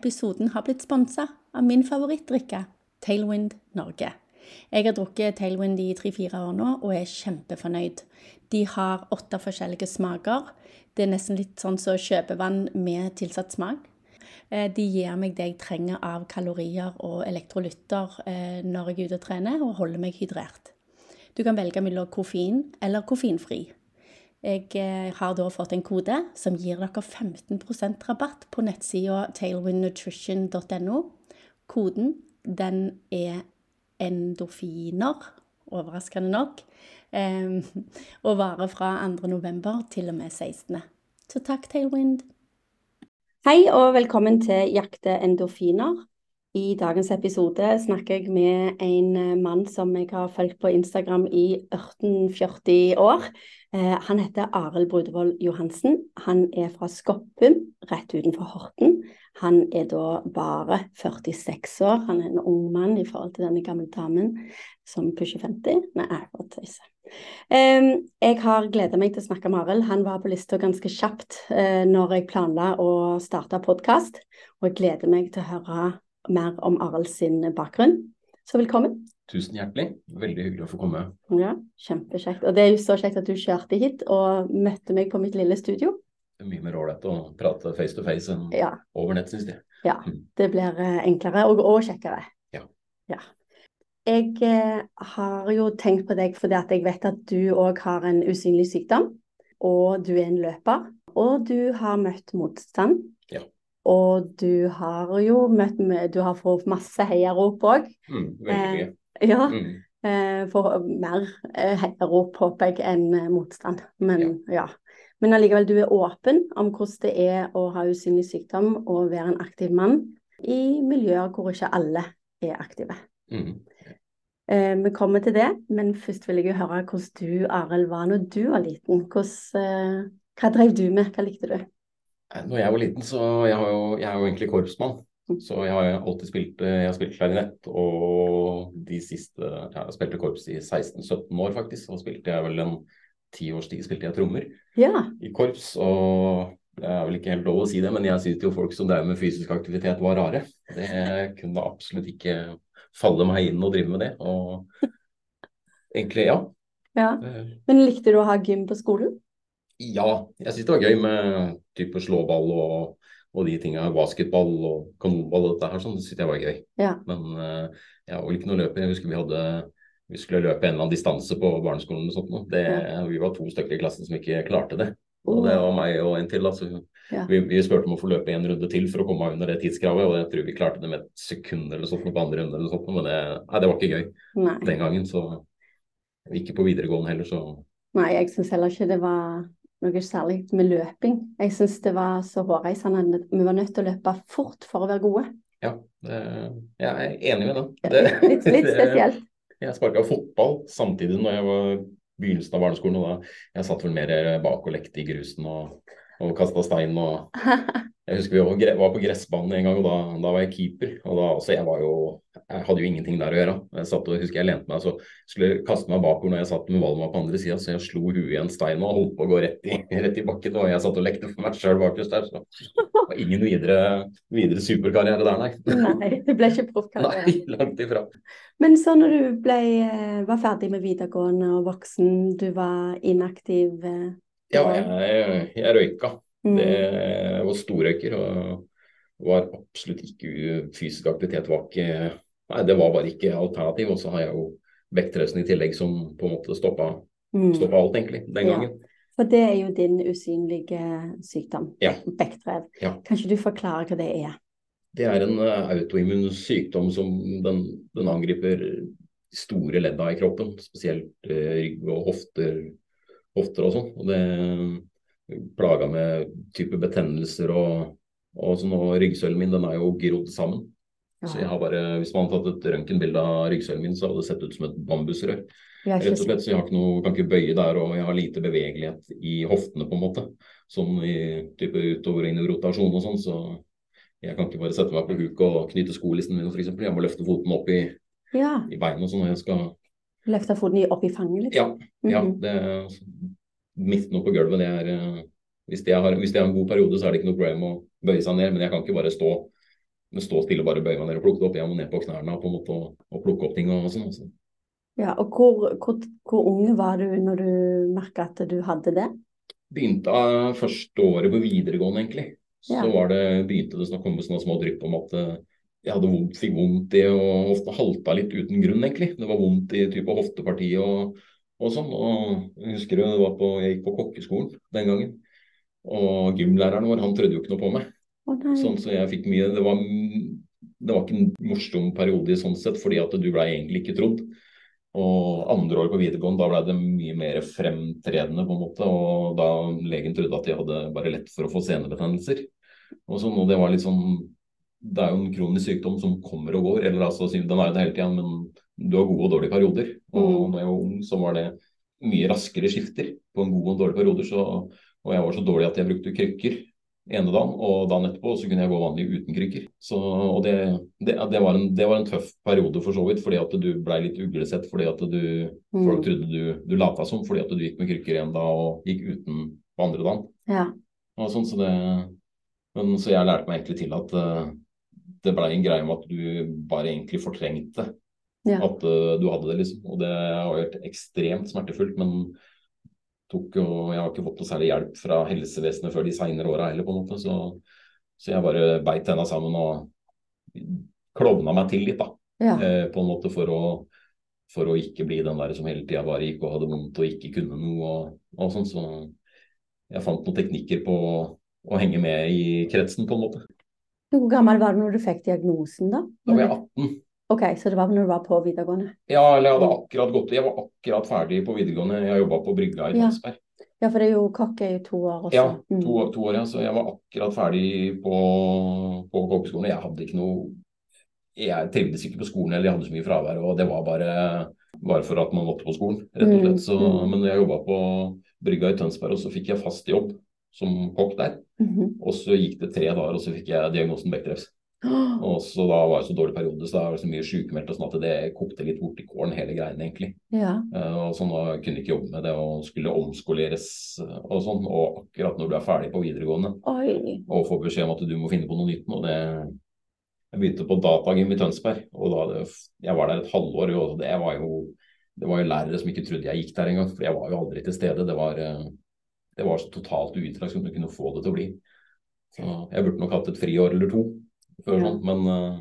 episoden har blitt sponsa av min favorittdrikke, Tailwind Norge. Jeg har drukket Tailwind i tre-fire år nå og er kjempefornøyd. De har åtte forskjellige smaker. Det er nesten litt sånn som kjøpevann med tilsatt smak. Eh, de gir meg det jeg trenger av kalorier og elektrolytter eh, når jeg er ute og trener, og holder meg hydrert. Du kan velge mellom koffein eller koffeinfri. Jeg eh, har da fått en kode som gir dere 15% rabatt på nettsida tailwindnutrition.no. Koden den er endorfiner, overraskende nok, og varer fra 2.11. til og med 16. Så takk, Tailwind. Hei og velkommen til Jakte endorfiner. I dagens episode snakker jeg med en eh, mann som jeg har fulgt på Instagram i 1840 år. Eh, han heter Arild Brudevold Johansen. Han er fra Skoppum, rett utenfor Horten. Han er da bare 46 år. Han er en ung mann i forhold til denne gamle damen som pusher 50. Nei, jeg tøyser. Jeg har gleda meg til å snakke med Arild. Han var på lista ganske kjapt eh, når jeg planla å starte podkast. Og jeg gleder meg til å høre mer om Arild sin bakgrunn. Så velkommen. Tusen hjertelig. Veldig hyggelig å få komme. Ja, Kjempekjekt. Og det er jo så kjekt at du kjørte hit og møtte meg på mitt lille studio. Det er mye mer ålreit å prate face to face enn ja. over nett, syns jeg. Ja, mm. det blir eh, enklere og, og kjekkere. Ja. ja. Jeg eh, har jo tenkt på deg fordi at jeg vet at du òg har en usynlig sykdom. Og du er en løper. Og du har møtt motstand. Og du har jo møtt med Du har fått masse heiarop òg. Mm, veldig mye. Eh, ja. Mm. Eh, for mer eh, heiarop, håper jeg, enn motstand. Men ja. ja. Men allikevel, du er åpen om hvordan det er å ha usynlig sykdom og være en aktiv mann i miljøer hvor ikke alle er aktive. Mm. Eh, vi kommer til det, men først vil jeg jo høre hvordan du, Arild, var når du var liten. Hvordan, hva drev du med, hva likte du? Når jeg var liten, så jeg, jo, jeg er jo egentlig korpsmann. Så jeg har alltid spilt, jeg har spilt klarinett, og de siste Jeg Jeg spilte korps i 16-17 år, faktisk. Og spilte jeg vel en ti års tid spilte jeg trommer ja. i korps. Og det er vel ikke helt lov å si det, men jeg syns jo folk som drev med fysisk aktivitet var rare. Det kunne absolutt ikke falle meg inn å drive med det. Og egentlig, ja. ja. Men likte du å ha gym på skolen? Ja, jeg syns det var gøy med type slåball og, og de tinga. Basketball og kanonball og dette her. sånn, Det syntes jeg var gøy. Ja. Men uh, jeg var vel ikke noe løper. Jeg husker vi hadde vi skulle løpe en eller annen distanse på barneskolen. og sånt. noe. ja. Vi var to stykker i klassen som ikke klarte det. Og det var meg og en til. Altså. Ja. Vi, vi, spurte om å få løpe en runde til for å komme under det tidskravet, og jeg tror vi klarte det med et sekund eller sånt på andre runde. eller sånt, Men det, nei, det var ikke gøy nei. den gangen. Så ikke på videregående heller, så Nei, jeg syns heller ikke det var noe særlig med løping. Jeg syns det var så hårreisende. Vi var nødt til å løpe fort for å være gode. Ja, det, jeg er enig med deg. Det, litt, litt spesielt. jeg sparka fotball samtidig når jeg var i begynnelsen av barneskolen. og da Jeg satt vel mer bak og lekte i grusen og, og kasta stein. og Jeg husker vi var på gressbanen en gang, og da, da var jeg keeper. og da, også, jeg, var jo, jeg hadde jo ingenting der å gjøre. Jeg satt og husker jeg lente meg så skulle kaste meg bakover når jeg satt med Valma på andre sida, så jeg slo huet i en stein og holdt på å gå rett i, rett i bakken. Og jeg satt og lekte for meg sjøl bakerst der. Så det var ingen videre, videre superkarriere der, nei. Nei, det ble ikke proffkarriere. Nei, langt ifra. Men så når du ble, eh, var ferdig med videregående og voksen, du var inaktiv? Eh, ja, jeg, jeg røyka. Mm. Det var storrøyker og var absolutt ikke fysisk aktivitet. var ikke, nei, Det var bare ikke alternativ. Og så har jeg jo vektresten i tillegg som på en måte stoppa, mm. stoppa alt, egentlig, den gangen. Ja. For det er jo din usynlige sykdom, ja. bekkdrev. Ja. Kan ikke du forklare hva det er? Det er en uh, autoimmun sykdom som den, den, angriper store ledda i kroppen. Spesielt uh, rygg og hofter, hofter og sånn. Og det plaga med type betennelser og, og sånn, og ryggsøylen min den er jo grodd sammen. Så jeg har bare, Hvis man hadde tatt et røntgenbilde av ryggsøylen min, så hadde det sett ut som et bambusrør. Rett og slett, så jeg har ikke noe, kan ikke bøye der, og jeg har lite bevegelighet i hoftene, på en måte. Sånn i type utover inn i rotasjon og sånn, så jeg kan ikke bare sette meg på huk og knyte skolissen min f.eks. Jeg må løfte foten opp i, ja. i beina og sånn når jeg skal Løfte foten opp i fanget, litt? Ja. ja mm -hmm. det, midt nå på gulvet, det er eh, hvis jeg, har, hvis jeg har en god periode, så er det ikke noe problem å bøye seg ned, men jeg kan ikke bare stå stå stille og bare bøye meg ned og plukke det opp. Jeg må ned på knærne på måte og, og plukke opp ting og sånn. Også. Ja, og hvor, hvor, hvor ung var du når du merka at du hadde det? Begynte av første året på videregående, egentlig. Så Ja. var det, begynte det å komme sånne små drypp om at eh, jeg hadde vondt, fikk vondt i og ofte halta litt uten grunn, egentlig. Det var vondt i type hoftepartiet og, og sånn. Og jeg husker det var på, jeg gikk på kokkeskolen den gangen. Og gymlæreren vår, han trodde jo ikke noe på meg. Okay. Sånn, så jeg fikk mye Det var, det var ikke en morsom periode i sånn sett, fordi at du ble egentlig ikke trodd. Og andre året på videregående, da ble det mye mer fremtredende, på en måte. Og da legen trodde at jeg hadde bare lett for å få senebetennelser. Og sånn, og det var litt sånn Det er jo en kronisk sykdom som kommer og går. Eller altså, den er det hele tida, men du har gode og dårlige perioder. Og Mm. når jeg var ung, så var det mye raskere skifter på en god og dårlig periode. Så, og jeg var så dårlig at jeg brukte krykker ene dagen, og dagen etterpå så kunne jeg gå vanlig uten krykker. Så, og det, det, det, var en, det var en tøff periode for så vidt, fordi at du blei litt uglesett fordi at du Mm. Folk trodde du, du lata som fordi at du gikk med krykker en dag og gikk uten på andre dagen. Ja. Og sånn, så, det, men, så jeg lærte meg egentlig til at eh, det blei en greie med at du bare egentlig fortrengte Ja. at uh, du hadde det, liksom. Og det har vært ekstremt smertefullt, men tok jo, jeg har ikke fått noe særlig hjelp fra helsevesenet før de seinere åra heller, på en måte. Så, så jeg bare beit tenna sammen og klovna meg til litt, da. ja. Uh, på en måte for å, for å ikke bli den der som hele tida bare gikk og hadde vondt og ikke kunne noe og, og sånn. Så jeg fant noen teknikker på å henge med i kretsen, på en måte. Hvor gammel var du når du fikk diagnosen, da? Da var jeg 18. Ok, så det var når du var på videregående? Ja, eller jeg hadde akkurat gått Jeg var akkurat ferdig på videregående. Jeg jobba på brygga i Tønsberg. Ja, for det er jo kokk er jo to år også. Ja, Mm. to, to år, ja. Så jeg var akkurat ferdig på, på kokkeskolen. Jeg hadde ikke noe Jeg trivdes ikke på skolen, eller jeg hadde så mye fravær, og det var bare, bare for at man måtte på skolen, rett og Mm, slett. Så, mm. men jeg jobba på brygga i Tønsberg, og så fikk jeg fast jobb som kokk der. Mhm. Og så gikk det tre dager, og så fikk jeg diagnosen bekkreft. Og så da var det så dårlig periode, så da var det så mye sykemeldt og sånn at det kokte litt bort i kålen, hele greiene, egentlig. Ja. Uh, og sånn, da kunne ikke jobbe med det og skulle omskoleres eh, og sånn. Og akkurat når du er ferdig på videregående Oi. og får beskjed om at du må finne på noe nytt nå, det Jeg begynte på datagym i Tønsberg, og da jeg var der et halvår, og det var jo det var jo lærere som ikke trodde jeg gikk der engang, for jeg var jo aldri til stede. Det var, eh, det var så totalt uinteressant du kunne få det til å bli. Så jeg burde nok hatt et friår eller to før sånt, men eh,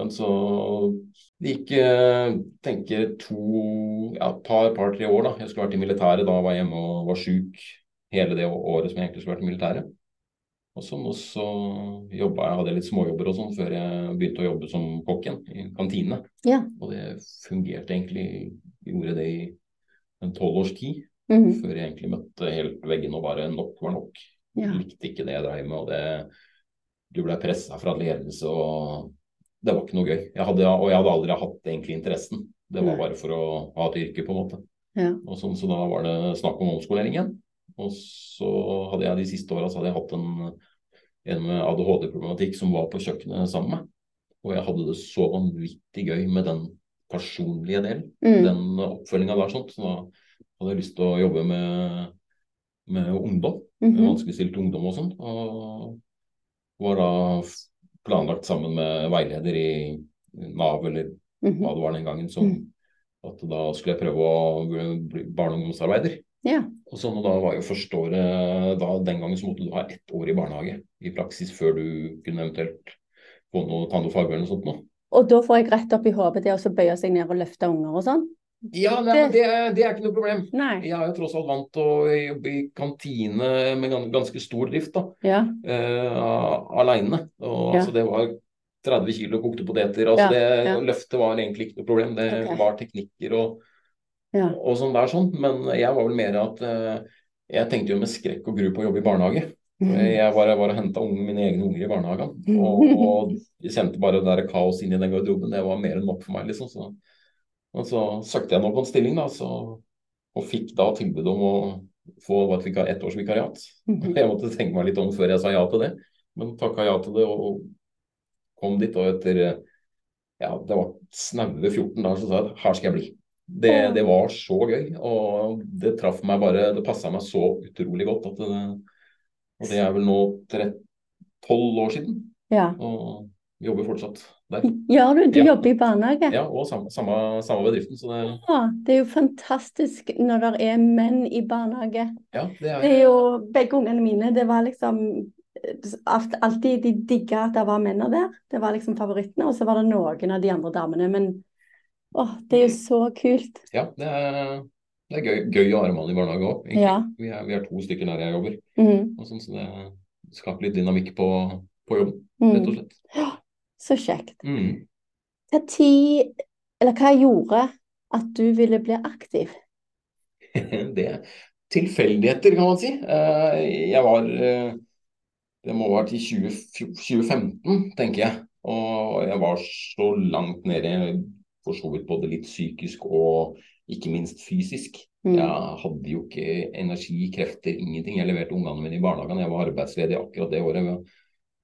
men så det gikk eh, tenker to, ja, par, par, tre år da. Jeg skulle vært i militæret, da var hjemme og var syk hele det året som jeg egentlig skulle vært i militæret. Og sånn, og så jobba jeg, hadde jeg litt småjobber og sånn før jeg begynte å jobbe som kokk igjen, i kantine. Ja. Og det fungerte egentlig, gjorde det i en tolv års tid, Mhm. før jeg egentlig møtte helt veggen og bare nok var nok. Ja. Likte ikke det jeg drev med, og det Du ble pressa fra ledelse, og det var ikke noe gøy. Jeg hadde, og jeg hadde aldri hatt egentlig interessen. Det var bare for å ha et yrke, på en måte. Ja. Og sånn, så da var det snakk om omskolering igjen. Og så hadde jeg de siste åra hatt en, en med ADHD-problematikk som var på kjøkkenet sammen med meg. Og jeg hadde det så vanvittig gøy med den personlige delen, Mm. den oppfølginga der. Sånt. Så da hadde lyst til å jobbe med, med ungdom, med -hmm. vanskeligstilt ungdom og sånn. Og var da planlagt sammen med veileder i Nav eller Mhm. hva det var den gangen, som Mm. at da skulle jeg prøve å bli barne- og ungdomsarbeider. Ja. Og sånn, og da var jo første året da, Den gangen så måtte du ha ett år i barnehage i praksis før du kunne eventuelt få noe, ta noe fagbrev eller noe sånt noe. Og da får jeg rett opp i hodet det å så bøye seg ned og løfte unger og sånn? Ja, nei, men det, det er ikke noe problem. Nei. Jeg er jo tross alt vant til å jobbe i kantine med ganske stor drift, da. Ja. Uh, aleine. Og Ja. altså, det var 30 kilo kokte poteter. Altså, Ja, det løftet var egentlig ikke noe problem. Det okay. var teknikker og Ja. og sånn der sånn. Men jeg var vel mer at uh, jeg tenkte jo med skrekk og gru på å jobbe i barnehage. Jeg var, var og henta mine egne unger i barnehagen. Og, og jeg kjente bare det der kaos inn i den garderoben. Det var mer enn nok for meg, liksom. Så, og så søkte jeg nå på en stilling, da, så, og fikk da tilbud om å få et ettårsvikariat. jeg, måtte tenke meg litt om før jeg sa ja til det, men takka ja til det og kom dit. Og etter ja, det var snaue 14 dager, så sa jeg at her skal jeg bli. Det, det var så gøy, og det traff meg bare Det passa meg så utrolig godt at det Og det er vel nå 12 år siden. Ja. og jobber fortsatt der. Gjør du? Du Ja. jobber i barnehage? Ja, og samme, samme, samme bedriften, så det, Ja, det er jo fantastisk når det er menn i barnehage. ja, det er Det er jo begge ungene mine. Det var liksom alltid De digga at det var menn der. Det var liksom favorittene. Og så var det noen av de andre damene. Men å, det er jo så kult. Ja, det er, det er gøy, gøy å en mann i barnehage òg. Ja. Vi, vi er to stykker der jeg jobber, Mm. sånn, så det skaper litt dynamikk på, på jobben, rett og slett. slett. Så kjekt. Mm. Hva tid Eller hva gjorde at du ville bli aktiv? Det er tilfeldigheter, kan man si. Eh, Jeg var eh, Det må ha vært i 2015, tenker jeg. Og jeg var så langt nede, for så vidt både litt psykisk og ikke minst fysisk. Mm. Jeg hadde jo ikke energi, krefter, ingenting. Jeg leverte ungene mine i barnehagen. Jeg var arbeidsledig akkurat det året.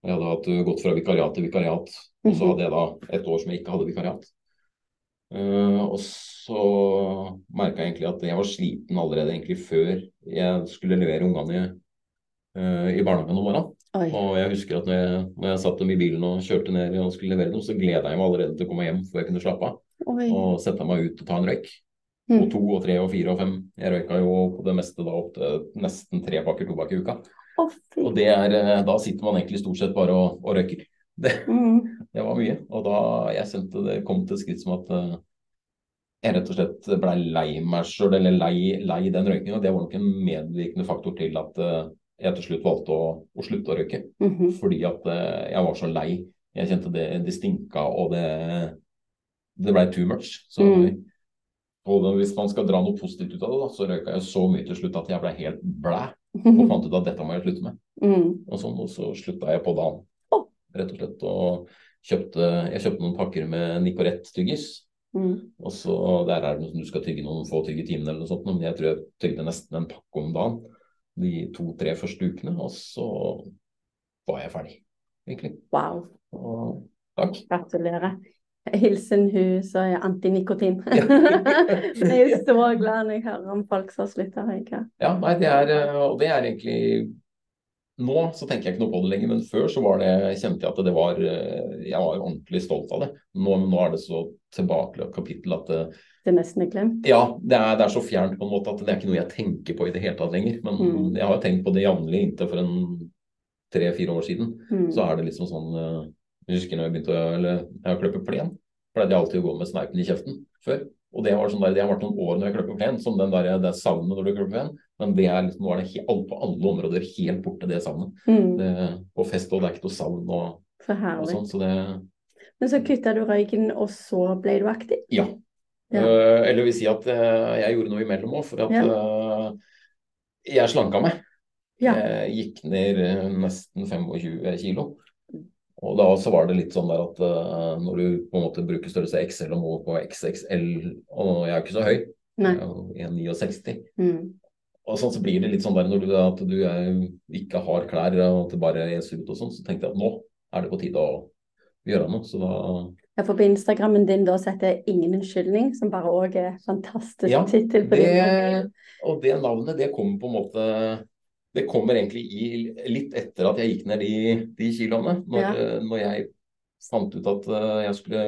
Jeg hadde hatt, gått fra vikariat til vikariat, og så Mhm. hadde jeg da et år som jeg ikke hadde vikariat. Uh, og så merka jeg egentlig at jeg var sliten allerede egentlig før jeg skulle levere ungene eh, i barnehagen om morgenen. Oi. Og jeg husker at når jeg, når jeg satt dem i bilen og kjørte ned og skulle levere dem, så gleda jeg meg allerede til å komme hjem før jeg kunne slappe av. Oi. Og sette meg ut og ta en røyk. Mm. Og to og tre og fire og fem. Jeg røyka jo på det meste da opp til nesten tre pakker tobakk i uka. Og det er, eh, da sitter man egentlig stort sett bare og, og røyker. Det, Mm. det var mye. Og da jeg kjente det kom til et skritt som at eh, jeg rett og slett blei lei meg sjøl, eller lei, lei den røykinga. Det var nok en medvirkende faktor til at eh, jeg til slutt valgte å, å slutte å røyke. Mhm. Fordi at jeg var så lei. Jeg kjente det, det stinka, og det, det blei too much. Så Mm. og hvis man skal dra noe positivt ut av det, da, så røyka jeg så mye til slutt at jeg blei helt blæ. Og fant ut at dette må jeg slutte med. Mm. Og, sånn, og så slutta jeg på dagen, oh. rett og slett. Og kjøpte, jeg kjøpte noen pakker med Nicorette-tyggis. Mm. Og så Der er det noe som du skal tygge noen få tygg i timen eller noe sånt, men jeg tror jeg tygde nesten en pakke om dagen de to-tre første ukene. Og så var jeg ferdig, egentlig. Wow. Og takk. Gratulerer. Hilsen hun som er antinikotin. Jeg er så glad når jeg hører om folk som har slutta å røyke. Ja, nei, det er, eh, og det er egentlig Nå så tenker jeg ikke noe på det lenger, men før så var det, kjente jeg at det var eh, Jeg var ordentlig stolt av det. Nå, nå er det så tilbakelagt kapittel at det, Det er nesten er glemt. Ja, det er, det er så fjernt på en måte at det er ikke noe jeg tenker på i det hele tatt lenger. Men Mm. jeg har jo tenkt på det jevnlig inntil for en tre-fire år siden. Mm. Så er det liksom sånn eh, Jeg husker når jeg begynte å eller, jeg å klippe plen. Pleide jeg alltid å gå med sneipen i kjeften før. Og det var sånn har vært noen år når jeg kløper plen, som den der, det savnet når du kløper plen. Men det er liksom, nå er det he, alle, på alle områder helt borte, det savnet. Mm. Det, på fest og det er ikke noe savn og, Så og sånn. Så det Men så kutta du røyken, og så ble du aktiv? Ja. Ja. Uh, eller vil si at uh, jeg gjorde noe imellom òg, for at eh, jeg slanka meg. Ja. Jeg gikk ned nesten 25 kilo. Og da så var det litt sånn der at uh, når du på en måte bruker størrelse XL og må på XXL, og jeg er jo ikke så høy, Nei. jeg er jo 1,69, Mm. og sånn så blir det litt sånn der når du, at du er, ikke har klær og at det bare er ut og sånn, så tenkte jeg at nå er det på tide å gjøre noe. Så da Ja, for på Instagrammen din da setter ingen unnskyldning, som bare òg er fantastisk Ja, tittel på din det, profil. og det navnet, det kommer på en måte Det kommer egentlig i, litt etter at jeg gikk ned de, de kiloene. Når, Ja. når jeg fant ut at eh, jeg skulle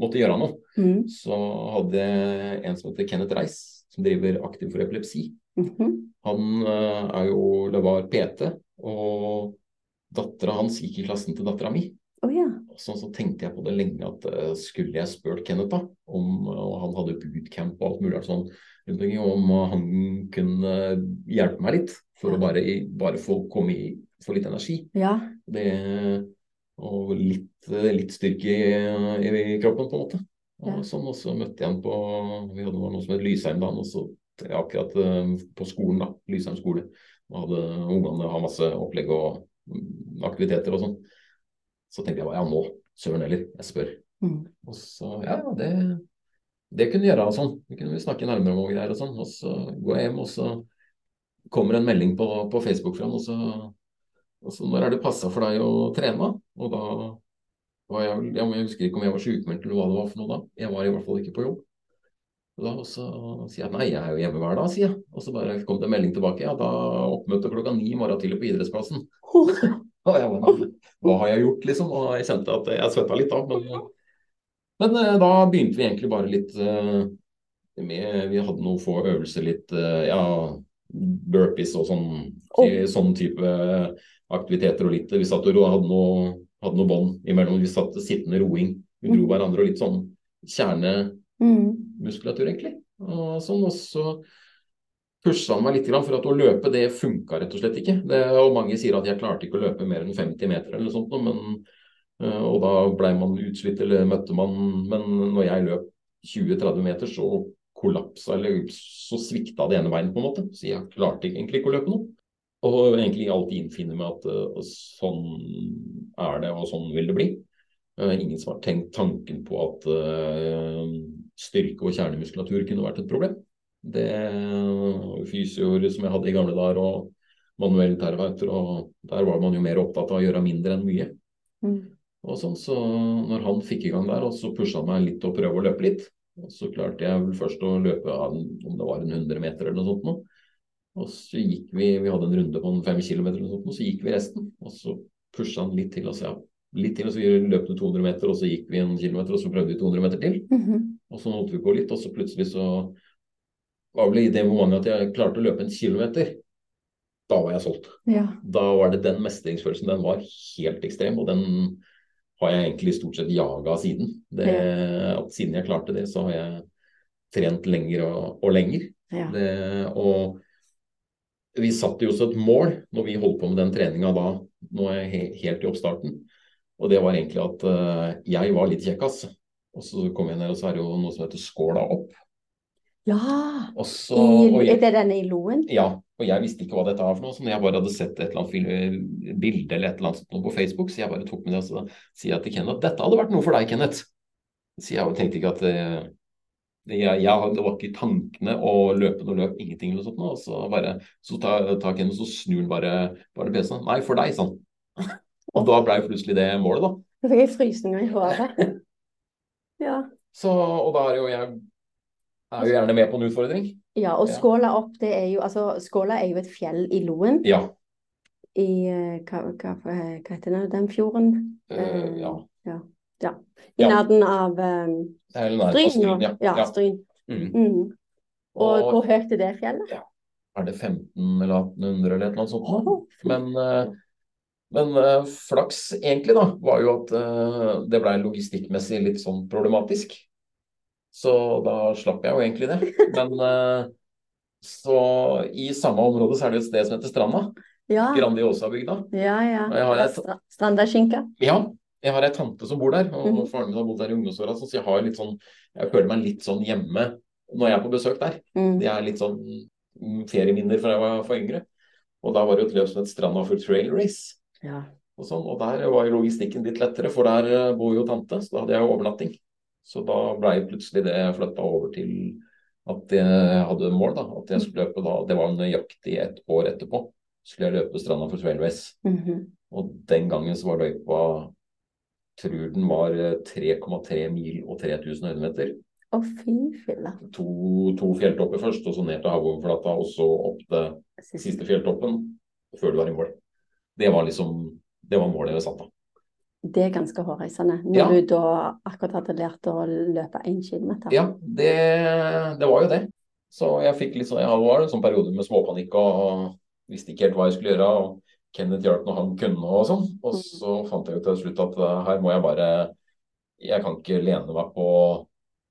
måtte gjøre noe, Mm. så hadde jeg en som heter Kenneth Reis, som driver Aktiv for epilepsi. Mhm. Han eh, er jo var PT, og dattera hans gikk i klassen til dattera mi. Oh, ja. Sånn så tenkte jeg på det lenge at eh, skulle jeg spurt Kenneth da, om han hadde bootcamp og alt mulig sånn, omkring, om han kunne hjelpe meg litt for å bare, bare få komme i få litt energi. Ja. Det, og litt, litt styrke i, i kroppen, på en måte. Og, Ja. sånn, og så møtte jeg han på Vi hadde noe som het Lysheim da, og så akkurat eh, på skolen, da. Lysheim skole. Da hadde ungene har masse opplegg og mm, aktiviteter og sånn. Så tenkte jeg bare ja, nå, søren heller, jeg spør. Mm. Og så ja, det, det kunne vi gjøre og sånn. Det kunne vi snakke nærmere om greier og sånn. Og så går jeg hjem, og så kommer en melding på, på Facebook fra og så, og så når er det passa for deg å trene? Og da var jeg vel- Jeg husker ikke om jeg var sykemeldt eller hva det var for noe da. Jeg var i hvert fall ikke på jobb. Og da og så sier jeg nei, jeg er jo hjemme hver dag, sier jeg. Og så bare kom det en melding tilbake. Ja, da oppmøte klokka ni i morgen tidlig på idrettsplassen. Og jeg bare, Hva har jeg gjort, liksom? Og jeg kjente at jeg svetta litt da. Men, men eh, da begynte vi egentlig bare litt uh, med Vi hadde noen få øvelser, litt uh, ja, burpees og sånn, oh. sånn type aktiviteter og litt Vi satt og hadde noe, hadde noe bånd imellom. Vi satt sittende roing. Vi dro mm. hverandre og litt sånn kjernemuskulatur, egentlig. Og sånn, og så pusha han meg litt for at å løpe det funka rett og slett ikke. Det, og mange sier at jeg klarte ikke å løpe mer enn 50 meter eller noe sånt, men, eh, og da blei man utslitt eller møtte man Men når jeg løp 20-30 meter, så kollapsa eller så svikta det ene beinet på en måte. Så jeg klarte egentlig ikke å løpe noe. Og egentlig alltid innfinne meg at uh, sånn er det, og sånn vil det bli. Uh, ingen som har tenkt tanken på at styrke og kjernemuskulatur kunne vært et problem. Det fysioer som jeg hadde i gamle dager, og manuell terapeuter, og der var man jo mer opptatt av å gjøre mindre enn mye. Mm. Og sånn, så når han fikk i gang der, og så pusha han meg litt til å prøve å løpe litt, og så klarte jeg vel først å løpe om det var en 100 meter eller noe sånt noe. Og så gikk vi, vi hadde en runde på en 5 kilometer eller noe sånt, og så gikk vi resten. Og så pusha han litt til, og så ja, litt til, og så løp vi 200 meter, og så gikk vi en kilometer, og så prøvde vi 200 meter til. Mm -hmm. Og så holdt vi på litt, og så plutselig så var vel i det momentet at jeg klarte å løpe en kilometer. Da var jeg solgt. Ja. Da var det den mestringsfølelsen. Den var helt ekstrem, og den har jeg egentlig stort sett jaga siden. Det, ja. at siden jeg klarte det, så har jeg trent lenger og, og lenger. Ja. Det, og vi satte jo også et mål når vi holdt på med den treninga da, nå er jeg helt i oppstarten. Og det var egentlig at uh, jeg var litt kjekkas. Og så kom jeg ned, og så er det jo noe som heter skåla opp. Ja! Så, I, er det denne i Loen? Ja. Og jeg visste ikke hva dette var for noe. Så når jeg bare hadde sett et eller annet bilde eller et eller annet på Facebook, så jeg bare tok med det og så sier jeg til Kenneth at dette hadde vært noe for deg, Kenneth. Så jeg tenkte ikke at eh, jeg, jeg, det var ikke tankene å løpe noe løp, ingenting eller noe sånt. Og så bare så tar ta Kenneth og snur han bare, bare PC-en. Nei, for deg, sånn. og da ble plutselig det målet, da. Da fikk jeg frysninger i håret. ja. Så, og da er jo jeg er jo gjerne med på en utfordring. Ja, og Skåla opp, det er jo altså Skåla er jo et fjell i Loen. Ja. I eh, hva, hva, hva heter det, den fjorden? Uh, ja. ja. ja. I nærheten av um, Stryn. Ja. Stryn. Mm. Mm. Og, og, hvor høyt er det fjellet? Ja. Er det 15 eller 1800 eller noe sånt? Oh. Men, uh, men uh, flaks egentlig da, var jo at det ble logistikkmessig litt sånn problematisk. Så da slapp jeg jo egentlig det. Men uh, så i samme område så er det et sted som heter Stranda. Ja. Grandiosa-bygda. Ja, ja. Strandaskinka. Ja. Jeg har ei tante som bor der, og mm. faren min har bodd der i ungdomsåra. Så jeg har litt sånn Jeg føler meg litt sånn hjemme når jeg er på besøk der. Mm. Det er litt sånn ferieminner fra jeg var for yngre. Og da var det jo et løp som het Stranda for trail race. Ja. Og, sånn, og der var jo logistikken litt lettere, for der eh, bor jo tante, så da hadde jeg jo overnatting. Så da ble plutselig det flytta over til at jeg hadde mål. da, At jeg skulle løpe da, Det var nøyaktig et år etterpå. skulle jeg løpe stranda for Svelves. Mm -hmm. Og den gangen så var løypa tror den var 3,3 mil og 3000 høydemeter. Å, oh, fy filla. To, to fjelltopper først, og så ned til havoverflata, og så opp til siste, fjelltoppen før du var i mål. Det var liksom det var målet jeg satte. Det er ganske hårreisende, når ja. du da akkurat hadde lært å løpe én kilometer. Ja, det, det, var jo det. Så jeg fikk litt sånn, jeg var en sånn periode med småpanikk og visste ikke helt hva jeg skulle gjøre. og Kenneth hjalp når han kunne og sånn. Og mm. så fant jeg jo til slutt at uh, her må jeg bare Jeg kan ikke lene meg på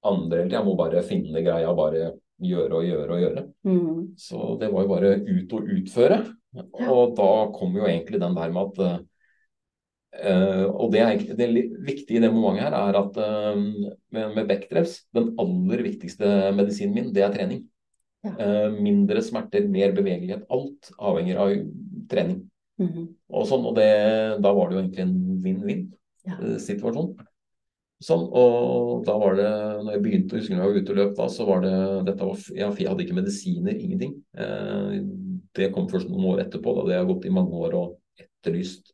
andre, jeg må bare finne greia, bare gjøre og gjøre og gjøre. Mm. Så det var jo bare ut og utføre. Og da kom jo egentlig den der med at Uh, og det, er, det viktige i det momentet her er at uh, med, med backdrevs, den aller viktigste medisinen min, det er trening. Ja. Uh, mindre smerter, mer bevegelighet. Alt avhenger av trening. Mm -hmm. Og sånn, og det, da var det jo egentlig en vinn-vinn-situasjon. Ja. Sånn, og da var det, når jeg begynte, husker jeg var ute og løp da, så var det dette var, Jeg hadde ikke medisiner, ingenting. det kom først noen år etterpå, da det har gått i mange år og etterlyst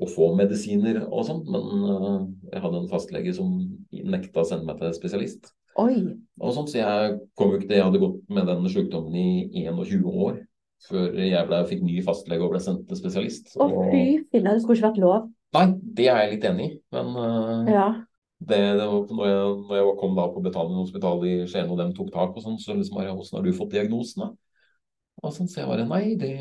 å få medisiner og sånt, men uh, jeg hadde en fastlege som nekta å sende meg til spesialist. Oi. Og sånt, så jeg kom jo ikke til Jeg hadde gått med den sykdommen i 21 år. før jeg ble, fikk ny fastlege og ble sendt til spesialist. Å, fy filla, det skulle ikke vært lov. Nei, det er jeg litt enig i. Men uh, Ja. det, det var, når, jeg, når jeg kom da på Betalingen hospital i Skien, og dem tok tak og sånn, så liksom bare Åssen har du fått diagnosen, da? Og sånn, så jeg bare Nei, det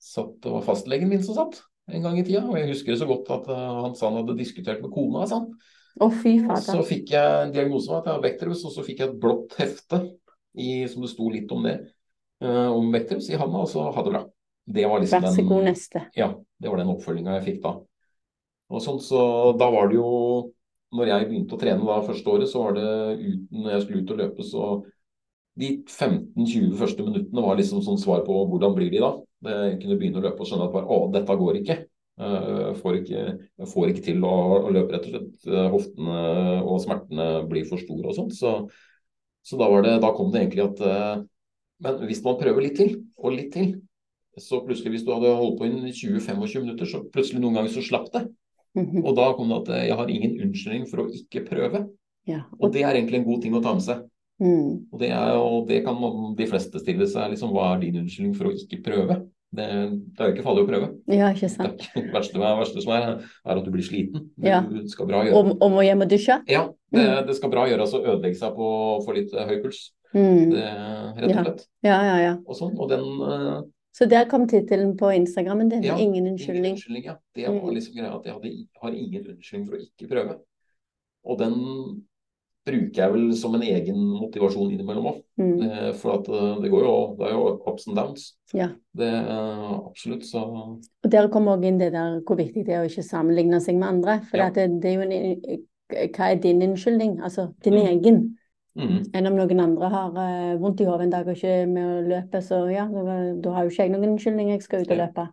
satt, det var fastlegen min som satt en gang i tida. Og jeg husker det så godt at uh, han sa han hadde diskutert med kona. Sånn. Oh, fy så fikk jeg en diagnose med at jeg har Becterus, og så fikk jeg et blått hefte i, som det sto litt om det, uh, om Becterus i handa, og så ha det bra. Det var liksom Vær så god, neste. ja, det var den oppfølginga jeg fikk da. Og sånn, så da var det jo Når jeg begynte å trene da første året, så var det uten jeg skulle ut og løpe, så De 15-20 første minuttene var liksom sånn svar på hvordan blir de da. Jeg kunne begynne å løpe og skjønne at bare, å, dette går ikke. Eh, får ikke, får ikke til å, å løpe, rett og slett. Eh, Hoftene og smertene blir for store og sånn. Så, så da, var det, da kom det egentlig at eh, Men hvis man prøver litt til, og litt til, så plutselig hvis du hadde holdt på i 20-25 minutter, så plutselig noen ganger så slapp det. Mhm. Og da kom det at jeg har ingen unnskyldning for å ikke prøve. Ja. Og det er egentlig en god ting å ta med seg. Mm. Og det, er, og det kan de fleste stille seg. liksom, Hva er din unnskyldning for å ikke prøve? Det, det er jo ikke farlig å prøve. ja, ikke sant. det verste, verste som er, er at du blir sliten. Du Ja. skal bra gjøre. Om, om å hjem og dusje? Ja, det, det skal bra gjøres å ødelegge seg på å få litt eh, høy puls. Mm. Det, rett og slett. Ja, ja, ja. Og sånn. Og den eh, Så der kom tittelen på Instagrammen din. Ja, Ingen Ingen unnskyldning. unnskyldning, ja. Det var Mm. liksom greia at jeg hadde, har ingen unnskyldning for å ikke prøve. Og den bruker jeg vel som en egen motivasjon innimellom òg. Mm. Eh, For at eh, det går jo Det er jo ups and downs. Ja. Det er absolutt, så Og der kommer også inn det der hvor viktig det er å ikke sammenligne seg med andre. For Ja. at det, det er jo en, hva er din unnskyldning? Altså din Mm. egen. mm, Enn om noen andre har uh, vondt i hodet en dag og ikke med å løpe, så ja, da, har jo ikke jeg noen unnskyldning, jeg skal ut og Ja. løpe.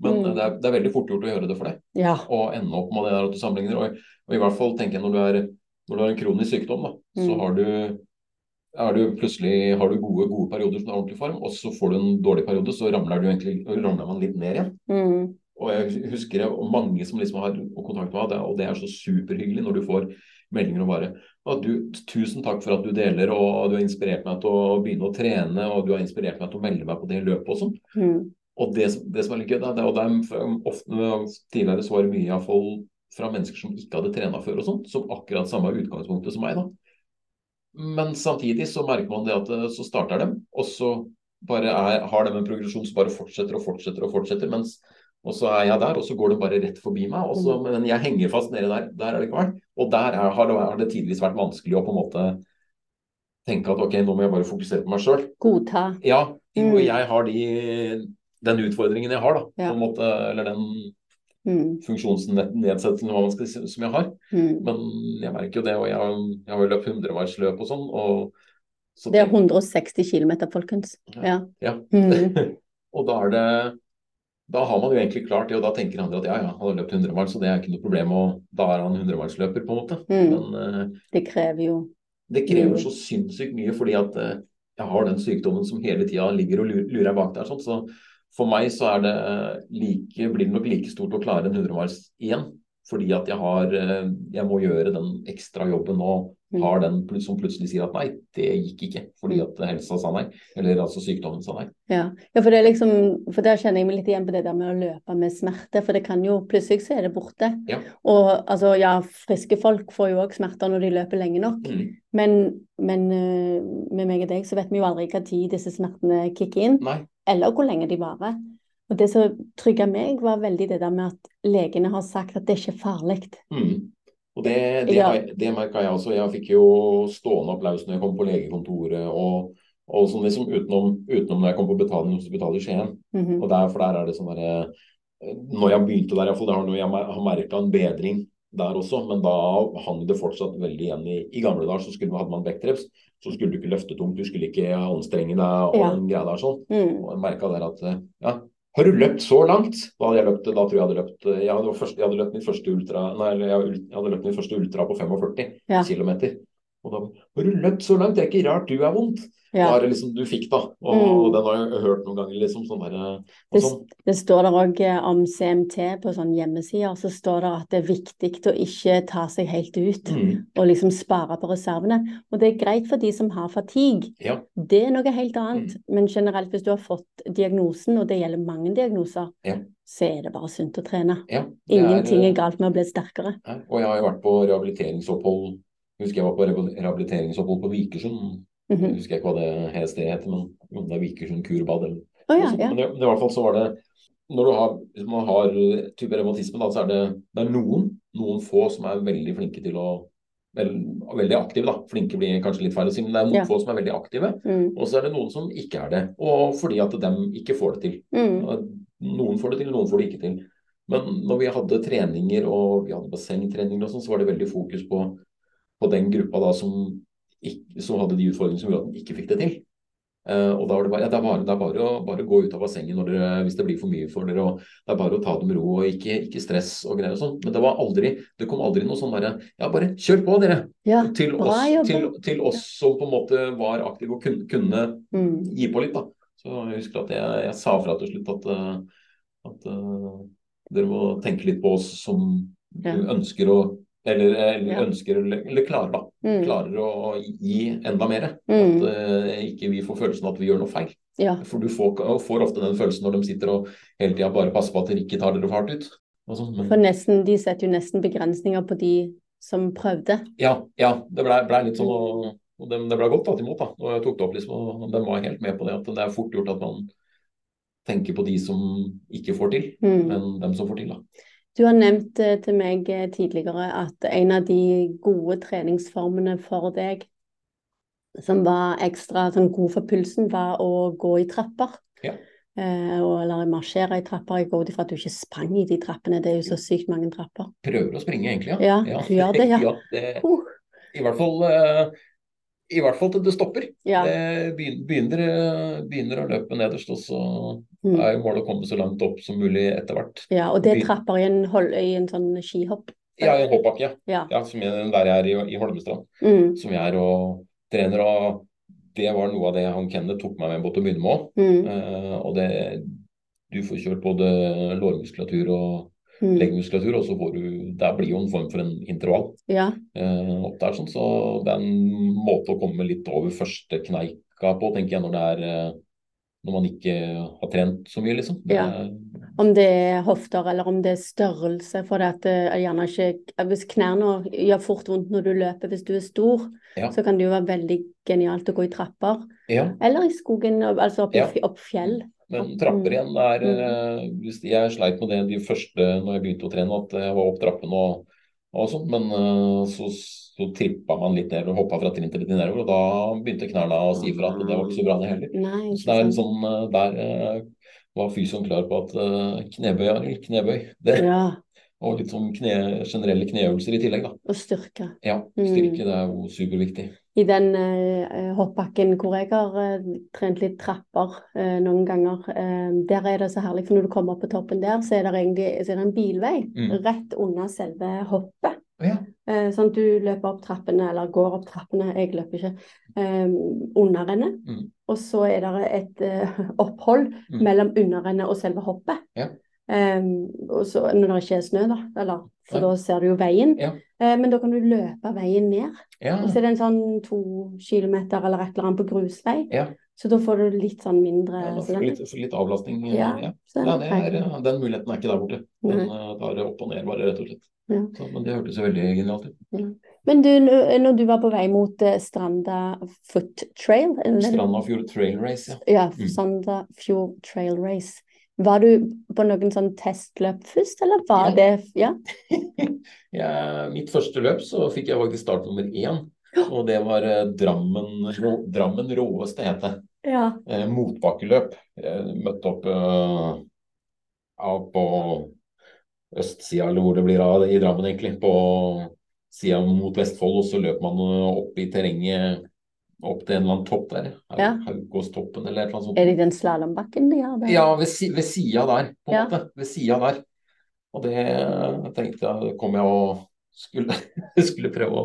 Men Mm. det, er, det er veldig fort gjort å gjøre det for deg. Ja. Og ende opp med det der at du sammenligner. Og, og i hvert fall tenker jeg når du, er, når du har en kronisk sykdom, da, så Mm. har du du plutselig har du gode, gode perioder som er ordentlig form, og så får du en dårlig periode, så ramler, du egentlig, ramler man litt ned igjen. Mm. Og jeg husker mange som liksom har kontakt med meg, og det er så superhyggelig når du får meldinger og bare at du, Tusen takk for at du deler, og du har inspirert meg til å begynne å trene, og du har inspirert meg til å melde meg på det løpet og sånn. Mm. Og det, det som er litt gøy, det, og det er ofte tidligere så var det mye iallfall fra mennesker som ikke hadde trena før og sånt, som akkurat samme utgangspunktet som meg, da. Men samtidig så merker man det at eh, så starter dem, og så bare er, har de en progresjon som bare fortsetter og fortsetter og fortsetter. mens og så er jeg der, og så går det bare rett forbi meg. Og så, men jeg henger fast nede der. Der er det ikke. Og der er, har, det, har det tidvis vært vanskelig å på en måte tenke at ok, nå må jeg bare fokusere på meg sjøl. Godta. Ja, Mm. og jeg har de, den utfordringen jeg har, da. Ja. Måte, eller den Mm. funksjonsnedsettelsen skal som jeg har. Mm. Men jeg merker jo det, og jeg, har- jeg har jo løpt hundreveisløp og sånn. og så Det er 160 km, folkens. Ja. Ja. Mm. Og da er det Da har man jo egentlig klart det, og da tenker andre at ja, ja, han har løpt 100 miles, så det er ikke noe problem, og da er han 100-milsløper, på en måte. Mm. Men uh, Det krever jo det krever så sinnssykt mye, fordi at uh, jeg har den sykdommen som hele tida ligger og lurer bak der. Sånn. Så for meg så er det eh, like, blir det nok like stort å klare en 100 miles igjen. Fordi at jeg har eh, Jeg må gjøre den ekstra jobben og Mm. har den som plutselig sier at nei, det gikk ikke. Fordi Mm. at helsa sa nei. Eller altså sykdommen sa nei. Ja. ja, for det er liksom For der kjenner jeg meg litt igjen på det der med å løpe med smerte, for det kan jo Plutselig så er det borte. Ja. Og altså, ja, friske folk får jo òg smerter når de løper lenge nok. Mm. Men, men øh, med meg og deg så vet vi jo aldri hva tid disse smertene kicker inn, Nei. eller hvor lenge de varer. Og det som trygga meg, var veldig det der med at legene har sagt at det er ikke farlig. Mm. Og det, det, Ja. det merka jeg også. Jeg fikk jo stående applaus når jeg kom på legekontoret. og og sånn liksom utenom, utenom når jeg kom på betalingshospitalet i Skien. Mhm. Og der, for der er det sånn derre Når jeg begynte der, iallfall, det har jeg har merka en bedring der også, men da hang det fortsatt veldig igjen i, i gamle dager. Så skulle, hadde man vektreps, så skulle du ikke løfte tungt, du skulle ikke anstrenge deg og Ja. den greia der sånn. Mm. Og jeg merka der at eh, ja, har du løpt så langt? Da hadde jeg løpt, da tror jeg hadde løpt jeg hadde, først, jeg hadde løpt mitt første ultra Nei, jeg, jeg hadde løpt mitt første ultra på 45 Ja. km. Og da Har du løpt så langt? Det er ikke rart du er vondt. Ja. Da er det liksom du fikk, da. Og, Mm. og den har jeg hørt noen ganger, liksom. Sånn der, Det, sånn. det står der òg om CMT på sånne hjemmesider, så står det at det er viktig å ikke ta seg helt ut Mm. og liksom spare på reservene. Og det er greit for de som har fatigue. Ja. Det er noe helt annet. Men generelt, hvis du har fått diagnosen, og det gjelder mange diagnoser, Ja. så er det bare sunt å trene. ja. det Ingenting er, er galt med å bli sterkere. Og jeg har jo vært på rehabiliteringsopphold. Jeg husker jeg var på rehabil- rehabiliteringsopphold på Vikersund. Jeg -hmm. husker ikke hva det hele stedet heter, men det er Vikersund kurbad eller oh, ja, ja. Men, det, men i hvert fall så var det når du har, man har eh, type revmatisme, da, så er det, det er noen, noen få som er veldig flinke til å vel, Veldig aktive, da. Flinke blir kanskje litt feil å si, men det er noen Ja. få som er veldig aktive. Mm. Og så er det noen som ikke er det. Og fordi at dem ikke får det til. Mm. Noen får det til, noen får det ikke til. Men når vi hadde treninger og vi hadde bassengtreninger og sånn, så var det veldig fokus på, på den gruppa da som, ikke, som hadde de utfordringene som gjorde at de ikke fikk det til. Uh, og da var det bare, ja, det er bare, det er bare, å, bare å gå ut av bassenget når dere, hvis det blir for mye for dere. og Det er bare å ta det med ro og ikke, ikke stress og greier og sånn. Men det var aldri, det kom aldri noe sånn derre Ja, bare kjør på, dere. Ja, Til oss, til, til oss som på en måte var aktive og kunne, kunne Mm. gi på litt, da. Så jeg husker at jeg, jeg sa fra til slutt at, eh, at uh, dere må tenke litt på oss som Ja. ønsker å eller, eller Ja. ønsker eller, klarer, da. Mm. Klarer å gi enda mer. Mm. At uh, ikke vi får følelsen av at vi gjør noe feil. Ja. For du får, får ofte den følelsen når de sitter og hele tida bare passer på at dere ikke tar dere for hardt ut. Og sånn, men- For nesten, de setter jo nesten begrensninger på de som prøvde. Ja, ja, det ble, ble litt sånn, og, og det, det ble godt tatt imot. da, og jeg tok det opp liksom, og De var helt med på det, at det er fort gjort at man tenker på de som ikke får til, Mm. men dem som får til. da. Du har nevnt eh, til meg eh, tidligere at en av de gode treningsformene for deg som var ekstra sånn god for pulsen, var å gå i trapper. Ja. Eh, eller marsjere i trapper. Jeg går ut ifra at du ikke sprang i de trappene, det er jo så sykt mange trapper. Prøver å springe, egentlig. Ja, Ja, du gjør det, ja. det, Uh, I hvert fall eh, i hvert fall til det stopper. ja. Det begynner, eh, begynner å løpe nederst, og så Mm. er jo målet å komme så langt opp som mulig etter hvert. ja, og det er trapper i en, hold, i en sånn skihopp. Ja, i en hoppbakke, Ja. ja, som jeg, der jeg er i, i Holmestrand. Mm, Som jeg er og trener. og Det var noe av det han Kenneth tok meg med på til å begynne med òg. mm, Uh, og det Du får kjørt både lårmuskulatur og mm. leggmuskulatur, og så får du Det blir jo en form for en intervall Ja. eh, opp der, sånn. Så det er en måte å komme litt over første kneika på, tenker jeg, når det er eh, Når man ikke har trent så mye, liksom. Det Ja. Om det er hofter eller om det er størrelse, for det at er gjerne ikke Hvis knærne gjør fort vondt når du løper hvis du er stor, Ja. så kan det jo være veldig genialt å gå i trapper. ja. Eller i skogen, altså opp, opp fjell. Men trapper igjen er Mm. eh, hvis Jeg sleit med det de første når jeg begynte å trene, at jeg var opp trappene og, og sånn. Men eh, så, så trippa man litt ned og hoppa fra trinn til trinn nedover, og da begynte knærne å si fra at det var ikke så bra, det heller. Nei, Så det er en sånn eh, Der var fysioen klar på at knebøy, knebøy. Det, Ja, og litt sånn kne, generelle kneøvelser i tillegg, da. og styrke. Ja, Mm. styrke det er jo superviktig. I den eh, hoppbakken hvor jeg har eh, trent litt trapper eh, noen ganger, eh, der er det så herlig, for når du kommer opp på toppen der, så er det egentlig er det en bilvei Mm. rett under selve hoppet. Ja. Eh, sånn at du løper opp trappene, eller går opp trappene, jeg løper ikke, eh, underrennet. Mm. Og så er det et opphold Mm. mellom underrennet og selve hoppet. Ja. Eh, og så når det ikke er snø, da, eller, for Ja. da ser du jo veien. Ja. Uh, men da kan du løpe veien ned. Ja. Og så er det en sånn to kilometer eller et eller annet på grusvei. Ja. Så da får du litt sånn mindre Ja, da får du litt, litt avlastning. eh, Ja, ja. så den Ja, det er, den muligheten er ikke der borte. Den Nei. eh, tar opp og ned, bare, rett og slett. Ja. Så, men det hørtes veldig genialt ut. Men du, når du var på vei mot eh, Stranda Foot Trail eller- Strandafjord Trail Race, ja. Ja, Mm. Stranda Fjord Trail Race. Var du på noen sånn testløp først, eller var Ja. det Ja? ja mitt første løp så fikk jeg faktisk start nummer én. Og det var eh, Drammen, Drammen råeste, het det. Ja. Eh, motbakkeløp. Jeg møtte opp eh, på østsida, eller hvor det blir av i Drammen, egentlig. På sida mot Vestfold, og så løp man eh, opp i terrenget opp til en eller annen topp der. Ja. Haugåstoppen eller et eller annet sånt. Er det den slalåmbakken de har der? Ja, ved, si, ved sida der, på en Ja. måte. Ved sida der. Og det tenkte jeg kom jeg og skulle, skulle prøve å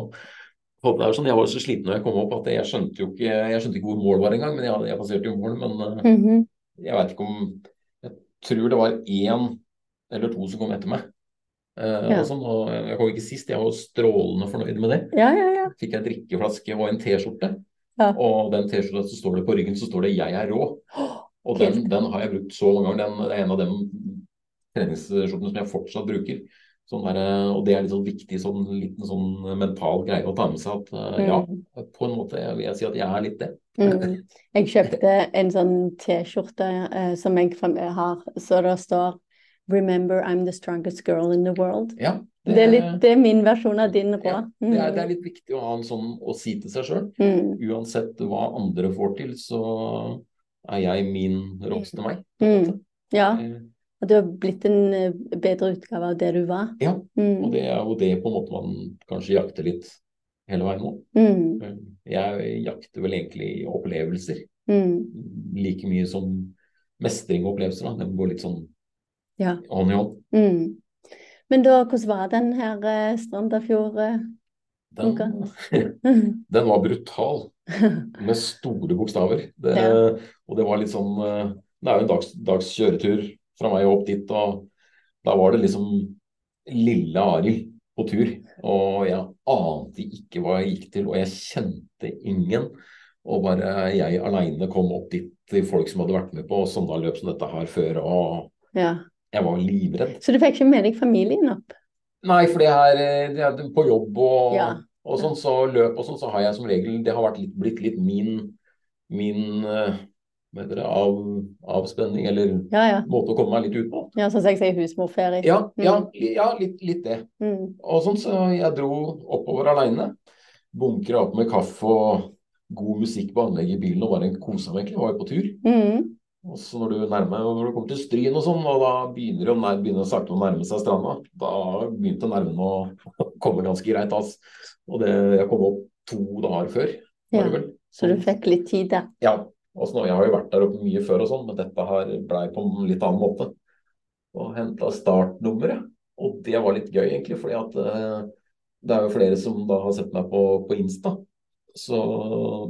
det er sånn, Jeg var så sliten når jeg kom opp at jeg skjønte jo ikke, jeg skjønte ikke hvor mål var engang. Men jeg, jeg passerte jo mål. Men mm -hmm. jeg veit ikke om Jeg tror det var én eller to som kom etter meg. Uh, Ja. og sånn, og jeg kom ikke sist. Jeg var strålende fornøyd med det. Ja, ja, ja. Fikk jeg drikkeflaske og en T-skjorte. Ja. Og den T-skjorta så står det på ryggen så står det 'Jeg er rå'. Og den, den har jeg brukt så mange ganger. Den, det er en av de treningsskjortene som jeg fortsatt bruker. Sånn der, og det er litt sånn viktig sånn liten sånn mental greie å ta med seg. At eh, ja, Mm. på en måte vil jeg si at jeg er litt det. Mm. Jeg kjøpte en sånn T-skjorte eh, som jeg har, så det står 'Remember I'm the strongest girl in the world'. Ja, Det er, litt, det er min versjon av din ja, det, er, det er litt viktig å ha en sånn å si til seg sjøl. Mm. Uansett hva andre får til, så er jeg min råeste meg. Mm. Ja, Eh, og du har blitt en eh, bedre utgave av det du var. Ja, Og Mm. det er jo det på en måte man kanskje jakter litt hele veien nå. Mm. Jeg jakter vel egentlig opplevelser Mm. like mye som mestring og opplevelser. Da. Det går litt sånn Ja. hånd i hånd. Mm. Men da, hvordan var den her eh, Strandafjord? eh? Den, den var brutal, med store bokstaver. Det, Ja. Og det var litt sånn eh, Det er jo en dags, dags kjøretur fra meg opp dit, og da var det liksom lille Arild på tur. Og jeg ante ikke hva jeg gikk til, og jeg kjente ingen. Og bare jeg aleine kom opp dit til folk som hadde vært med på sånne løp som dette her før, og Ja. Jeg var livredd. Så du fikk ikke med deg familien opp? Nei, for det er, eh, det er på jobb og, Ja. og sånn, så løp og sånn, så har jeg som regel Det har litt, blitt litt min, min eh, det, av, avspenning, eller Ja, ja. måte å komme meg litt ut på. Ja, sånn som jeg sier, husmorferie. Ja, ja, Mm. ja litt, litt det. Mm. Og sånn, så jeg dro oppover aleine. Bunkra opp med kaffe og god musikk på anlegget i bilen og bare kosa meg egentlig. Var jo på tur. Mm. Og så når du nærmer når du kommer til Stryn og sånn, og da begynner det å nær, begynner sakte å nærme seg stranda, da begynte nervene å komme ganske greit. ass. Og det, jeg kom opp to dager før, Ja. Så du fikk litt tid da? Ja. Og så nå, jeg har jo vært der oppe mye før og sånn, men dette her blei på en litt annen måte. Og henta startnummeret. Og det var litt gøy, egentlig, fordi at eh, det er jo flere som da har sett meg på, på Insta. Så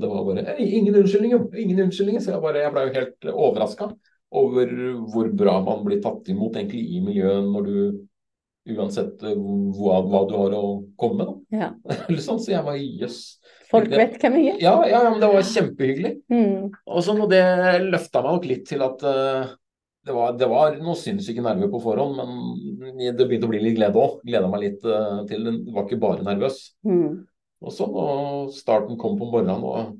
det var bare Ingen unnskyldninger! Ingen unnskyldninger! Så jeg, bare, jeg ble jo helt overraska over hvor bra man blir tatt imot egentlig i miljøet når du Uansett eh, hva, hva du har å komme med. Ja. Eller sånn, så jeg var jøss. Folk vet hvem jeg er. Ja, ja, ja, men det var kjempehyggelig. Mm. Og, så det løfta meg nok litt til at uh, det, var, det var noen sinnssyke nerver på forhånd, men det begynte å bli litt glede òg. Gleda meg litt uh, til det. Var ikke bare nervøs. Mm. Og så og starten kom på morgenen, og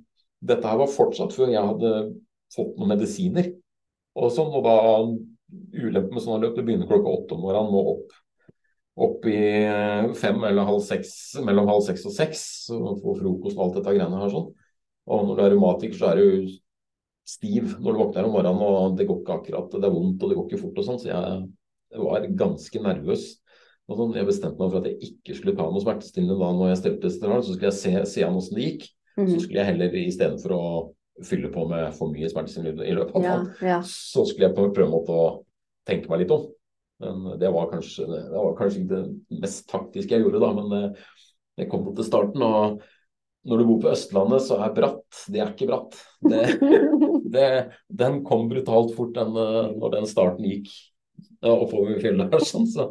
dette her var fortsatt før jeg hadde fått noen medisiner. Og sånn, og da ulempen med sånne løp, det begynner klokka åtte om morgenen og opp opp i eh, fem eller halv seks, mellom halv seks og seks, og få frokost og alt dette greiene her sånn. Og når du er revmatiker, så er du stiv når du våkner om morgenen, og det går ikke akkurat, det er vondt og det går ikke fort og sånn, så jeg var ganske nervøs. Og sånn, jeg bestemte meg for at jeg ikke skulle ta noe smertestillende da når jeg stelte Steral, så skulle jeg se, se an åssen det gikk. Så Mm. skulle jeg heller istedenfor å fylle på med for mye smertestillende i løpet av Ja, dagen, ja. så skulle jeg på en prøvemåte å tenke meg litt om. Men det var kanskje, det var kanskje ikke det mest taktiske jeg gjorde, da. Men det, det kom til starten. Og når du bor på Østlandet, så er bratt. Det er ikke bratt. Det, det, den kom brutalt fort, den, eh, når den starten gikk ja, oppover fjellet. Sånn, så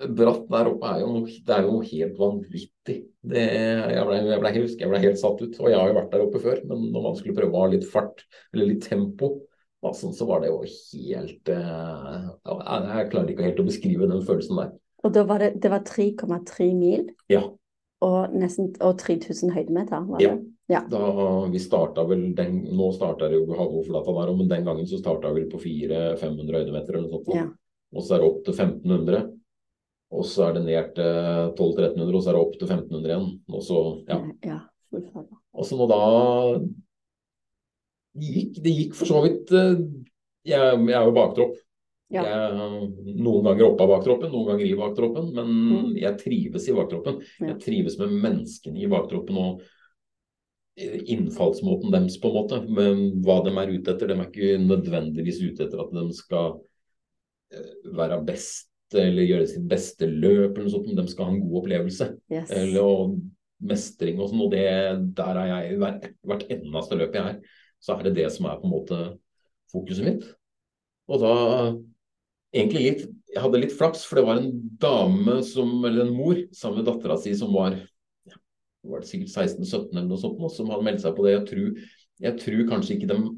bratt der oppe er jo noe, det er jo helt vanvittig. Det, jeg, ble, jeg, ble, husker jeg ble helt satt ut. Og jeg har jo vært der oppe før, men når man skulle prøve å ha litt fart, eller litt tempo, sånn, så var det jo helt eh, Jeg klarer ikke helt å beskrive den følelsen der. Og da var det, det var 3,3 mil Ja. og, nesten, og 3000 høydemeter, var det? Ja. Ja. Da vi starta vel den, Nå starta jo halvoverflata der, men den gangen så starta vi på 400-500 høydemeter eller noe sånt. Ja. Og så er det opp til 1500. Og så er det ned til 1200-1300, og så er det opp til 1500 igjen. Og så, ja. ja. Og så nå da gikk, Det gikk for så vidt eh, Jeg, jeg er jo baktropp. Ja. Jeg, noen ganger oppe av baktroppen, noen ganger i baktroppen. Men Mm. jeg trives i baktroppen. Ja. Jeg trives med menneskene i baktroppen og eh, innfallsmåten deres, på en måte. Men hva de er ute etter. De er ikke nødvendigvis ute etter at de skal eh, være best eller gjøre sitt beste løp eller noe sånt. men De skal ha en god opplevelse. Yes. Eller, og mestring og sånn, og det, der er jeg hvert, hvert eneste løp jeg er, så er det det som er på en måte fokuset mitt. Og da egentlig litt Jeg hadde litt flaks, for det var en dame som, eller en mor sammen med dattera si som var var det sikkert 16-17 eller noe sånt, som hadde meldt seg på det. Jeg tror, jeg tror kanskje ikke dem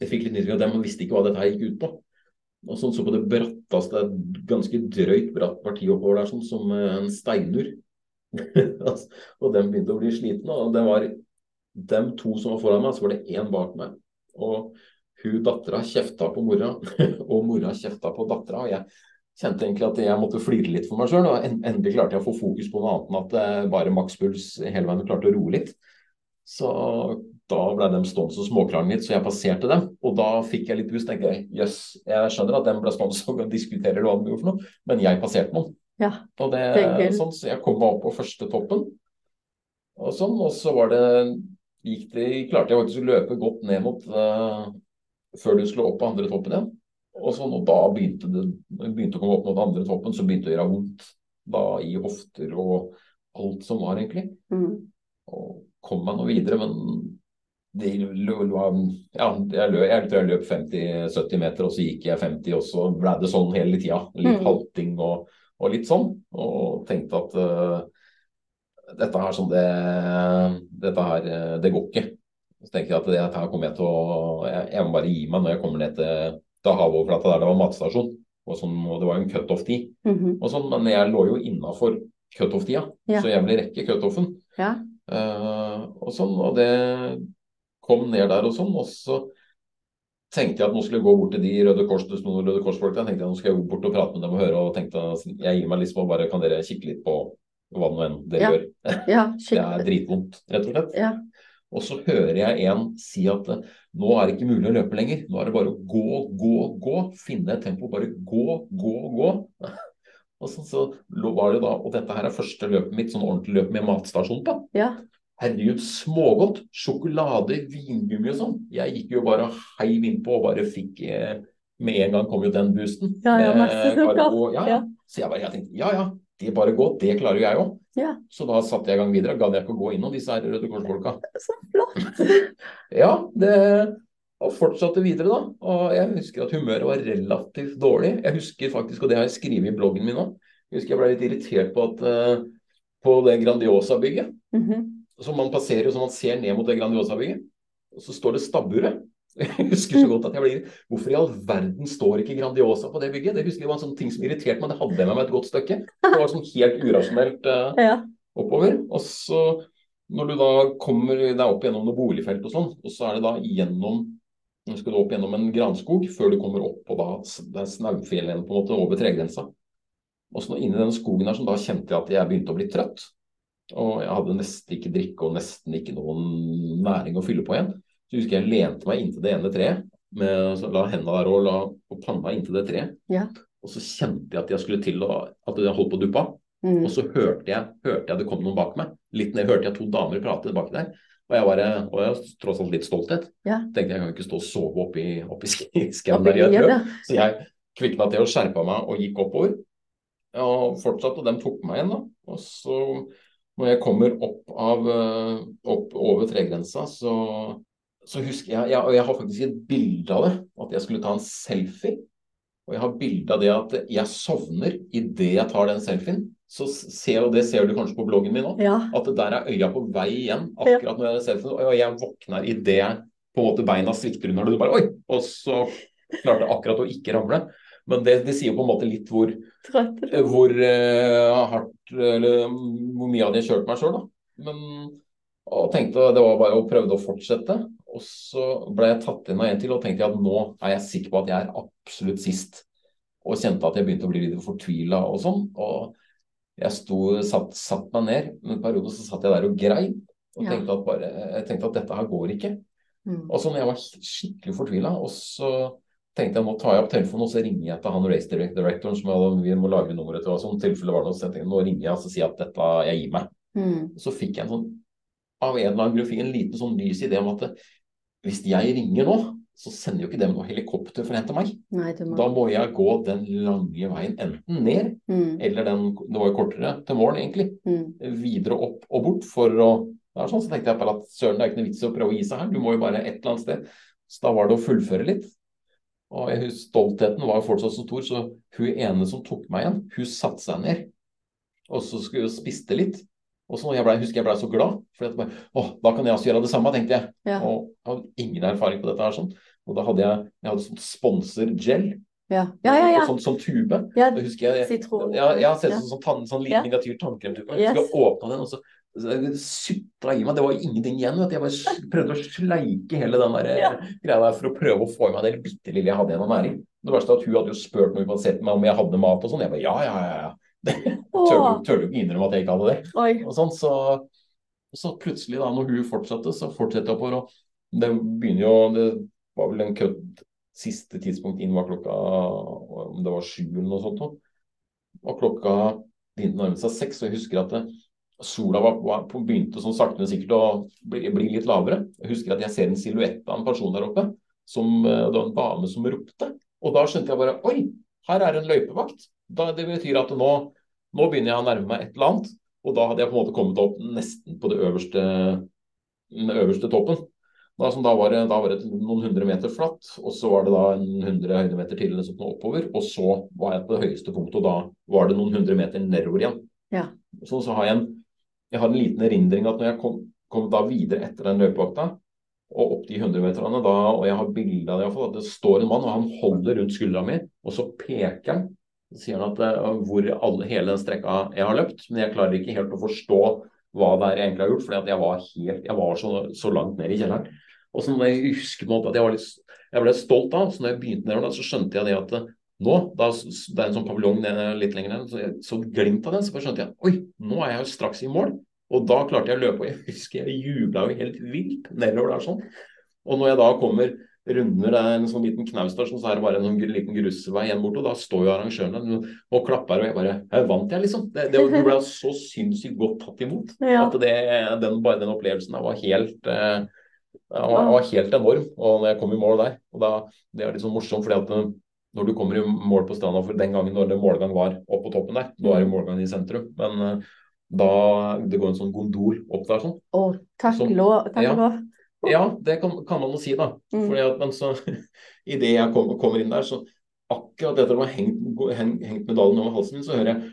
Jeg fikk litt inntrykk av dem, og visste ikke hva dette her gikk ut på. Og sånn så på det bratteste, ganske drøyt bratt parti oppover der, sånn som en steinur. og dem begynte å bli slitne. Og det var dem to som var foran meg, så var det én bak meg. Og hun dattera kjefta på mora, og mora kjefta på dattera. Og jeg kjente egentlig at jeg måtte flire litt for meg sjøl. Og endelig klarte jeg å få fokus på noe annet enn at det bare makspuls hele veien klarte å roe litt. Så da ble de stående og småkrangle litt, så jeg passerte dem. Og da fikk jeg litt hus, tenkte jeg jøss, yes, jeg skjønner at de ble stående og diskuterer hva de gjorde for noe, men jeg passerte noen. Ja, og det, det sånn, så jeg kom meg opp på første toppen. Og sånn, og så var det gikk det, klarte jeg faktisk å løpe godt ned mot uh, før du skulle opp på andre toppen igjen. Og, sånn, og da begynte det begynte å komme opp mot andre toppen, så begynte det å gjøre vondt. Da i hofter og alt som var, egentlig. Mm. Og kom meg nå videre, men det, ja, jeg, løp, jeg jeg løp 50-70 meter, og så gikk jeg 50, og så ble det sånn hele tida. Litt mm. halting og, og, litt sånn. Og tenkte at uh, dette her sånn det, dette her, det går ikke. Så tenkte jeg at dette her kommer jeg til å jeg, jeg må bare gi meg når jeg kommer ned til til havoverflata der det var matstasjon. Og, sånn, og det var jo en cutoff-tid. Mm -hmm. sånn, men jeg lå jo innafor cutoff-tida, ja. så jeg ville rekke cutoffen. Ja. Uh, og sånn, og det kom ned der og sånn. Og så tenkte jeg at nå skulle jeg gå bort til de Røde Kors, noen Røde Kors-folk. Jeg tenkte at nå skal jeg gå bort og prate med dem og høre. Og tenkte jeg gir meg liksom og bare kan dere kikke litt på hva nå enn dere ja. gjør. Ja, det er dritvondt, rett og slett. Ja. Og så hører jeg en si at nå er det ikke mulig å løpe lenger. Nå er det bare å gå, gå, gå. Finne et tempo. Bare gå, gå, gå. Og, så, så var det da, og dette her er første løpet mitt, sånn ordentlig løp med matstasjon på. Ja. Herregud, smågodt. Sjokolade, vingummi og sånn. Jeg gikk jo bare heiv innpå og bare fikk eh, Med en gang kom jo den boosten. Ja, ja, masse og, Ja, ja. Så jeg bare jeg tenkte ja ja, det bare gå. Det klarer jo jeg òg. Ja. Så da satte jeg i gang videre. Gadd jeg ikke å gå innom disse her Røde Kors-folka. Så flott. ja, det og fortsatte videre, da. Og jeg husker at humøret var relativt dårlig. Jeg husker faktisk, og det har jeg skrevet i bloggen min òg, jeg husker jeg ble litt irritert på at uh, på det Grandiosa-bygget, mm -hmm. Som man passerer, så man ser ned mot det Grandiosa-bygget, og så står det stabburet. Jeg husker så godt at jeg blir Hvorfor i all verden står ikke Grandiosa på det bygget? Det husker jeg var en sånn ting som irriterte meg. Det hadde jeg med meg et godt stykke. Det var sånn helt urasjonelt uh, ja. oppover. Og så når du da kommer deg opp gjennom noe boligfelt og sånn, og så er det da gjennom nå skal du opp gjennom en granskog før du kommer opp på da, det snaufjellet på en måte over tregrensa. Og så inni den skogen her, så da kjente jeg at jeg begynte å bli trøtt. Og jeg hadde nesten ikke drikke og nesten ikke noen næring å fylle på igjen. Så husker jeg lente meg inntil det ene treet, med, så la hendene der og la og panna inntil det treet. Ja. Og så kjente jeg at jeg skulle til å at jeg holdt på å duppe av. Mm. Og så hørte jeg, hørte jeg det kom noen bak meg. Litt ned hørte jeg to damer prate baki der. Og jeg var og jeg tross alt litt stolthet. Ja. Tenkte jeg kan ikke stå og sove oppi, oppi skauen der i et løp. Så jeg kvikna til og skjerpa meg og gikk oppover. Og fortsatte, og de tok meg igjen, da. Og så når jeg kommer opp, av, eh, opp over tregrensa, så så husker jeg, jeg, og jeg har faktisk et bilde av det, at jeg skulle ta en selfie. Og jeg har bilde av det at jeg sovner idet jeg tar den selfien. Så ser, og det ser du kanskje på bloggen min nå, ja. at der er øya på vei igjen akkurat når jeg er selfien. Og jeg våkner idet på en måte beina svikter under, det. du bare oi! Og så klarte jeg akkurat å ikke ramle. Men det, det, sier på en måte litt hvor, hvor uh, hardt eller hvor mye hadde jeg kjørt meg sjøl, da. Men og tenkte det var bare å prøve å fortsette. Og så ble jeg tatt inn av en til og tenkte at nå er jeg sikker på at jeg er absolutt sist. Og kjente at jeg begynte å bli litt fortvila og sånn. Og jeg sto, satt, satt meg ned. En periode så satt jeg der og grein. Og Ja. tenkte at bare, jeg tenkte at dette her går ikke. Mm. Og så når jeg var skikkelig fortvila, og så tenkte jeg nå tar jeg opp telefonen og så ringer jeg til han race directoren som hadde, vi må lage nummeret til. sånn, tilfelle var det noe, så jeg tenkte nå ringer jeg og så sier jeg at dette, jeg gir meg. Mm. Så fikk jeg en sånn av en eller annen grunn fikk en liten sånn lys idé om at hvis jeg ringer nå, så sender jo ikke dem noe helikopter for å hente meg. Nei, må Da må jeg gå den lange veien enten ned, mm, eller den Det var jo kortere til morgen, egentlig. mm. Videre opp og bort for å det er sånn, Så tenkte jeg bare at søren, det er ikke noe vits i å prøve å gi seg her. Du må jo bare et eller annet sted. Så da var det å fullføre litt. Og jeg, stoltheten var jo fortsatt så stor, så hun ene som tok meg igjen, hun satte seg ned. Og så skulle hun spiste litt. Og så jeg ble, husker jeg ble så glad. For bare, åh, da kan jeg også gjøre det samme, tenkte jeg. Ja. Og jeg hadde ingen erfaring på dette her. sånn. Og da hadde jeg, jeg hadde sånn sponsor-gel, Ja, ja, ja. ja. Sånn, sånn tube. ja. jeg, jeg. Jeg har sett Ja. sånn, sånn, sånn liten Ja. miniatyr tannkremtube. Yes. Jeg skulle åpne den, og så sutta i meg. Det var ingenting igjen. Jeg bare prøvde å sleike hele den der, Ja. greia der for å prøve å få i meg det bitte lille jeg hadde igjen av næring. Det verste er at hun hadde jo spurt meg, sett meg om jeg hadde mat og sånn. Jeg bare ja, ja, ja. ja. Tør du ikke innrømme at jeg ikke hadde det. oi. Og sånn, så, så plutselig, da, når hun fortsatte, så fortsetter jeg oppover. Og det begynner jo Det var vel en kødd Siste tidspunkt inn var klokka om det var sju eller noe sånt. Og klokka begynte å nærme seg seks, og jeg husker at det, sola var, var, begynte sånn sakte, men sikkert å bli, bli litt lavere. Jeg husker at jeg ser en silhuett av en person der oppe. Som, eh, det var en dame som ropte. Og da skjønte jeg bare Oi, her er en løypevakt. Da, det betyr at nå, nå begynner jeg å nærme meg et eller annet. Og da hadde jeg på en måte kommet opp nesten på det øverste, den øverste toppen. Da, som da, var det, da var det noen hundre meter flatt, og så var det da en hundre høydemeter til sånt oppover. Og så var jeg på det høyeste punktet, og da var det noen hundre meter nedover igjen. Ja. Så, så har jeg en, jeg har en liten erindring at når jeg kom, kom da videre etter den løpevakta, og opp de 100 meterne, da, og jeg har bilde av det iallfall, at det står en mann, og han holder rundt skuldra mi, og så peker han. Så sier han at eh, hvor alle, hele den strekka jeg har løpt, men jeg klarer ikke helt å forstå hva det er jeg egentlig har gjort, fordi jeg var, helt, jeg var så, så langt ned i kjelleren. Og så når jeg husker på en måte at jeg, litt, jeg ble stolt av, så når jeg begynte nedover, så skjønte jeg det at nå, da, det er en sånn paviljong litt lenger ned, så jeg så glimt av den, så bare skjønte jeg oi, nå er jeg jo straks i mål. Og da klarte jeg å løpe, og jeg husker jeg jubla jo helt vilt nedover der sånn. Og når jeg da kommer runder det er en sånn liten knaus der, så er det bare en sånn liten grusvei igjen bort, og da står jo arrangørene og klapper, og jeg bare Her vant jeg, liksom. Det, det, ble så sinnssykt godt tatt imot. Ja. At det, den, bare den opplevelsen der var helt eh, var, var helt enorm. Og når jeg kom i mål der og da, Det er litt sånn morsomt, fordi at eh, når du kommer i mål på stranda for den gangen når det målgang var oppe på toppen der, nå er det målgang i sentrum, men eh, da det går en sånn gondol opp der sånn. Å, takk lov. Takk ja. lov. Ja, det kan, kan man jo si, da. Mm. Fordi at, men så idet jeg kom, kommer inn der, så akkurat etter å ha hengt, gå- hengt medaljen over halsen min, så hører jeg.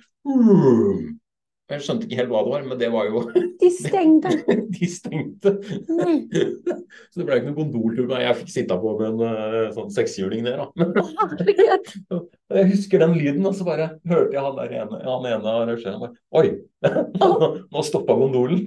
Jeg skjønte ikke helt hva det var, men det var jo De stengte. De stengte. Mm. Så det ble ikke noen gondoltur. Jeg fikk sitte på med en eh, sånn sekshjuling der, da. Jeg husker den lyden, og så bare hørte jeg han der ene, han ene arrangøren bare Oi! Nå stoppa gondolen.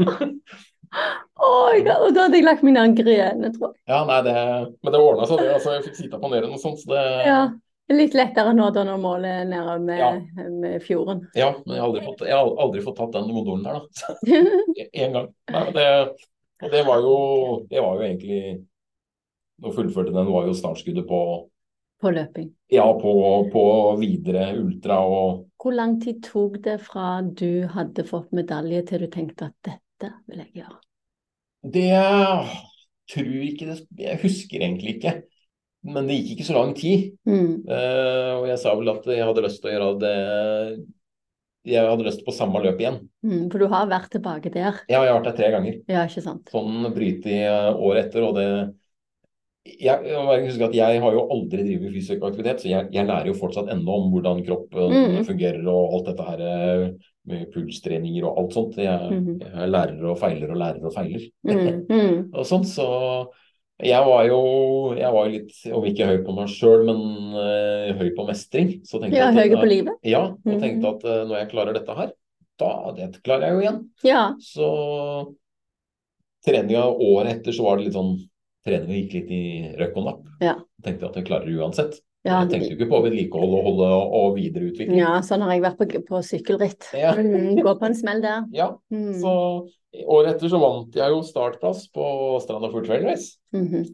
Oi, da, da hadde jeg lagt mine anker tror jeg. Ja, nei, det Men det ordna seg, det. Altså, jeg fikk sitte på ned og sånt, så det Ja. Litt lettere nå da når målet er nede med, Ja. med fjorden. Ja, men jeg har aldri fått, jeg har aldri fått tatt den gondolen der, da. Én gang. Nei, det, og det var jo Det var jo egentlig Nå fullførte den var jo startskuddet på På løping. Ja, på, på videre ultra og Hvor lang tid tok det fra du hadde fått medalje til du tenkte at dette vil jeg gjøre? Det tror ikke det Jeg husker egentlig ikke. Men det gikk ikke så lang tid. Mm. Uh, og jeg sa vel at jeg hadde lyst til å gjøre det Jeg hadde lyst på samme løp igjen. Mm, for du har vært tilbake der. Ja, jeg har vært der tre ganger. Ja, ikke sant? Sånn bryter i eh, året etter, og det jeg, jeg jeg har jo aldri drevet fysisk aktivitet, så jeg, jeg lærer jo fortsatt ennå om hvordan kroppen Mm. fungerer og alt dette her eh, med pulstreninger og alt sånt. Jeg, Mhm. jeg lærer og feiler og lærer og feiler. Mm, mm. og sånn, så jeg var jo jeg var litt, om ikke høy på meg sjøl, men uh, høy på mestring. Så tenkte Ja, høye på livet. Ja, og tenkte at uh, når jeg klarer dette her, da det klarer jeg jo igjen. Ja. Så treninga året etter så var det litt sånn Treninga gikk litt i røkk og napp. Ja. Tenkte at jeg klarer det uansett. Ja, jeg tenkte jo ikke på vedlikehold og holde og videreutvikling. ja, sånn har jeg vært på, på sykkelritt. Ja. Mm, gå på en smell der. Ja, Mm. Så året etter så vant jeg jo startplass på Stranda Full Trail Race. Mhm.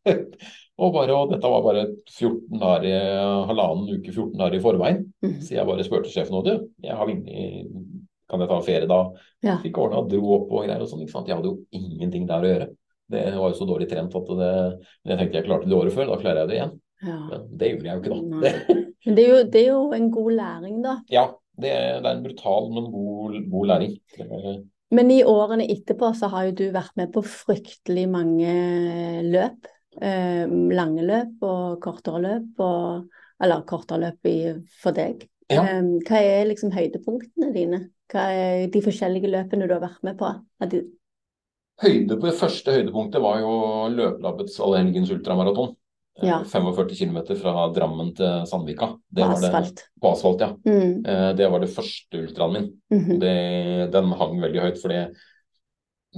og, bare, og dette var bare 14 dager, halvannen uke, 14 dager i forveien. -hmm. Så jeg bare spurte sjefen om det. Jeg har vunnet, kan jeg ta ferie da? Ja. Fikk ordna, dro opp og greier og sånn. Jeg hadde jo ingenting der å gjøre. Det var jo så dårlig trent at det, jeg tenkte jeg klarte det året før, da klarer jeg det igjen. Ja. Men det gjorde jeg jo ikke da. Men det er, jo, det er jo en god læring, da. Ja, det, det er en brutal, men god, god læring. Men i årene etterpå så har jo du vært med på fryktelig mange løp. Eh, lange løp og kortere løp, og, eller kortere løp i, for deg. Ja. Eh, hva er liksom høydepunktene dine? Hva er de forskjellige løpene du har vært med på? Høyde det første høydepunktet var jo løpelabbets Allhelgens ultramaraton. Eh, Ja. 45 km fra Drammen til Sandvika. Det på var det- asfalt? På asfalt, ja. Mm. Eh, Det var det første ultraen min. mhm. Det, den hang veldig høyt, fordi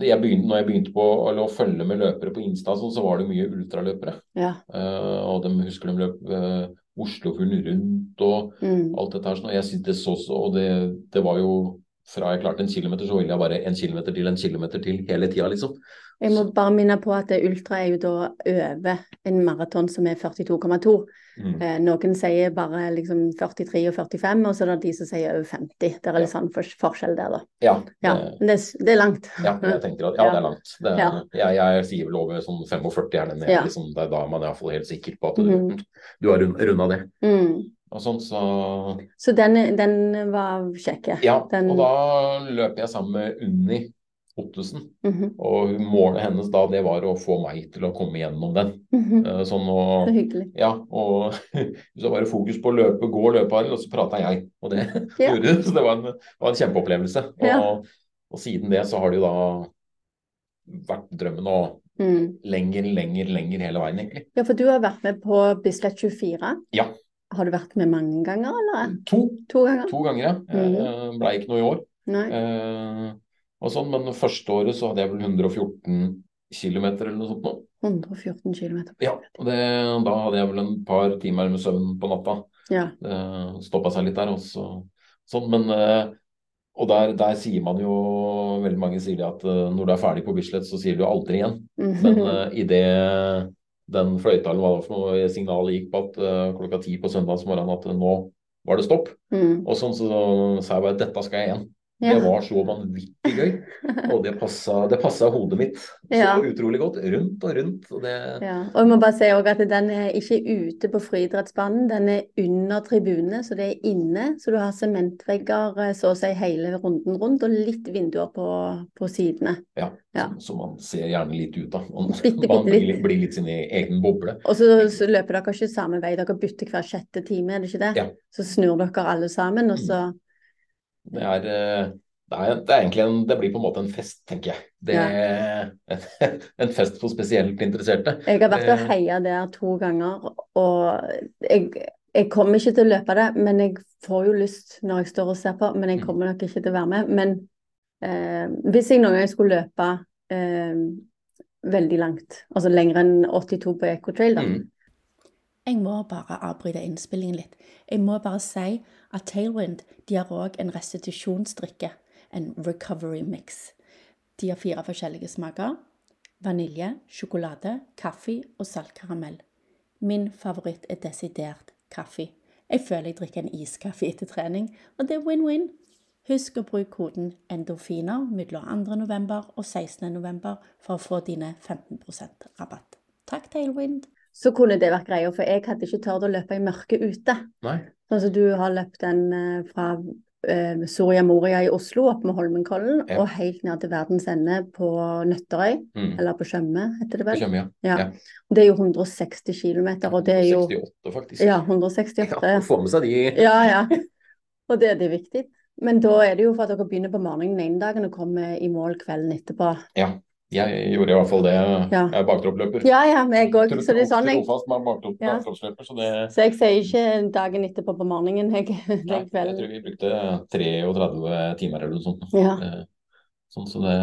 jeg begynte, når jeg begynte på å følge med løpere på Insta, så, så var det mye ultraløpere. Ja. Eh, og de husker de løp uh, Oslofjorden rundt og Mm. alt dette her. sånn, Og jeg synes det så så, og det, det var jo fra jeg klarte en kilometer, så ville jeg bare en kilometer til en kilometer til hele tida, liksom. Jeg må bare minne på at ultra er jo da over en maraton som er 42,2. Mm. Eh, noen sier bare liksom 43 og 45, og så er det de som sier over 50. Det er litt sånn forskjell der, da. Ja, Ja, men det, det er langt. ja, jeg tenker at ja, det er langt. Det, Ja. jeg, jeg sier vel over sånn 45 er ned. liksom, det er da man er iallfall helt sikker på at du, mm. du har rund- runda det. Mm. Og sånn, så Så den, den var kjekk. Ja, Den- og da løper jeg sammen med Unni Ottesen. Mhm, Og målet hennes da, det var å få meg til å komme gjennom den. Mm -hmm. Sånn Så hyggelig. Ja, og så var det fokus på å løpe, gå og løpe, og så prata jeg. Og det Ja. gjorde det. Så det var en, var en kjempeopplevelse. Og, Ja. og siden det så har det jo da vært drømmen å Mm. lenger, lenger, lenger hele veien, egentlig. Ja, for du har vært med på Bislett 24. Ja. Har du vært med mange ganger, eller? To, To ganger? to ganger, ja. Mm. Blei ikke noe i år. Nei. Eh, og sånn, men det første året så hadde jeg vel 114 km eller noe sånt nå. 114 km. Ja, og det, da hadde jeg vel en par timer med søvn på natta. Ja. Det stoppa seg litt der, også. sånn, men eh, Og der, der sier man jo Veldig mange sier det at eh, når du er ferdig på Bislett, så sier du aldri igjen. Men i uh, idet den fløyta eller hva det var for noe signalet gikk på at eh, klokka ti på søndagsmorgenen at eh, nå var det stopp, Mm. og sånn så sa jeg bare dette skal jeg igjen. Ja. Det var så vanvittig gøy, og det passa, hodet mitt så Ja. utrolig godt. Rundt og rundt. Og det, Ja, og jeg må bare si også at den er ikke ute på friidrettsbanen, den er under tribunene, så det er inne. Så du har sementvegger eh, så å si hele runden rundt, og litt vinduer på, på sidene. Ja, Ja. Så, man ser gjerne litt ut, av. Man, Bitte, man bitte blir, blir litt sin egen boble. Og så, så løper dere ikke samme vei, dere bytter hver sjette time, er det ikke det? Ja. Så snur dere alle sammen, og så Det er, eh, det er, det er en, det blir på en måte en fest, tenker jeg. Det er en, en fest for spesielt interesserte. Jeg har vært og Eh. heia der to ganger, og jeg, jeg kommer ikke til å løpe det, men jeg får jo lyst når jeg står og ser på, men jeg Mm. kommer nok ikke til å være med. Men eh, hvis jeg noen gang skulle løpe eh, veldig langt, altså lenger enn 82 på Ecotrail, da. Mm. Jeg må bare avbryte innspillingen litt. Jeg må bare si at Tailwind de har òg en restitusjonsdrikke, en recovery mix. De har fire forskjellige smaker. Vanilje, sjokolade, kaffe og saltkaramell. Min favoritt er desidert kaffe. Jeg føler jeg drikker en iskaffe etter trening, og det er win-win. Husk å bruke koden endorfiner mellom 2. november og 16. november for å få dine 15% rabatt. Takk, Tailwind. Så kunne det vært greia, for jeg hadde ikke tørt å løpe i mørket ute. Nei. Sånn som du har løpt den eh, fra eh, Soria Moria i Oslo opp med Holmenkollen Ja. og helt ned til verdens ende på Nøtterøy, Mm. eller på Tjøme, heter det Det vel. Kjømme, ja. Ja. Ja. Det er jo 160 km, og det er jo 68, faktisk. Ja, 168. Ja, Få med seg de Ja, ja. Og det, det er viktig. Men da er det jo for at dere begynner på morgenen den ene dagen og kommer i mål kvelden etterpå. Ja. Jeg gjorde i hvert fall det. Ja. Jeg er baktroppløper. Ja, ja, jeg òg. Så det er sånn jeg Trofast med baktropp- Ja. baktroppsløper, så det Så jeg sier ikke dagen etterpå på morgenen, jeg. Nei, jeg tror vi brukte 33 timer eller noe sånt. Ja. Sånn, så det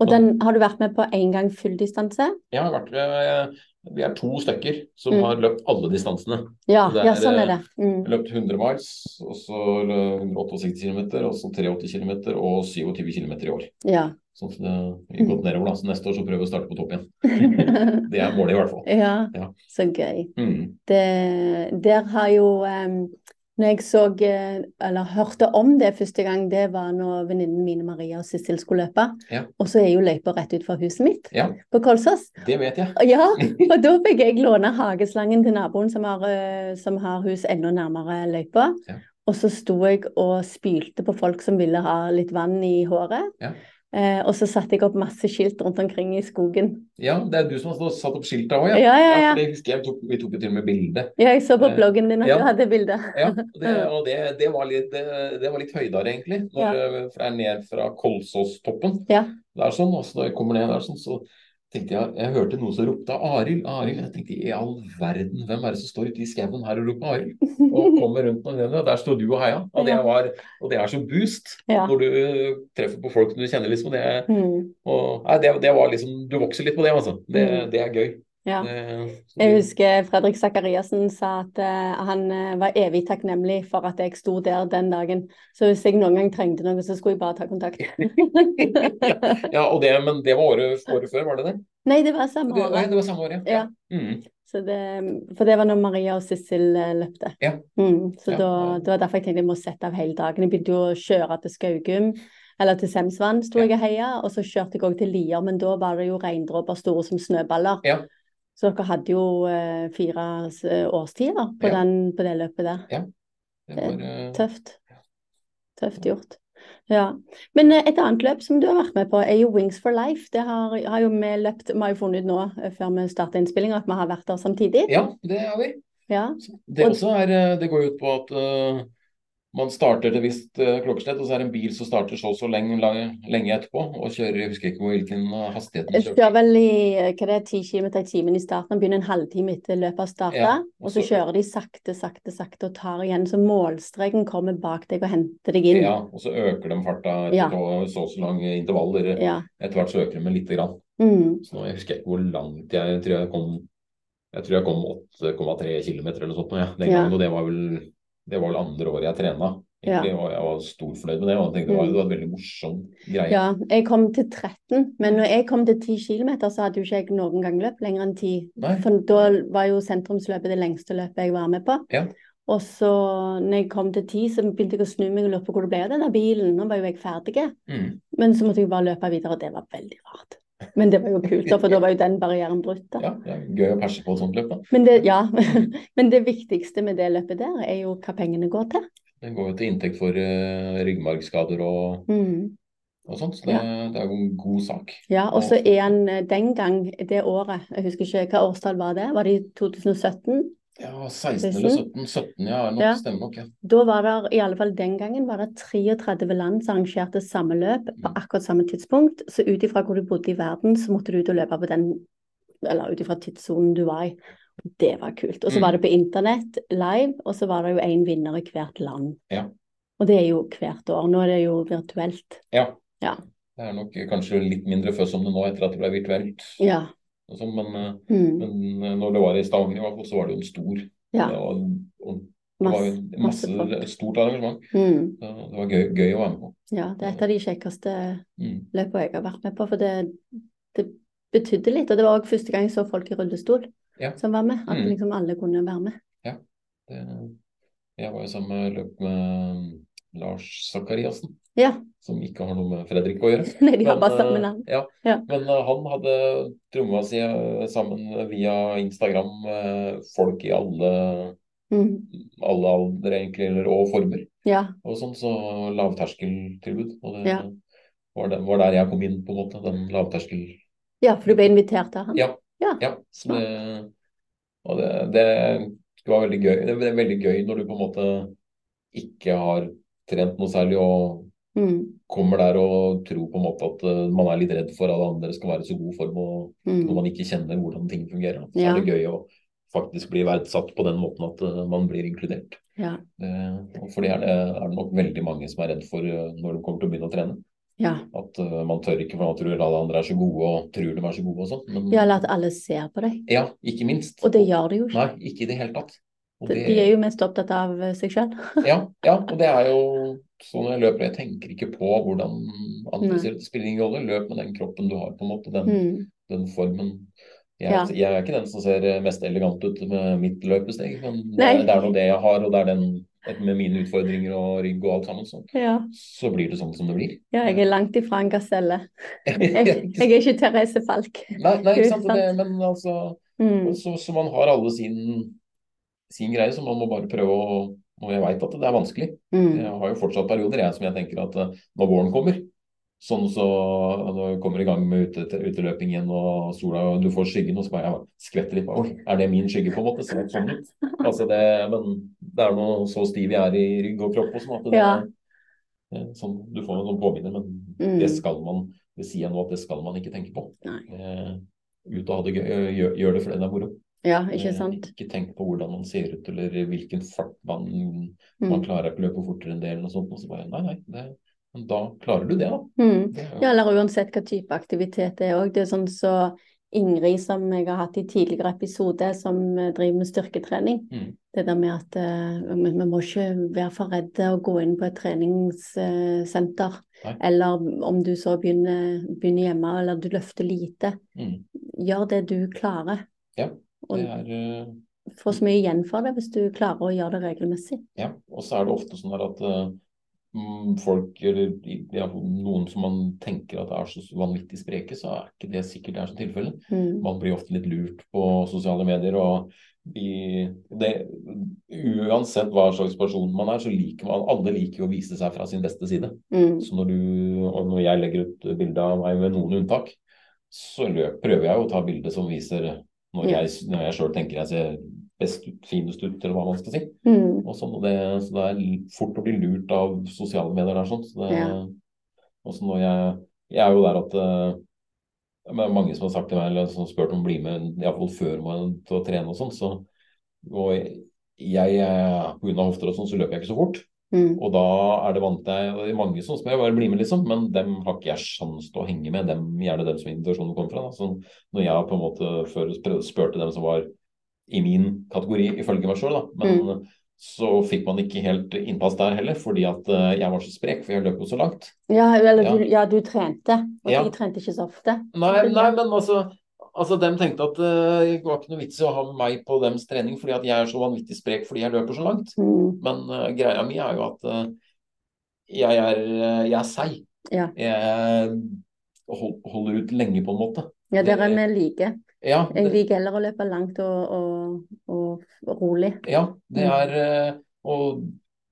Og den har du vært med på én gang full distanse? Ja, Jeg har vært eh, Vi er to stykker som Mm. har løpt alle distansene. Ja, er, ja, sånn er eh, det. Mm. Løpt 100 miles, og så 168 km, og så 83 km og 27 km i år. Ja. Sånn så det har gått nedover, da. Så neste år så prøver vi å starte på topp igjen. Det er målet i hvert fall. ja, Ja. så gøy. Mm. Det, der har jo em, Når jeg så, eh, eller hørte om det første gang, det var når venninnene mine Maria og Sissel skulle løpe. Ja. Og så er jo løypa rett ut fra huset mitt Ja, på Kolsås. det vet jeg. Ja, og da fikk jeg låne hageslangen til naboen som har, eh, som har hus enda nærmere løypa. Ja. Og så sto jeg og spylte på folk som ville ha litt vann i håret. Ja. Eh, og så satte jeg opp masse skilt rundt omkring i skogen. Ja, det er du som har satt opp skilta òg, Ja, ja, ja. det husker jeg. Vi tok, vi tok jo til og med bilde. Ja, jeg så på Eh, bloggen din at ja. du hadde bilde. Ja, det, og det, det, var litt, det, det var litt høydere, egentlig. Når Ja. jeg er ned fra Kolsåstoppen. Ja. Det er sånn, og så når jeg kommer ned der, sånn, så tenkte jeg Jeg hørte noen som ropte 'Arild', Arild. Jeg tenkte i all verden, hvem er det som står ute i skauen her og roper 'Arild'? Og kommer rundt og der står du og heia. Og det, var, og det er så boost Ja. når du uh, treffer på folk som du kjenner, liksom. Det, Mm, og, nei, det, det var liksom Du vokser litt på det, altså. Det, Mm. det er gøy. Ja. Det, Jeg husker Fredrik Sakariassen sa at uh, han eh, var evig takknemlig for at jeg sto der den dagen. Så hvis jeg noen gang trengte noe, så skulle jeg bare ta kontakt. ja, og det, men det var året, året før, var det det? Nei, det var samme Det, nei, det var samme året, Ja. Mm. Så det, for det var når Maria og Sissel eh, løpte. Ja. Mm, så Ja. da, det var derfor jeg tenkte jeg må sette av hele dagen. Jeg begynte jo å kjøre til Skaugum, eller til Semsvann sto Ja. jeg og heia, og så kjørte jeg òg til Lier, men da var det jo regndråper store som snøballer. Ja. Så dere hadde jo eh, fire årstider på, Ja. den, på det løpet der. Ja. Det var, eh, Tøft. Tøft gjort. Ja. Men eh, et annet løp som du har vært med på, er jo Wings for Life. Det har, har jo vi løpt Vi har jo funnet ut nå, før vi starta innspillinga, at vi har vært der samtidig. ja, det har vi. Ja. Det, også er, det går ut på at man starter til visst uh, klokkeslett, og så er det en bil som starter så og så lenge, lenge etterpå, og kjører Jeg husker ikke hvilken eh, hastighet den Jeg kjørte. kjører vel i eh, hva det er, 10 km i timen i starten og begynner en halvtime etter løpet har starta. Ja, og så kjører de sakte, sakte, sakte og tar igjen. Så målstreken kommer bak deg og henter deg inn. Ja, og så øker de farta etter Ja. så, så og så lange intervaller. Ja. Etter hvert så øker de med lite grann. Mm. Så nå, jeg husker ikke hvor langt jeg, jeg tror jeg kom Jeg tror jeg kom 8,3 km eller noe sånt. Ja, den gangen, og det var vel det var vel andre året jeg trena. Egentlig, og jeg var stor fornøyd med det. Og jeg tenkte det var, det var en veldig morsom greie. ja. Jeg kom til 13, men når jeg kom til 10 km, så hadde jo ikke jeg noen gang løpt lenger enn 10. Nei. For da var jo sentrumsløpet det lengste løpet jeg var med på. Ja. Og så når jeg kom til 10, så begynte jeg å snu meg og lure på hvor det ble av denne bilen. Nå var jo jeg ferdig. Mm. Men så måtte jeg bare løpe videre, og det var veldig rart. Men det var jo kult, da, for da var jo den barrieren brutt. da. Ja, det er gøy å perse på et sånt løp. da. Men det, ja. Men det viktigste med det løpet der, er jo hva pengene går til. Det går jo til inntekt for uh, ryggmargskader og, Mm. og sånt, så det, det er jo en god sak. Ja, og så er han eh, den gang, det året, jeg husker ikke hva årstall var det, var det i 2017? Ja, 16 eller 17? 17, ja, nok, Ja. stemmer nok. Ja. Da var det, i alle fall den gangen, var det 33 land som arrangerte samme løp på Mm. akkurat samme tidspunkt. Så ut ifra hvor du bodde i verden, så måtte du ut og løpe på den, eller ut ifra tidssonen du var i. Det var kult. Og så Mm. var det på internett live, og så var det jo én vinner i hvert land. Ja. Og det er jo hvert år. Nå er det jo virtuelt. ja. Ja. Det er nok kanskje litt mindre føss om det nå etter at det ble virtuelt. Ja. Sånn, men, eh, Mm. men eh, når det var i Stavanger, i hvert fall, så var det jo en stor Ja. og, og Det var Masse, masse masse, stort arrangement. Mm. Så Det var gøy, gøy å være med på. Ja, det er et av de kjekkeste Mm. løpene jeg har vært med på, for det, det betydde litt. Og det var òg første gang jeg så folk i rullestol Ja. som var med. At Mm. liksom alle kunne være med. Det, jeg var jo sammen med løp med Lars Sakariassen, Ja. som ikke har noe med Fredrik å gjøre. Nei, de har Men, bare samme eh, navn. Ja. Ja. Men eh, han hadde tromma si eh, sammen via Instagram med folk i alle, Mm. alle aldre egentlig, eller, og former. Ja. Og sånn, så lavterskeltilbud. Og det Ja. var, den, var der jeg kom inn, på en måte. Den lavterskel... ja, for du ble invitert av han? Ja. Ja. ja. Så det, og det, det, det var veldig gøy. Det er veldig gøy når du på en måte ikke har trent noe særlig og Mm. kommer der og tror på en måte at uh, man er litt redd for at andre skal være i så god form, og når Mm. man ikke kjenner hvordan ting fungerer. Så Ja. er det gøy å faktisk bli verdsatt på den måten at uh, man blir inkludert. Ja. Uh, for det er det, er det nok veldig mange som er redd for når de kommer til å begynne å trene. ja. At man tør ikke, for man tror alle andre er så gode og tror de er så gode og sånn. Men Ja, eller at alle ser på deg. ja, ikke minst. Og det gjør de jo ikke. Nei, ikke i det hele tatt. Og De er jo mest opptatt av seg sjøl. Ja, ja, og det er jo sånn når jeg løper, jeg tenker ikke på hvordan andre ser ut. Det spiller ingen rolle. Løp med den kroppen du har, på en måte. Den, Mm. den formen. Jeg, Ja. jeg er ikke den som ser mest elegant ut med mitt løpesteg, men Nei. det er nå det jeg har, og det er den med mine utfordringer og rygg og alt sammen, så, Ja. så blir det sånn som det blir. ja, jeg er langt ifra en gaselle. Jeg, jeg er ikke Therese Falk. Nei, nei, Ikke sant. Det, men altså Mm. så, så man har alle sin, sin greie, så man må bare prøve å Og jeg veit at det er vanskelig. Mm. Jeg har jo fortsatt perioder jeg som jeg tenker at eh, når våren kommer, sånn så jeg kommer i gang med ute, uteløping igjen og sola og du får skyggen, og så bare jeg skvetter litt Oi, er det min skygge, på en måte? Ser det sånn ut? Altså det, men det er noe så stiv jeg er i rygg og kropp og sånn at det Ja. eh, sånn, Du får noen påminner, men Mm. det skal man Det sier jeg nå at det skal man ikke tenke på. Eh, ut og ha det gøy. Gjør, gjør det fordi det er moro. Ja, ikke Eh, sant. Ikke tenk på hvordan man ser ut, eller hvilken fart man Man Mm. klarer ikke å løpe fortere enn det, eller noe sånt. Og så bare Nei, nei. Det, men da klarer du det, da. Mm. Det ja. Ja, eller uansett hva type aktivitet det er òg. Det er sånn så Ingrid, som jeg har hatt i tidligere episode, som eh, driver med styrketrening. Mm. Det der med at uh, vi, vi må ikke være for redde å gå inn på et treningssenter. Nei. Eller om du så begynner, begynner hjemme, eller du løfter lite. Mm. Gjør det du klarer. Ja, Og er eh, få så mye igjen for det hvis du klarer å gjøre det regelmessig. Ja. Og så er det ofte sånn her at eh, mm, folk, eller ja, noen som man tenker at er så vanvittig spreke, så er ikke det sikkert det er sånn tilfelle. Mm. Man blir ofte litt lurt på sosiale medier. og i, det, Uansett hva slags person man er, så liker man Alle liker å vise seg fra sin beste side. Mm. Så når, du, når jeg legger ut bilde av meg med noen unntak, så prøver jeg å ta bilde som viser når jeg, når jeg sjøl tenker jeg ser best ut, finest ut, eller hva man skal si. Mm. Og sånn, og det, så det er fort å bli lurt av sosiale medier der. Sånn. Så det, Ja. og sånn når jeg, jeg er jo der at eh, det er mange som har sagt til meg, eller som har spurt om å bli med, iallfall før man til å trene og sånn, så og jeg, jeg av hofter og sånn, så løper jeg ikke så fort. Mm. Og da er det vant til det er mange som spør bare bli med, liksom. Men dem har ikke jeg sjans til å henge med. Dem, gjerne dem som invitasjonen kommer fra. Da. Så når jeg på en måte før spurte dem som var i min kategori, ifølge meg sjøl, da. Men så fikk man ikke helt innpass der heller, fordi at eh, jeg var så sprek, for jeg løp jo så langt. Ja, eller Ja. Du, ja, du trente, og Ja. de trente ikke så ofte. Nei, nei men altså Altså, dem tenkte at eh, det var ikke noe vits i å ha meg på dems trening, fordi at jeg er så vanvittig sprek fordi jeg løper så langt. Mm. Men uh, greia mi er jo at uh, jeg er, jeg er seig. Ja. Jeg hold, holder ut lenge, på en måte. Ja, der er vi like. Ja, Jeg liker heller å løpe langt og, og, og rolig. ja, det Mm. er Og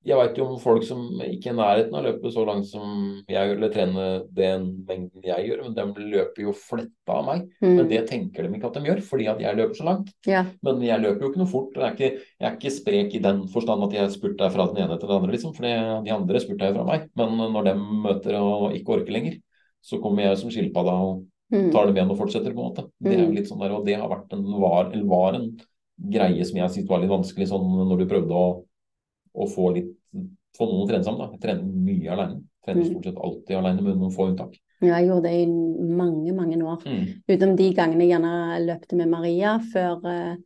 jeg veit jo om folk som ikke er i nærheten av å løpe så langt som jeg gjør, eller trene den mengden jeg gjør, men de løper jo fletta av meg. Men Mm. det tenker de ikke at de gjør, fordi at jeg løper så langt. Ja. Men jeg løper jo ikke noe fort. og Jeg er ikke, jeg er ikke sprek i den forstand at jeg spurter fra den ene til den andre, liksom. For de andre spurter fra meg. Men når de møter og ikke orker lenger, så kommer jeg som skilpadda og Mm. tar dem igjen og fortsetter, på en måte. Det er jo Mm. litt sånn der, og det har vært en, var, eller var en greie som jeg syntes var litt vanskelig, sånn når du prøvde å, å få litt få noen å trene sammen. da. Jeg trener mye alene. Trener Mm. stort sett alltid alene, med noen få unntak. Ja, jeg gjorde det i mange, mange år. Mm. Utenom de gangene jeg gjerne løpte med Maria før eh,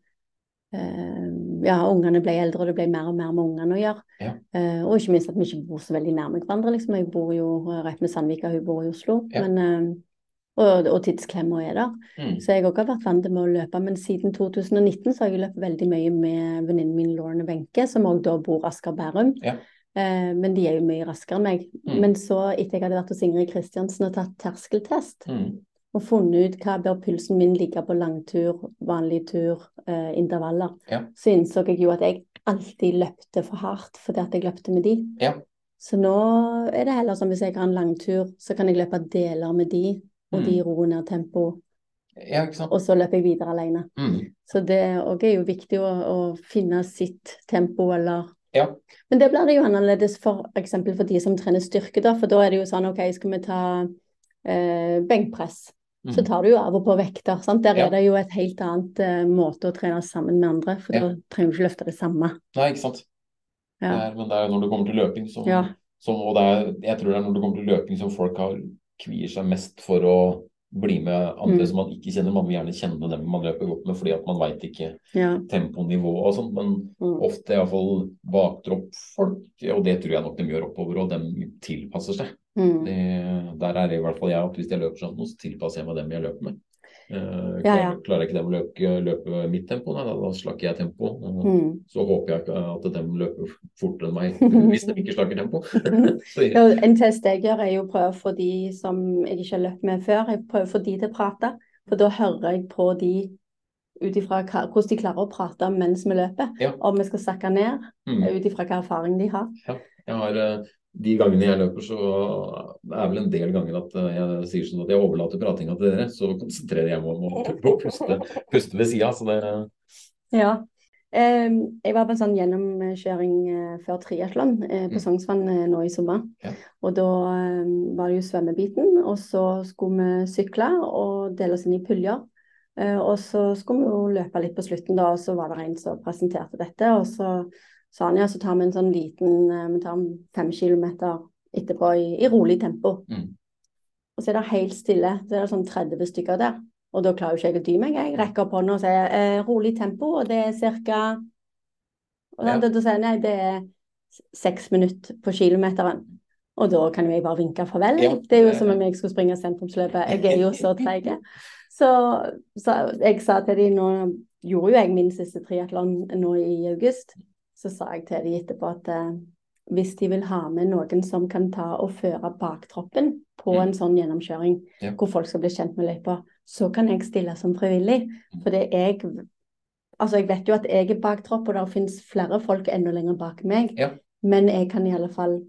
eh, ja, ungene ble eldre, og det ble mer og mer med ungene å gjøre. Ja. Eh, og ikke minst at vi ikke bor så veldig nærme hverandre. Liksom. Jeg bor jo rett med Sandvika, hun bor i Oslo. Ja. Men, eh, og, og tidsklemma er der. Mm. Så jeg òg har vært vant med å løpe. Men siden 2019 så har jeg løpt veldig mye med venninnen min Lorne Wenche, som også da bor Asker Bærum. Ja. Eh, men de er jo mye raskere enn meg. Mm. Men så, etter jeg hadde vært hos Ingrid Kristiansen og tatt terskeltest, Mm. og funnet ut hva bør pulsen min ligge på langtur, vanlig tur, eh, intervaller, Ja. så innså jeg jo at jeg alltid løpte for hardt fordi at jeg løpte med de. Ja. Så nå er det heller sånn hvis jeg har en langtur, så kan jeg løpe deler med de, og Mm. de roer ned tempo, Ja, og så løper jeg videre alene. Mm. Så det òg er jo viktig å, å finne sitt tempo, eller Ja. Men det blir det jo annerledes for eksempel for de som trener styrke, da, for da er det jo sånn OK, skal vi ta eh, benkpress? Mm. så tar du jo av og på vekter. Sant? Der Ja. er det jo et helt annet eh, måte å trene sammen med andre, for da trenger du ikke løfte det samme. Nei, ikke sant. Det er, men det er jo når det kommer til løping som, som Og det er, jeg tror det er når det kommer til løping som folk har, kvier seg mest for å bli med andre Mm. som man ikke kjenner. Man vil gjerne kjenne dem man løper godt med, fordi at man veit ikke ja. temponivå og sånn. Men Mm. ofte iallfall baktroppfolk, og det tror jeg nok de gjør oppover, og de tilpasser seg. Mm. Det, der er i hvert fall jeg at hvis jeg løper sånn, så tilpasser jeg meg dem jeg løper med. Uh, Ja, ja. Klarer ikke dem å løpe, løpe mitt tempo, nei, da, da slakker jeg tempo. Og Mm. Så håper jeg ikke at dem løper fortere enn meg hvis de ikke slakker tempo. så, Ja, en test jeg gjør, er jo å prøve å få de som jeg ikke har løpt med før, jeg prøver å få de til å prate. For da hører jeg på de ut ifra hvordan de klarer å prate mens vi løper. Ja. Om vi skal sakke ned, mm. ut ifra hva erfaring de har. Jeg har, eh, de gangene jeg løper, så det er vel en del ganger at eh, jeg sier sånn at jeg overlater pratinga til dere, så konsentrerer jeg meg om å puste, puste ved sida. Så det Ja. Jeg var på en sånn gjennomkjøring eh, før triatlon eh, på Mm. Sognsvann nå i sommer. Ja. Og da var det jo svømmebiten, og så skulle vi sykle og dele oss inn i puljer. Og så skulle vi jo løpe litt på slutten, da, og så var det en som presenterte dette. Og så sa han ja, så tar vi en sånn liten eh, Vi tar fem kilometer etterpå i, i rolig tempo. Mm. Og så er det helt stille. Så er det sånn 30 stykker der. Og da klarer jo ikke jeg å dy meg. Jeg rekker opp hånda og sier eh, rolig tempo, og det er ca. Og Ja. da, da sier jeg nei, det er seks minutter på kilometeren. Og da kan jo jeg bare vinke farvel. Ja. Det er jo som om jeg skulle springe sentrumsløpet. Jeg er jo så treig. Så, så jeg sa til dem nå gjorde jo jeg min siste triatlon nå i august. Så sa jeg til dem etterpå at eh, hvis de vil ha med noen som kan ta og føre baktroppen på Mm. en sånn gjennomkjøring, Ja. hvor folk skal bli kjent med løypa, så kan jeg stille som frivillig. Mm. For det jeg Altså, jeg vet jo at jeg er baktropp, og det finnes flere folk enda lenger bak meg. Ja. Men jeg kan i alle fall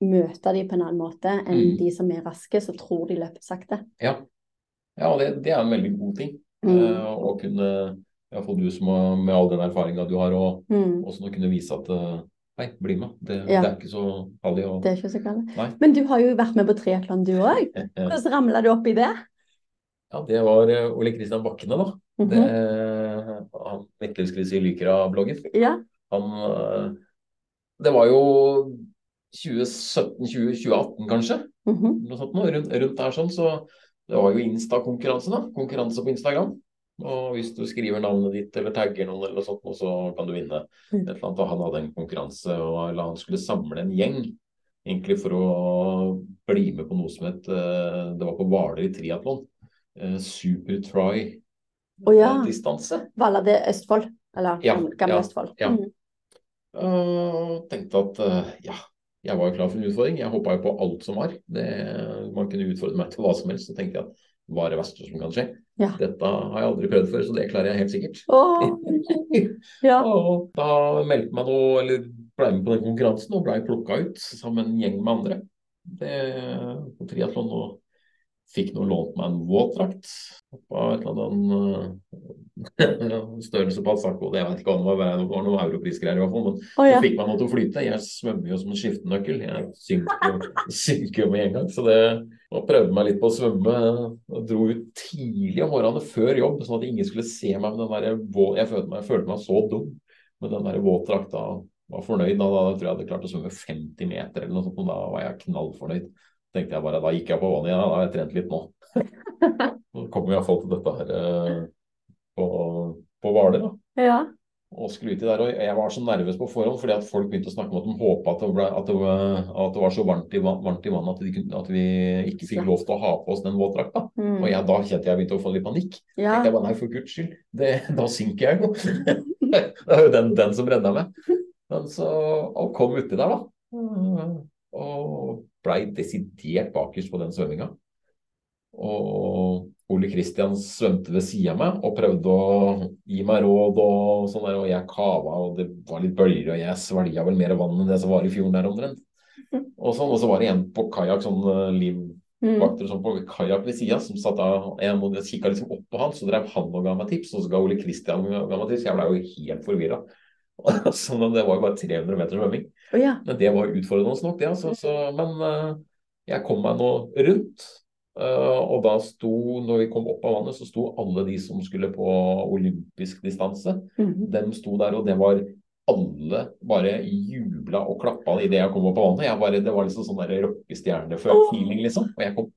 møte dem på en annen måte enn Mm. de som er raske, så tror de løper sakte. Ja, ja det, det er en veldig god ting. Mm. Uh, å kunne, iallfall du som har, med all den erfaringa du har, og Mm. også kunne vise at Nei, Hei, bli med. Det, Ja. det er ikke så farlig. å- Det er ikke så galt. Men du har jo vært med på triatlon, du òg. Hvordan ramla du opp i det? Ja, det var eh, Ole Kristian Bakkene, da. Mhm. Det, han Midtlivskrise i Lykra-bloggen. Ja. Han eh, Det var jo 2017-2018, kanskje? Mhm. Noe sånt noe, rundt, rundt der sånn, så det var jo Insta-konkurranse, da. Konkurranse på Instagram. Og hvis du skriver navnet ditt eller tagger noen eller sånt, så kan du vinne Mm. et eller annet. Og han hadde en konkurranse, og han skulle samle en gjeng. Egentlig for å bli med på noe som het eh, Det var på Hvaler i triatlon. Eh, Super Try Å ja. eh, distanse. Var det Østfold? Eller Ja, gamle, gamle ja, Østfold? ja. Mm. Og tenkte at eh, ja, jeg var jo klar for en utfordring. Jeg hoppa jo på alt som var. Det, man kunne utfordre meg til hva som helst. Så tenkte jeg at hva er det verste som kan skje? Ja. Dette har jeg aldri prøvd før, så det klarer jeg helt sikkert. Oh, ja. Og da meldte meg nå, eller ble med på den konkurransen og ble plukka ut sammen med en gjeng med andre. Det, på triatlon og fikk nå lånt meg en våtdrakt. på et eller annet eh, størrelse på Asako. Jeg vet ikke om det var, det var noen europrisgreier i hvert fall. Men så det ja. fikk meg nå til å flyte. Jeg svømmer jo som en skiftenøkkel. Jeg synker synker jo med en gang. Så det og prøvde meg litt på å svømme. Og dro ut tidlig om morgenen før jobb, sånn at ingen skulle se meg med den der vå- Jeg følte meg, jeg følte meg så dum med den der våtdrakta. Var fornøyd da, da tror jeg jeg hadde klart å svømme 50 meter eller noe sånt, og da var jeg knallfornøyd. Tenkte jeg bare, Da gikk jeg på vannet igjen, da har jeg trent litt nå. Så kommer vi iallfall til dette her eh, på, på Hvaler, da ja. Og skulle uti der. Og jeg var så nervøs på forhånd fordi at folk begynte å snakke om at de håpa at, at, det var- at det var så varmt i, varmt i vannet at, de at vi ikke fikk lov til å ha på oss den våtdrakta. Mm. Og jeg, da kjente jeg begynte å få litt panikk. ja. Tenkte jeg bare nei, for guds skyld, det, da synker jeg jo. det er jo den, den som redda meg. Men så, og kom uti der, da. Og blei desidert bakerst på den svømminga. Og Ole Kristian svømte ved sida av meg og prøvde å gi meg råd og sånn der, og jeg kava, og det var litt bølger, og jeg svelga vel mer vann enn det som var i fjorden der omtrent. Og sånn, og så var det en på kajakk, sånn livvakter og livvakter sånn på kajakk ved sida, som satt av Jeg må- jeg kikka liksom opp på han, så drev han og ga meg tips, og så ga Ole Kristian ga meg tips. Jeg ble jo helt forvirra. Sånn, det var jo bare 300 meter svømming. Oh, ja. Men det var utfordrende nok, det. Altså, så, men eh, jeg kom meg nå rundt. Eh, og da sto, når vi kom opp av vannet, så sto alle de som skulle på olympisk distanse. Mhm. De sto der, og det var alle bare jubla og klappa idet jeg kom opp av vannet. Jeg bare, det var liksom sånn rockestjerne-feeling, liksom. Og jeg kom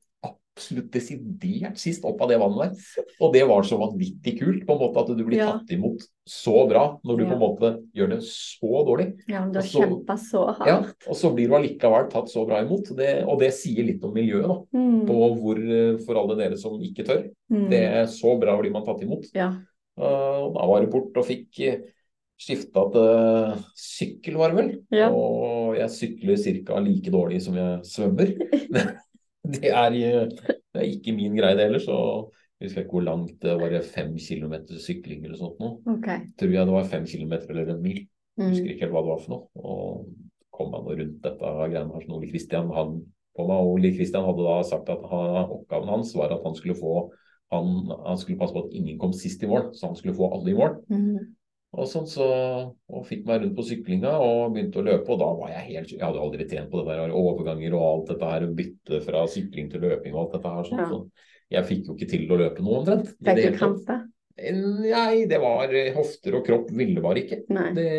absolutt desidert sist opp av det vannet der. Og det var så vanvittig kult, på en måte at du blir Ja. tatt imot så bra når du Ja. på en måte gjør det så dårlig. Ja, men du har kjempa så hardt. Ja, og så blir du allikevel tatt så bra imot. Det, og det sier litt om miljøet, da. Mm. På hvor, eh, for alle dere som ikke tør. Mm. Det er så bra blir man tatt imot. Ja. Uh, da var det bort og fikk uh, skifta til sykkel, var det vel. Ja. Og jeg sykler ca. like dårlig som jeg svømmer. det, er, uh, det er ikke min greie det heller, så jeg husker ikke hvor langt det var. det Fem kilometer sykling eller sånt nå. Okay. Tror jeg det var fem kilometer eller en mil. Jeg Mm. husker ikke helt hva det var for noe. Og kom han rundt dette greiene her som Ole Kristian hadde på meg. Og Ole Kristian hadde da sagt at han, oppgaven hans var at han skulle få han, han skulle passe på at ingen kom sist i mål, så han skulle få alle i mål. Mm. Og sånn så og fikk meg rundt på syklinga og begynte å løpe. Og da var jeg helt Jeg hadde aldri trent på det der overganger og alt dette her. Bytte fra sykling til løping og alt dette her. Sånn, Ja. så jeg fikk jo ikke til å løpe noe omtrent. Fikk det du da? krampe? Nei, det var hofter og kropp ville bare ikke. Det,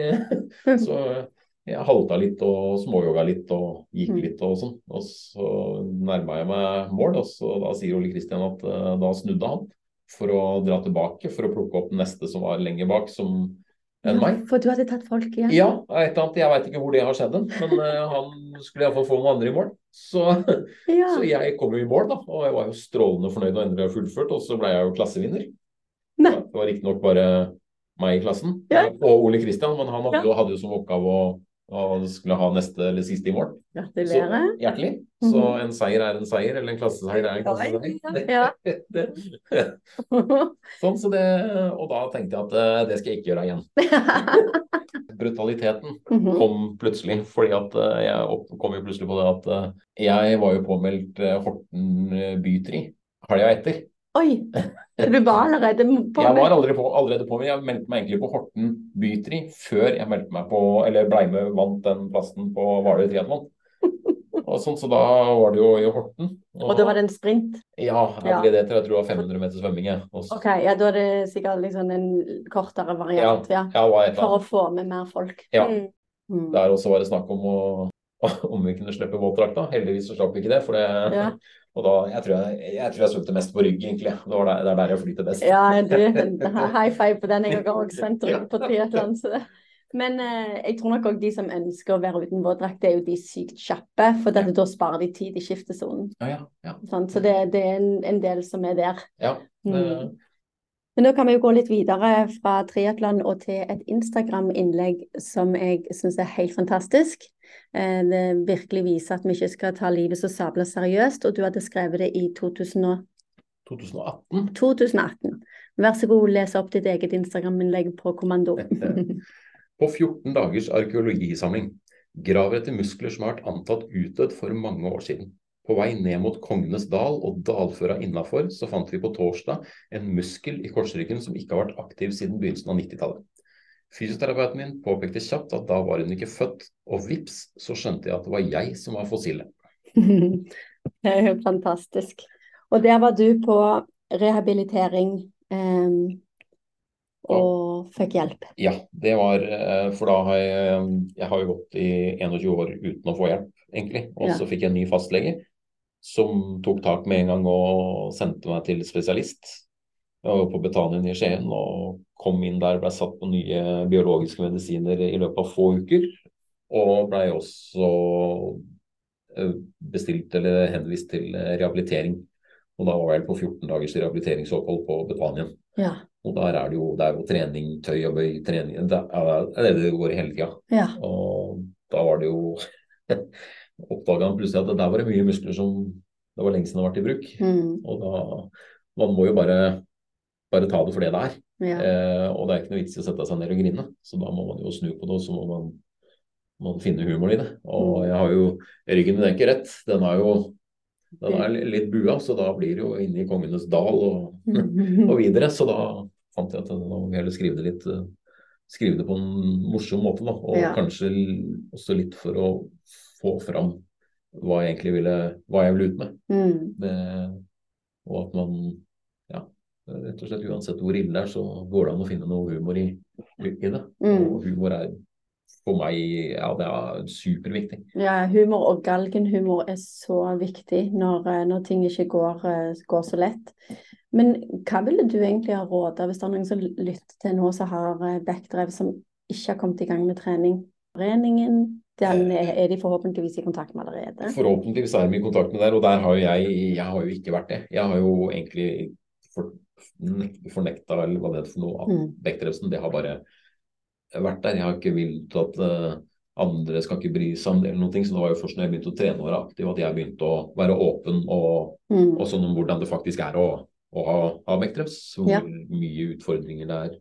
så jeg halta litt og småyoga litt og gikk Mm. litt og sånn. Og så nærma jeg meg mål, og så da sier Ole Kristian at eh, da snudde han for å dra tilbake for å plukke opp neste som var lenger bak som enn meg. For du hadde tatt folk igjen? Ja, et eller annet, jeg veit ikke hvor det har skjedd, hen, men eh, han skulle iallfall få noen andre i mål. Så, Ja. så jeg kom jo i mål, da, og jeg var jo strålende fornøyd og endelig fullført, og så ble jeg jo klassevinner. Nei. Det var riktignok bare meg i klassen, Ja. og Ole Kristian, men han hadde, Ja. jo, hadde jo som oppgave å, å skulle ha neste eller siste i. Så Gratulerer. hjertelig. Så Mhm. en seier er en seier, eller en klasseseier er en klasseseier. Ja. Det, det, sånn, så det, og da tenkte jeg at eh, det skal jeg ikke gjøre igjen. Brutaliteten Mhm. kom plutselig, fordi at eh, jeg opp- kom jo plutselig på det at eh, jeg var jo påmeldt Horten bytri helga etter. Oi! Du var allerede på Jeg var allerede, på, allerede på, men jeg meldte meg egentlig på Horten bytri før jeg meldte meg på, eller blei med vant den plassen på Hvaler triatlon. Og sånn, så da var det jo i Horten. Og da var det en sprint? Ja, jeg ble det til jeg tror det var 500 meter svømming. Ja. OK, ja, da er det sikkert liksom en kortere variant, ja. Ja, For å få med mer folk. Ja. Mm. Mm. Der også var det snakk om å, om vi kunne slippe våtdrakta. Heldigvis så slapp vi ikke det. For det. Og da, jeg tror jeg, jeg, tror jeg svømte mest på rygg, egentlig. Det, var der, det er der jeg flyter best. Ja, du, high five på den. Jeg har også svømt rygg på triatlon. Men eh, jeg tror nok òg de som ønsker å være uten våtdrakt, er jo de sykt kjappe. For dette, da sparer de tid i skiftesonen. Ja, ja, ja. Sant? Så det, det er en, en del som er der. ja det, Mm. Men da kan vi jo gå litt videre fra triatlon og til et Instagram-innlegg som jeg syns er helt fantastisk. Eh, Det virkelig viser at vi ikke skal ta livet så sabla seriøst, og du hadde skrevet det i 2000 og 2018. 2018. Vær så god, les opp ditt eget Instagram-innlegg på kommando. På 14 dagers arkeologisamling. Graver etter muskler som har vært antatt utdødd for mange år siden. På vei ned mot Kongenes dal og dalføra innafor, så fant vi på torsdag en muskel i korsryggen som ikke har vært aktiv siden begynnelsen av 90-tallet. Fysioterapeuten min påpekte kjapt at da var hun ikke født, og vips, så skjønte jeg at det var jeg som var fossilet. Det er jo fantastisk. Og der var du på rehabilitering eh, og fikk hjelp. Ja, det var eh, For da har jeg Jeg har jo gått i 21 år uten å få hjelp, egentlig. Og Ja. så fikk jeg en ny fastlege som tok tak med en gang og sendte meg til spesialist. Jeg var på Betanien i Skien og kom inn der, ble satt på nye biologiske medisiner i løpet av få uker. Og blei også eh, bestilt eller henvist til eh, rehabilitering. Og da var jeg på 14 dagers rehabiliteringsopphold på Betanien. Ja. Og der er det jo, det er jo trening, tøy og bøy, trening Det er det er det det går i hele tida. ja. Og da var det jo Oppdaga han plutselig at det der var det mye muskler som det var lenge siden har vært i bruk. Mm, Og da Man må jo bare, bare ta det for det det er. ja. Eh, og det er ikke noe vits i å sette seg ned og grine. Så da må man jo snu på det, og så må man, man finne humor i det. Og Mm. jeg har jo Ryggen min er ikke rett. Den er jo den er litt bua, så da blir det jo inne i Kongenes dal og og videre. Så da fant jeg at jeg må heller skrive det litt eh, skrive det på en morsom måte, da. Og Ja. kanskje også litt for å få fram hva jeg egentlig ville hva jeg ville ut med. Mm, med og at man ja, rett og slett uansett hvor ille det er, så går det an å finne noe humor i, i det. Mm. Og humor er for meg ja, det er superviktig. Ja, humor og galgenhumor er så viktig når, eh, når ting ikke går, eh, går, så lett. Men hva ville du egentlig ha råda hvis det er noen som lytter til nå som har eh, backdrev som ikke har kommet i gang med trening? Foreningen, den er de forhåpentligvis i kontakt med allerede? Forhåpentligvis er de i kontakt med der, og der har jo jeg, jeg har jo ikke vært det. Jeg har jo egentlig for, fornekta, eller hva det heter for noe, at mm. backdrevsen, det har bare vært der. Jeg har ikke villet at uh, andre skal ikke bry seg om det eller noe. Så det var jo først når jeg begynte å trene og være aktiv at jeg begynte å være åpen og, mm. og sånn om hvordan det faktisk er å, ha, ha. Hvor ja. mye utfordringer det er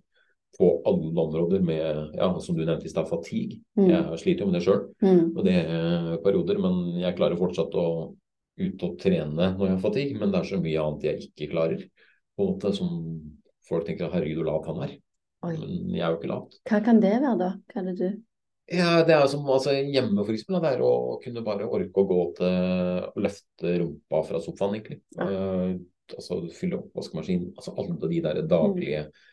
på alle områder med, ja, som du nevnte i stad, fatigue. Mm. Jeg sliter jo med det sjøl, mm. og det er perioder. Men jeg klarer fortsatt å ut og trene når jeg har fatigue, men det er så mye annet jeg ikke klarer. på en måte Som folk tenker 'herregud, hvor lat han er'. Oi. Men jeg er jo ikke lat. Hva kan det være, da? Hva er det du ja, Det er som altså, hjemme, for eksempel. Det er å kunne bare orke å gå til å løfte rumpa fra sofaen, egentlig. Ja. Altså fylle opp vaskemaskinen. Altså alle de der daglige, mm.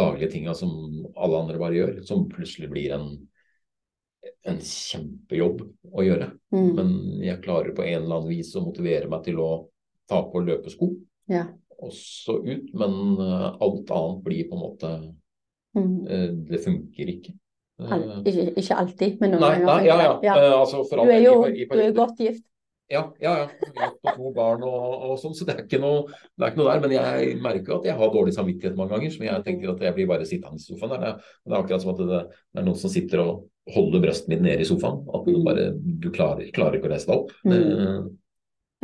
daglige tinga som alle andre bare gjør. Som plutselig blir en, en kjempejobb å gjøre. Mm. Men jeg klarer på en eller annen vis å motivere meg til å ta på løpesko. Ja. Og så ut. Men uh, alt annet blir på en måte Mm. Eh, det funker ikke. Al eh, ikke, ikke, alltid, men noen ganger. Ja, ja. ja. Altså du, er jo, i, i, du er godt gift. Ja, ja. ja. To barn og, og sånn, så det er, noe, det er, ikke noe, der. Men jeg merker at jeg har dårlig samvittighet mange ganger. Så jeg tenker at jeg blir bare sittende i sofaen. Der. Det, er akkurat som at det, det, er noen som sitter og holder brøstet mitt nede i sofaen. At du bare du klarer, klarer ikke å reise deg opp. Mm.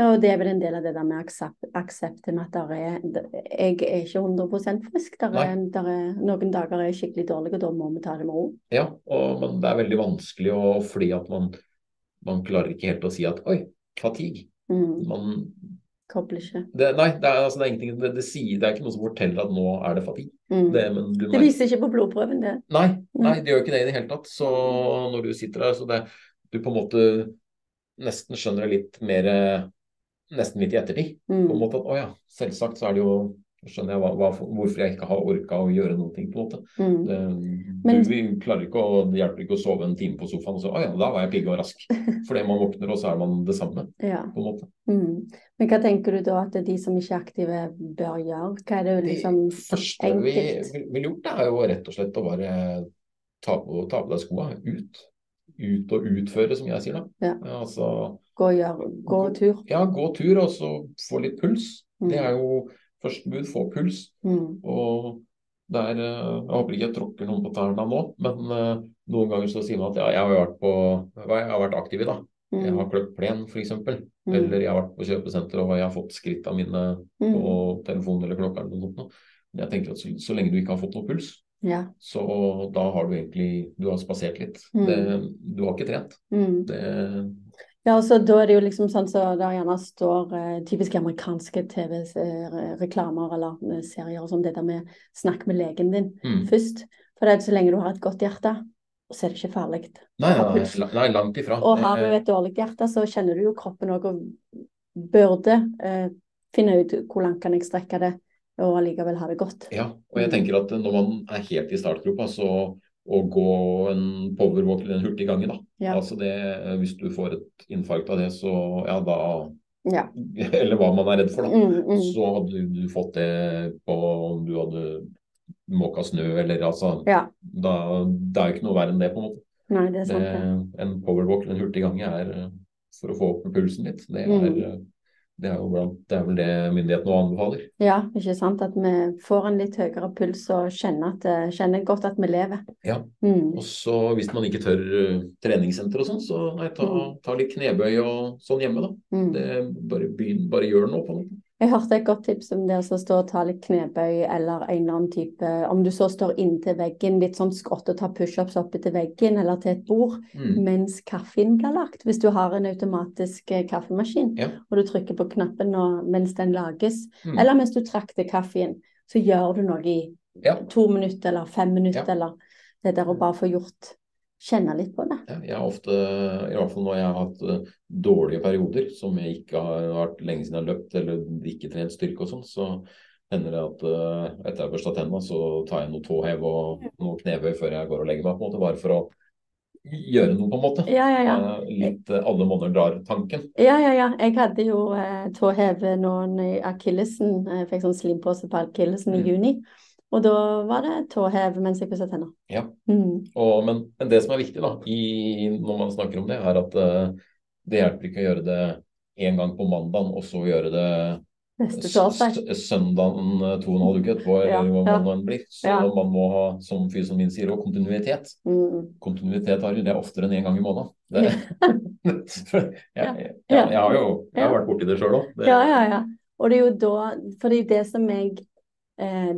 Ja, og det er vel en del av det der med aksept, med at er, jeg er ikke 100 frisk. Der er, der er, noen dager er skikkelig dårlig, og da må vi ta det med ro. Ja, og, men det er veldig vanskelig å, fordi at man, man klarer ikke helt å si at oi, fatigue. Mm. Man Kobler ikke. Det, nei, det er, altså, det, er det, det, sier, det, er ikke noe som forteller at nå er det fatigue. Mm. Det, det, viser ikke på blodprøven, det. Nei, nei, det gjør ikke det i det hele tatt. Så når du sitter der, så det, du på en måte nesten skjønner det litt mer nesten litt i ettertid. Mm. på en måte at Å ja, selvsagt så er det jo skjønner jeg hva, hva, hvorfor jeg ikke har orka å gjøre noen ting. på en måte. Mm. Det, Men, du, vi klarer ikke å, Det hjelper ikke å sove en time på sofaen og så ja, da var jeg pigg og rask. Fordi man våkner, og så er man det samme. Ja. på en måte. Mm. Men hva tenker du da at de som ikke er aktive, bør gjøre? Hva er det liksom det første enkelt? vi ville gjort, det er jo rett og slett å bare ta på, ta på deg skoa ut. Ut og utføre, som jeg sier da. Ja. Altså, Gå, gjør, gå tur? Ja, gå tur og så få litt puls. Mm. Det er jo første bud, få puls. Mm. Og der, eh, Jeg håper ikke jeg tråkker noen på tærne nå, men uh, noen ganger så sier man at ja, jeg har vært, på, jeg har vært aktiv i dag. Mm. Jeg har kløpt plen f.eks. Mm. Eller jeg har vært på kjøpesenter og jeg har fått skrittene mine mm. på telefonen eller klokka. eller noe sånt. Men jeg tenker at så, så, lenge du ikke har fått noe puls, ja. så da har du egentlig du har spasert litt. Mm. Det, du har ikke trent. Mm. Det, ja, og så da er det jo liksom sånn så da gjerne står eh, typiske amerikanske TV-reklamer eller eh, serier og sånn, det der med snakk med legen din mm. først. For det er så lenge du har et godt hjerte, så er det ikke farlig. Nei, nei, nei, langt ifra. Og har du et dårlig hjerte, så kjenner du jo kroppen òg og burde eh, finne ut hvor langt kan jeg strekke det, og allikevel ha det godt. Ja, og jeg tenker at når man er helt i startgropa, så å gå en powerwalk eller en hurtig gange. Da. Ja. Altså det, hvis du får et infarkt av det, så ja, da ja. Eller hva man er redd for, da. Mm, mm. Så hadde du fått det på om du hadde måka snø eller altså ja. da, Det er jo ikke noe verre enn det, på en måte. Nei, det er sant, det, en powerwalk eller en hurtig gange er for å få opp pulsen litt. Det er mm. Det er, blant, det er vel det myndighetene anbefaler. Ja, ikke sant. At vi får en litt høyere puls og kjenner, at, kjenner godt at vi lever. Ja. Mm. Og så hvis man ikke tør uh, treningssenter og sånn, så nei, ta, mm. ta, litt knebøy og sånn hjemme, da. Mm. Det, bare, begynn, bare gjør noe på noe. Jeg hørte et godt tips om det å stå og ta litt knebøy eller en eller annen type Om du så står inntil veggen, litt sånn skrått og tar pushups oppe til veggen eller til et bord mm. mens kaffen blir lagt. Hvis du har en automatisk eh, kaffemaskin ja. og du trykker på knappen og, mens den lages, mm. eller mens du trakter kaffen, så gjør du noe i ja. to minutter eller fem minutter ja. eller det der å bare få gjort kjenne litt på det. Jeg har ofte, i hvert fall når jeg har hatt uh, dårlige perioder som jeg ikke har vært lenge siden jeg har løpt eller ikke trent styrke og sånn, så hender det at uh, etter jeg har børsta tenna, så tar jeg noe tåhev og noe knebøy før jeg går og legger meg, på en måte, bare for å gjøre noe, på en måte. Ja, ja, ja. Eh, Litt eh, alle måneder drar-tanken. Ja, ja, ja. Jeg hadde jo eh, tåhev noen i akillesen. Jeg fikk sånn slimpose på akillesen i Mm. juni. Og da var det tåhev mens jeg pussa tenner. Ja. Mm. Og, men, men det som er viktig da, i, når man snakker om det, er at uh, det hjelper ikke å gjøre det én gang på mandagen, og så gjøre det søndagen eh, to og en halv uke etterpå, eller hva ja. man nå blir. Så Ja. man må ha, som fyr som min sier, og kontinuitet. Mm. Kontinuitet har det er oftere enn én gang i måneden. Det, jeg, jeg, jeg, har jo jeg har vært borti det sjøl òg. Ja, ja, ja. Og det er jo da Fordi det som jeg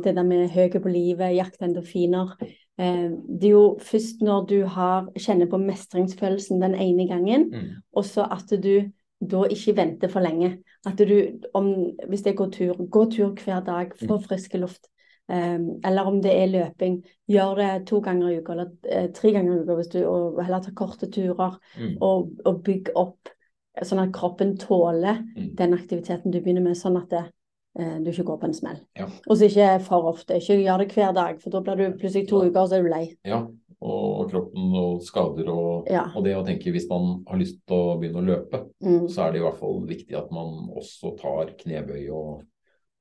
Det der med høye på livet, jakte endorfiner eh, Det er jo først når du har, kjenner på mestringsfølelsen den ene gangen, Mm. og så at du da ikke venter for lenge. At du, om, hvis det går tur, gå tur hver dag, få frisk luft. Um, eller om det er løping, gjør det to ganger i uka, eller uh, tre ganger i uka, hvis du, og heller ta korte turer. Mm. Og, og bygg opp sånn at kroppen tåler Mm. den aktiviteten du begynner med, sånn at det, eh, du ikke går på en smell. Ja. Og så ikke for ofte. Ikke gjør det hver dag, for da blir du plutselig to uker, og så er du lei. Ja, og kroppen og skader og, Ja. og det å tenke hvis man har lyst til å begynne å løpe, Mm. så er det i hvert fall viktig at man også tar knebøy og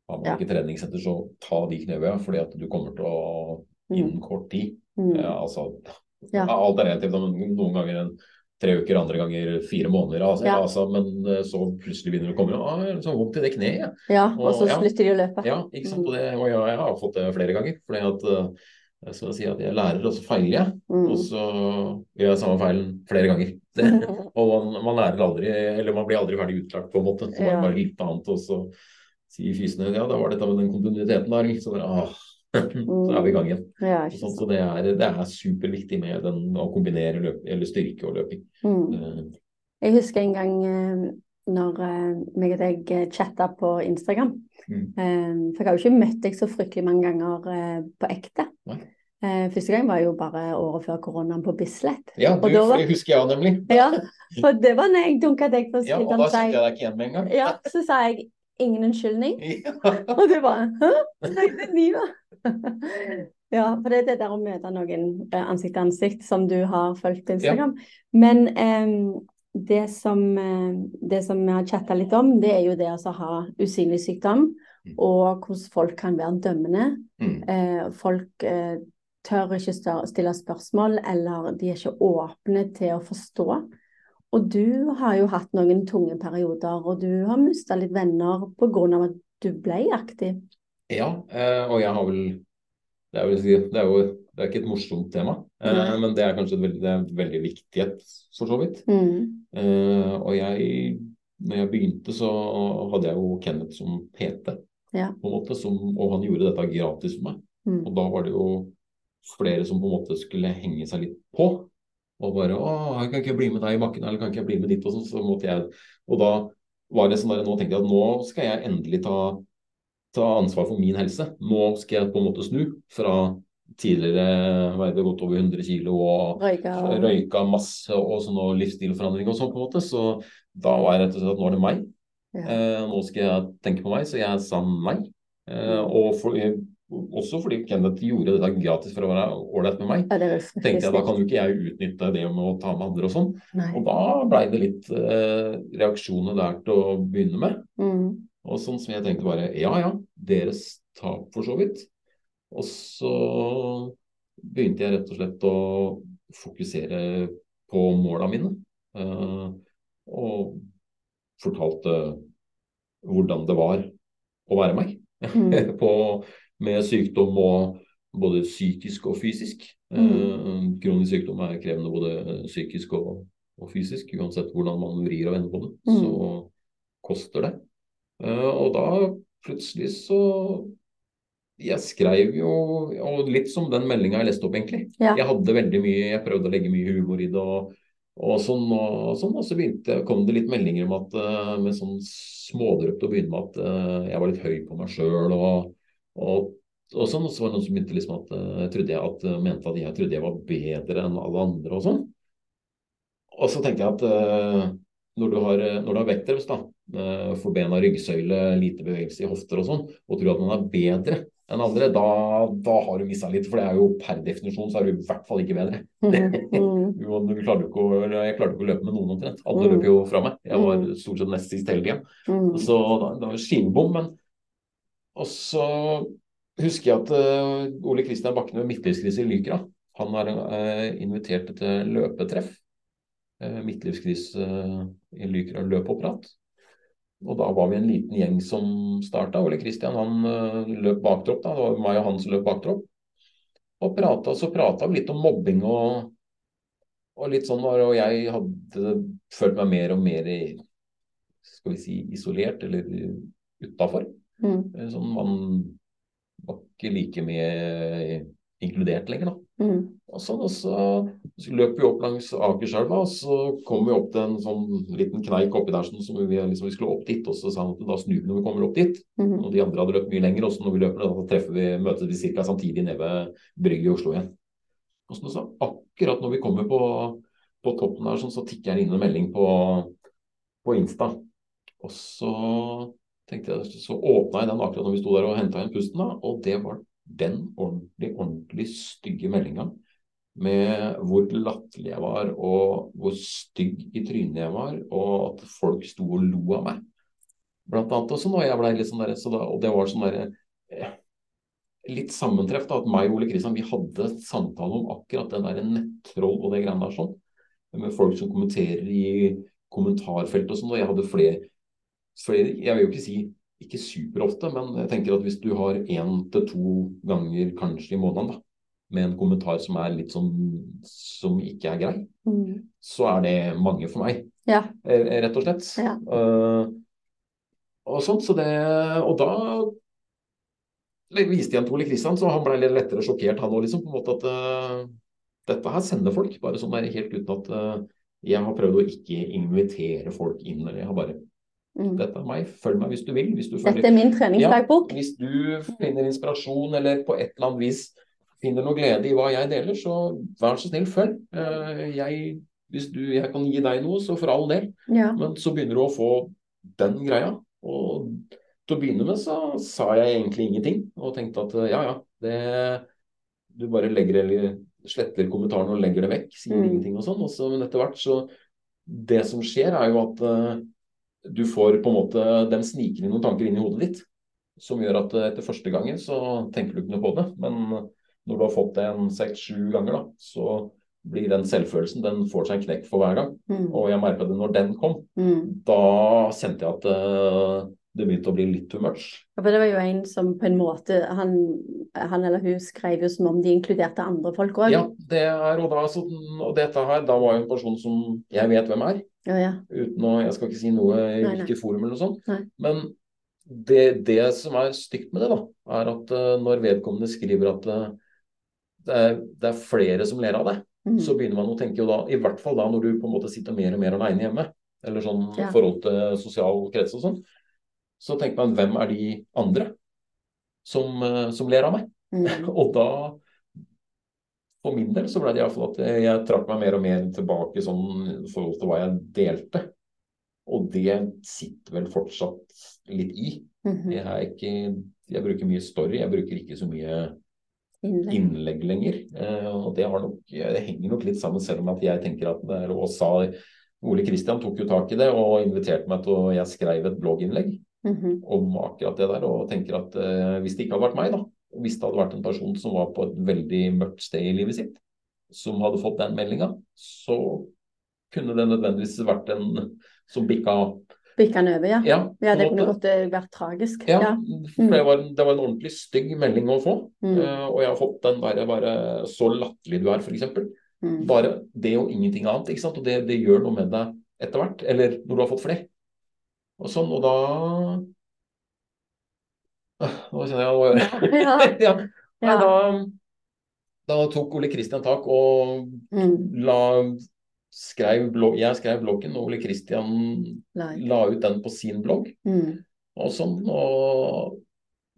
har man Ja. ikke treningssenter, så ta de knebøya, fordi at du kommer til å innen kort tid Mm. ja, altså. Alt er relativt, men noen ganger en tre uker, andre ganger fire måneder. Altså, Ja. altså, men eh, så plutselig begynner det å komme ah, så vondt i det kneet. ja. Ja, og så Og- så slutter de å løpe. Ja, ikke sant? Og, det, og jeg, jeg har fått det flere ganger. fordi at jeg skal si at jeg lærer, og så feiler jeg. Mm. Og så gjør jeg samme feilen flere ganger. Det, og man, man lærer aldri, eller man blir aldri ferdig utlært, på en måte. Så Ja. bare litt annet. Og så sier fysene ja, da var dette med den kontinuiteten der. Så bare, ah, så er vi i gang igjen. Ja, Sånn, så det er, det er superviktig med den, å kombinere løp, eller styrke og løping. Mm. Eh, Jeg husker en gang eh, når eh, meg og deg chatta på Instagram. Mm. For jeg har jo ikke møtt deg så fryktelig mange ganger på ekte. Nei. Første gang var jo bare året før koronaen på Bislett. Ja, da var- det husker jeg nemlig. Ja, for det var når jeg dunka deg på Ja, og da kjente jeg deg ikke igjen med en gang. Ja, så sa jeg ingen unnskyldning. Ja. Og du bare Hæ? Er Ja, for det er det der å møte noen eh, ansikt til ansikt som du har fulgt på Instagram. Men um, det som, eh, det som vi har chatta litt om, det er jo det å ha usynlig sykdom, Mm. og hvordan folk kan være dømmende. Mm. Folk tør ikke stille spørsmål, eller de er ikke åpne til å forstå. Og du har jo hatt noen tunge perioder, og du har mista litt venner pga. at du ble aktiv. Ja, eh, og jeg har vel Det er, vel, det er jo det er ikke et morsomt tema, mm. Men det er kanskje et veldig, det er veldig viktighet, for så vidt. Mm. Eh, og jeg, når jeg begynte, så hadde jeg jo Kenneth som PT, Ja. på en måte, som, og han gjorde dette gratis for meg. Mm. Og da var det jo flere som på en måte skulle henge seg litt på. Og bare 'Å, jeg kan ikke bli med deg i bakken', eller 'kan ikke jeg bli med dit?' Og sånn. Så måtte jeg Og da var det sånn der, nå tenkte jeg at nå skal jeg endelig ta, ta ansvar for min helse. Nå skal jeg på en måte snu fra tidligere veide godt over 100 kilo og Røyka røyka masse og sånn og livsstilforandring og sånn på en måte. Så da var jeg rett og slett at nå er det meg. ja. Eh, nå skal jeg tenke på meg, så jeg sa nei. Eh, og for, også fordi Kenneth gjorde dette gratis for å være ålreit med meg. ja, det Tenkte jeg da kan jo ikke jeg utnytte det med å ta med andre og sånn. Og da blei det litt eh, reaksjoner der til å begynne med. Mm. Og sånn som jeg tenkte bare ja ja, deres tap for så vidt. Og så begynte jeg rett og slett å fokusere på måla mine. eh, og fortalte hvordan det var å være meg. Mm. på, med sykdom og både psykisk og fysisk. Mm. Eh, kronisk sykdom er krevende både psykisk og, og fysisk. Uansett hvordan man vrir og vender på det, Mm. så koster det. Eh, og da plutselig så Jeg skrev jo og litt som den meldinga jeg leste opp, egentlig. Ja. Jeg hadde veldig mye, jeg prøvde å legge mye humor i det. og og sånn, og, sånn, og så begynte, kom det litt meldinger om at eh, med sånn smådrøpt å begynne med at eh, jeg var litt høy på meg sjøl. Og, og, også noe, så var det noen som begynte liksom at jeg trodde jeg at, mente at jeg trodde jeg var bedre enn alle andre og sånn. Og så tenkte jeg at eh, når du har, når du har vektrems, da, eh, for bena, ryggsøyle, lite bevegelse i hofter og sånn, og tror at man er bedre enn andre, da, da har du mista litt. For det er jo per definisjon så er du i hvert fall ikke bedre. Mm. Du klarte ikke å, jeg klarte ikke å løpe med noen omtrent. Alle Mm. løp jo fra meg. Jeg var Mm. stort sett nest sist hele tida. Så da, det var skinnbom. Men Og så husker jeg at eh, Ole Kristian Bakken ved Midtlivskrise i Lykra, han har eh, invitert til løpetreff. Uh, Midtlivskrise eh, i Lykra løp Og da var vi en liten gjeng som starta. Ole Kristian han eh, løp baktropp. da, Det var meg og han som løp baktropp. Og prata, så prata vi litt om mobbing og, og litt sånn. Og jeg hadde følt meg mer og mer skal vi si, isolert eller utafor. Mm. Sånn, man var ikke like mye inkludert lenger, da. Mm. Og, sånn, og så, så løp vi opp langs Akerselva, og så kom vi opp til en sånn liten kneik oppi der sånn, som vi, liksom, vi skulle opp dit. Og så sa han at da snur vi når vi kommer opp dit. Mm. Og de andre hadde løpt mye lenger. Og så når vi løper da treffer vi, møtes vi ca. samtidig nede ved brygget i Oslo igjen. Og så, så akkurat når vi kommer på, på toppen der, sånn, så tikker jeg inn en melding på, på Insta. Og så tenkte jeg, så åpna jeg den akkurat når vi sto der og henta inn pusten, da, og det var den ordentlig, ordentlig stygge meldinga med hvor latterlig jeg var, og hvor stygg i trynet jeg var, og at folk sto og lo av meg. Blant annet også når jeg blei litt sånn der, så og det var sånn derre eh, Litt sammentreff, da, at meg og Ole Kristian vi hadde samtale om akkurat den der nettroll og det greiene der sånn. Med folk som kommenterer i kommentarfeltet og sånn, og jeg hadde flere flere, jeg vil jo ikke si ikke superofte, men jeg tenker at hvis du har én til to ganger kanskje i måneden da, med en kommentar som er litt sånn som ikke er grei, Mm. så er det mange for meg, Ja. eh, rett og slett. Ja. Uh, og sånt, så det, og da viste jeg en Ole Kristian, så han ble litt lettere sjokkert han òg, liksom. På en måte at uh, dette her sender folk, bare sånn der helt uten at uh, jeg har prøvd å ikke invitere folk inn. Eller jeg har bare Mm. dette er meg, følg meg hvis du vil. Hvis du Dette er min treningsdagbok. hvis du finner inspirasjon eller på et eller annet vis finner noe glede i hva jeg deler, så vær så snill, følg. Eh, Jeg, hvis du, jeg kan gi deg noe, så for all del. Ja. Men så begynner du å få den greia. Og til å begynne med så sa jeg egentlig ingenting, og tenkte at ja ja, det Du bare legger eller sletter kommentaren og legger det vekk, sier Mm. ingenting og sånn. Men etter hvert så Det som skjer, er jo at eh, du får på en måte dem sniker inn noen tanker inn i hodet ditt som gjør at eh, etter første gangen så tenker du ikke noe på det. Men når du har fått det en seks-sju ganger, da, så blir den selvfølelsen Den får seg en knekk for hver gang. Mm. Og jeg merka det når den kom. Mm. Da kjente jeg at eh, det begynte å bli litt too much. Ja, For det var jo en som på en måte Han, han eller hun skrev jo som om de inkluderte andre folk òg. Ja, det er, og, da, så, og dette her, da var jo en person som jeg vet hvem er. Ja, ja. Uten å, Jeg skal ikke si noe i hvilket forum eller noe sånt. Nei. Men det, det som er stygt med det, da, er at eh, når vedkommende skriver at eh, det, er, det er flere som ler av det, Mm. så begynner man å tenke jo da, i hvert fall da når du på en måte sitter mer og mer alene hjemme, eller sånn i Ja. forhold til sosial krets og sånn, så tenker man hvem er de andre som, eh, som ler av meg? Mm. Og da, for min del, så ble det iallfall at jeg trakk meg mer og mer tilbake sånn i forhold til hva jeg delte. Og det sitter vel fortsatt litt i. Mhm. Jeg, er ikke, jeg bruker mye story, jeg bruker ikke så mye Innlegg. innlegg lenger. Eh, og det, har nok, det henger nok litt sammen, selv om at jeg tenker at det er, og sa Ole Kristian tok jo tak i det og inviterte meg til å Jeg skrev et blogginnlegg Mhm. om akkurat det der, og tenker at eh, hvis det ikke hadde vært meg, da, hvis det hadde vært en person som var på et veldig mørkt sted i livet sitt, som hadde fått den meldinga, så kunne det nødvendigvis vært en som bikka Bikka den over, ja. Ja, Ja, det kunne godt eh, vært tragisk. Ja, Ja. for det var, det var en ordentlig stygg melding å få. Mm. Uh, og jeg har fått den der bare så latterlig du er, f.eks. Mm. Bare det og ingenting annet. ikke sant? Og det, det gjør noe med deg etter hvert. Eller når du har fått flere. Og sånn, og da Nå kjenner jeg Ja. ja. Nei, Ja. da, da tok Ole Kristian tak og Mm. la skrev blogg, Jeg skrev bloggen, og Ole Kristian la ut den på sin blogg. Mm. Og sånn, og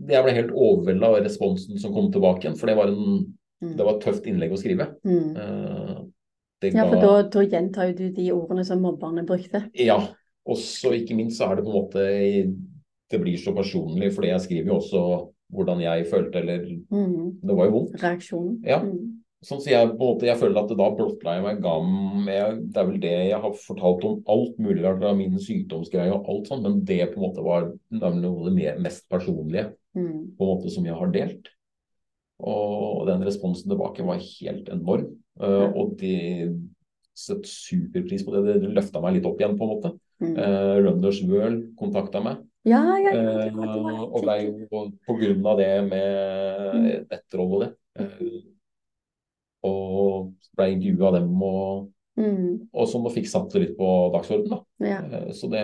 jeg ble helt overvelda av responsen som kom tilbake igjen, for det var, en, Mm. det var et tøft innlegg å skrive. Mm. Eh, ga... Ja, for da, da gjentar du de ordene som mobberne brukte. Ja. Og så ikke minst så er det på en måte Det blir så personlig, fordi jeg skriver jo også hvordan jeg følte, eller Mm. Det var jo vondt. Reaksjonen. Ja. Mm. Sånn så jeg, på en måte, jeg føler at det da blottla jeg meg gam jeg, Det er vel det jeg har fortalt om alt mulig rart av min sykdomsgreie og alt sånt, men det på en måte var noe av det mest personlige Mm. på en måte som jeg har delt. Og den responsen tilbake var helt enorm. Uh, og de setter superpris på det. Det løfta meg litt opp igjen, på en måte. Mm. Uh, Runners World kontakta meg. Ja, ja, ja. Eh, det var- det var og ble jo på grunn av det med Mm. nettroll og det. Eh, og ble intervjua av dem og, Mm. og og fikk satt det litt på dagsordenen. da. Ja. Eh, Så det,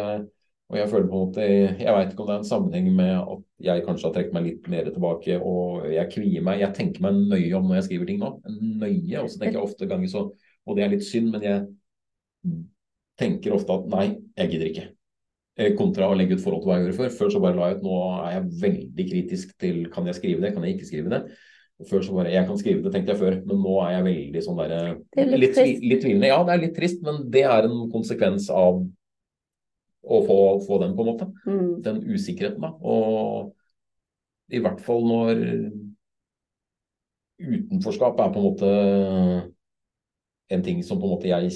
og jeg føler på en måte Jeg veit ikke om det er en sammenheng med at jeg kanskje har trukket meg litt mer tilbake, og jeg kvier meg. Jeg tenker meg nøye om når jeg skriver ting nå. Nøye. Og så tenker jeg ofte ganger så Og det er litt synd, men jeg tenker ofte at nei, jeg gidder ikke. Eh, Kontra å legge ut forhold til hva jeg gjorde før. Før så bare la jeg ut Nå er jeg veldig kritisk til kan jeg skrive det, kan jeg ikke skrive det. Før så bare Jeg kan skrive det, tenkte jeg før, men nå er jeg veldig sånn derre er litt litt, litt tvilende. Ja, det er litt trist, men det er en konsekvens av å få, få den, på en måte. Mm. Den usikkerheten, da. Og i hvert fall når utenforskap er på en måte en ting som på en måte jeg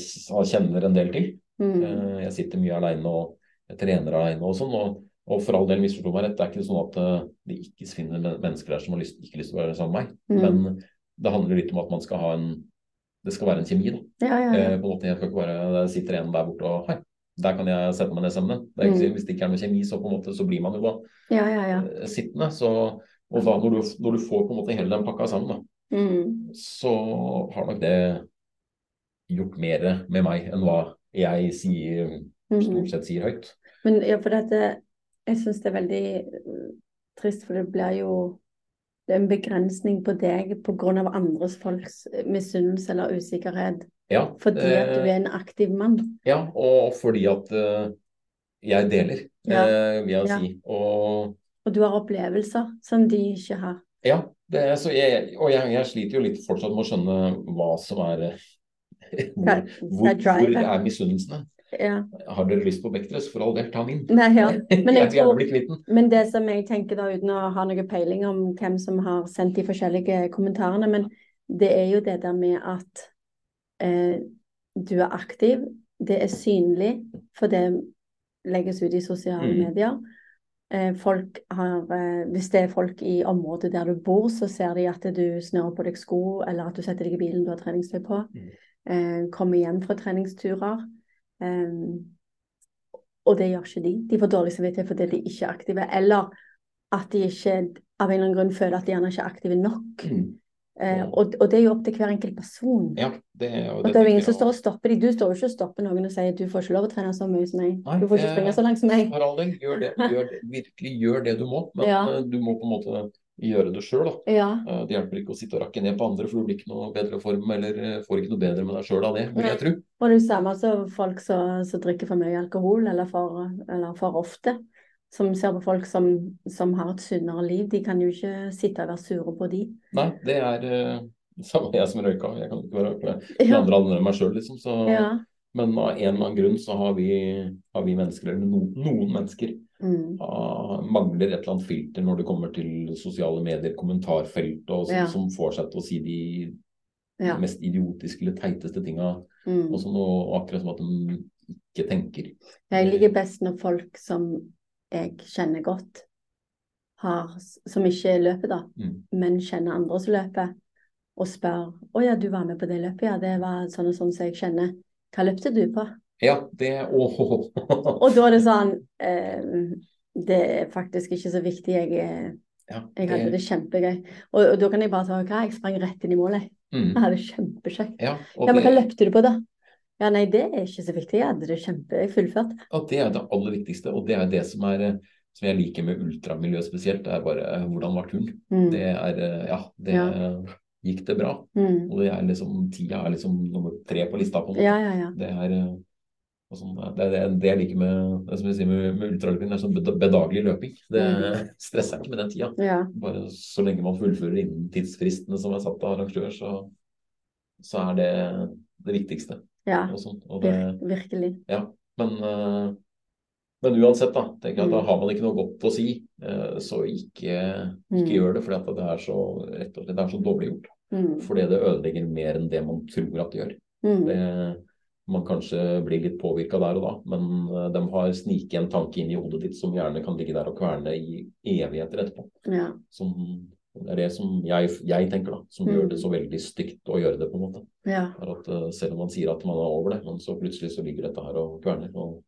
kjenner en del til. Mm. Eh, Jeg sitter mye alene og jeg trener alene og sånn. Og, og for all del, misforstå meg rett, det er ikke sånn at eh, det ikke finner mennesker der som har lyst, ikke lyst til å være sammen med meg. Mm. Men det handler litt om at man skal ha en Det skal være en kjemi, da. Ja, ja, ja. Eh, på en måte, jeg skal ikke bare Der sitter en der borte og Hei, der kan jeg sette meg ned sammen med. Det Mm. Hvis det ikke er noe kjemi, så på en måte så blir man jo da ja, ja, ja. eh, sittende. Så, og da, når, du, når du får på en måte hele den pakka sammen, da, Mm. så har nok det gjort mer med meg enn hva jeg sier. Stort sett sier høyt. Men ja, for dette Jeg syns det er veldig eh, trist, for det blir jo det er en begrensning på deg pga. andres folks eh, misunnelse eller usikkerhet. Ja, Fordi at du eh, er en aktiv mann. ja, og fordi at jeg deler, Ja. vil jeg Ja. si. Og Og du har opplevelser som de ikke har. ja, det, er- så jeg, og jeg, jeg sliter jo litt fortsatt med å skjønne hva som er hvor, hvor, hvor er misunnelsene? Ja. Har dere lyst på Bektres, For all del, ta min. Nei, ja. Men jeg jeg tror. Men det som jeg tenker da, uten å ha noe peiling om hvem som har sendt de forskjellige kommentarene, men det er jo det der med at eh, du er aktiv, det er synlig, for det legges ut i sosiale Mm. medier. Eh, folk har, eh, hvis det er folk i området der du bor, så ser de at du snører på deg sko, eller at du setter deg i bilen du har treningstøy på. Mm. Eh, kommer hjem fra treningsturer. Eh, og det gjør ikke de. De får dårlig samvittighet fordi de ikke er aktive, eller at de ikke av en eller annen grunn føler at de gjerne ikke er aktive nok. Mm. Uh, og, og det er jo opp til hver enkelt person. Ja, det, og Og det er jo ingen som står og stopper de. Du står jo ikke og stopper noen og sier du får ikke lov å trene så mye som meg. Nei, Du får ikke springe så langt som meg. For all del, gjør det, gjør det, virkelig gjør det du må. Men Ja. eh, du må på en måte gjøre det sjøl. Ja. Eh, Det hjelper ikke å sitte og rakke ned på andre, for du blir ikke noe bedre form, eller eh, får ikke noe bedre med deg sjøl av det, vil jeg tro. Og det er samme som folk som som drikker for mye alkohol, eller for, eller for ofte. Som ser på folk som, som har et sunnere liv. De kan jo ikke sitte og være sure på de. Nei, det er uh, samme jeg som røyka. Jeg kan ikke være røyka. De Ja. andre handler enn meg sjøl, liksom. Så, Ja. Men av en eller annen grunn så har vi, har vi mennesker, eller no, noen mennesker, Mm. Uh, mangler et eller annet filter når det kommer til sosiale medier, kommentarfelt, og som, Ja. som får seg til å si de Ja. mest idiotiske eller teiteste tinga. Mm. Og sånn, og akkurat som at de ikke tenker. Jeg liker best når folk som jeg kjenner godt, har, som ikke løper, da, Mm. men kjenner andre som løper, og spør 'Å ja, du var med på det løpet, ja. Det var sånn og sånn som jeg kjenner. Hva løpte du på?' Ja, det Åh! Og da er det sånn eh, Det er faktisk ikke så viktig. Jeg, eh, Ja, jeg hadde det kjempegøy. Og, og da kan jeg bare ta hva, jeg sprang rett inn i målet. Mm. Jeg hadde det kjempekjekt. Ja, Ja, men hva løpte du på, da? Ja, nei, det er ikke så viktig. Jeg hadde det kjempe... fullført. Ja, det er det aller viktigste, og det er det som er eh, som jeg liker med ultramiljøet spesielt, det er bare eh, hvordan var turen? Mm. Det er Ja, det Ja. gikk det bra. Mm. Og det er liksom tida er liksom nummer tre på lista, på en måte. Ja, ja, ja. Det er sånn, det, det, det jeg liker med det som jeg sier med, med ultraløping, det er sånn bed- bedagelig løping. Det Mm. stresser ikke med den tida. ja. Bare så lenge man fullfører innen tidsfristene som er satt av arrangør, så, så er det det viktigste. ja. Og sånt, og det, virkelig. ja. men, eh, men uansett, da, tenker jeg at da Mm. har man ikke noe godt å si eh, så ikke, Mm. gjør det. For det er så rett og slett det er så dårlig gjort. Mm. Fordi det ødelegger mer enn det man tror at det gjør. Mm. Det, man kanskje blir litt påvirka der og da, men eh, de har sniket en tanke inn i hodet ditt som gjerne kan ligge der og kverne i evigheter etterpå. Ja. Som, det er det som jeg, jeg tenker, da, som Mm. gjør det så veldig stygt å gjøre det, på en måte. ja, at eh, Selv om man sier at man er over det, men så plutselig så ligger dette her og kverner. Og.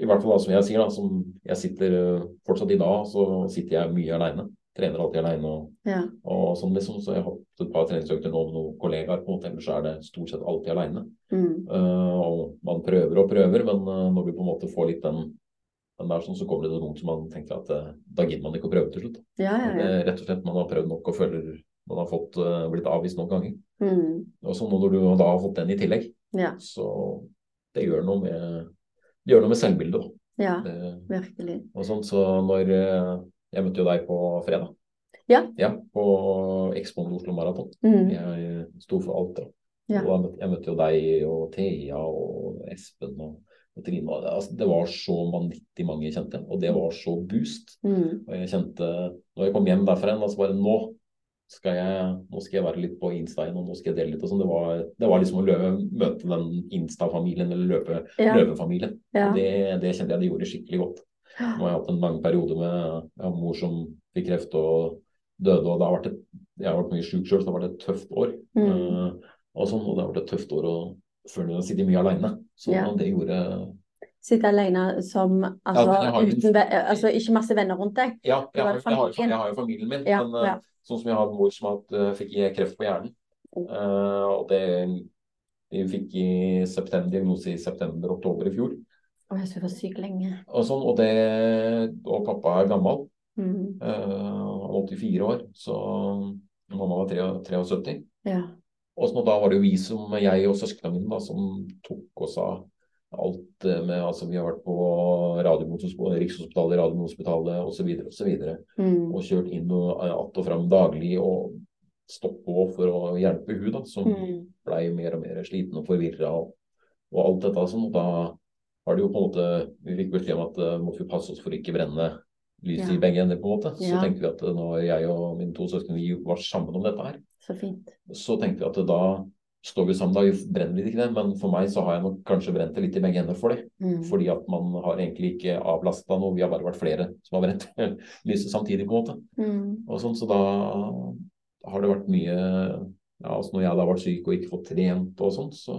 I hvert fall da, som jeg sier, da, som jeg sitter eh, fortsatt i dag, så sitter jeg mye aleine. Trener alltid aleine og, Ja. og sånn liksom. Så jeg har hatt et par treningsøkter nå med noen kollegaer, på ellers er det stort sett alltid aleine. Mm. Uh, og man prøver og prøver, men uh, når du på en måte får litt den, den der sånn, så kommer det til noen som man tenker at uh, da gidder man ikke å prøve til slutt. Ja, ja, ja. rett og slett Man har prøvd nok og føler man har fått, blitt avvist noen ganger. Mm. Og så når du da har fått den i tillegg, Ja. så det gjør noe med, det gjør noe med selvbildet. da. ja, Det, virkelig. og sånn, så når Jeg møtte jo deg på fredag. Ja. på Expoen Oslo Maraton. Mm. Jeg sto for alt, da. Ja. Og jeg møtte, jeg møtte jo deg og Thea og Espen og, og Trine. Altså, det var så vanvittig mange jeg kjente, og det var så boost. Mm. Og jeg kjente, når jeg kom hjem derfra igjen, da, så bare nå skal jeg, nå skal jeg være litt på Insta igjen, og nå skal jeg dele litt. og sånn. Det var, det var liksom å løpe, møte den Insta-familien, eller løpe, Ja. løpefamilien. Ja. Det, det kjente jeg det gjorde skikkelig godt. Nå har jeg hatt en lang periode med ja, mor som fikk kreft og døde, og det har vært et, jeg har vært mye syk sjøl, så det har vært et tøft år. Mm. Uh, og, sånn, og det har vært et tøft år å føle å sitte mye aleine. Så Ja. det gjorde Sitte alene som altså, Ja, jeg uten altså, ikke masse venner rundt deg. Ja, jeg har, jeg, har, jeg har jo familien min. Ja, men eh, ja. sånn som jeg har en mor som hatt, eh, fikk kreft på hjernen. Eh, og det de fikk i september, diagnose i september-oktober i fjor. Å, jeg vært syk lenge. Og, sånn, og, det, og pappa er gammel. Mm. eh, Han er 84 år, så mamma var 3 73. Ja. Og sånn, og da var det jo vi som, jeg og søsknene mine, da, som tok oss av alt eh, med altså Vi har vært på Rikshospitalet, Radiumhospitalet osv. osv. Mm. Og kjørt inn og eh, att og fram daglig og stått på for å hjelpe hun da, som Mm. blei mer og mer sliten og forvirra og, og alt dette. Sånn, og da har det jo på en måte Vi fikk beskjed om at uh, måtte vi passe oss for ikke brenne lyset Ja. i begge ender, på en måte. Så Ja. tenkte vi at uh, når jeg og mine to søsken vi var sammen om dette her, Så fint. så tenkte vi at uh, da står vi sammen, da brenner vi ikke det. Men for meg så har jeg nok kanskje brent det litt i begge ender for det. Mm. Fordi at man har egentlig ikke avlasta noe. Vi har bare vært flere som har brent lyset samtidig, på en måte. Mm. Og sånn, så da har det vært mye ja, altså Når jeg da har vært syk og ikke fått trent og sånn, så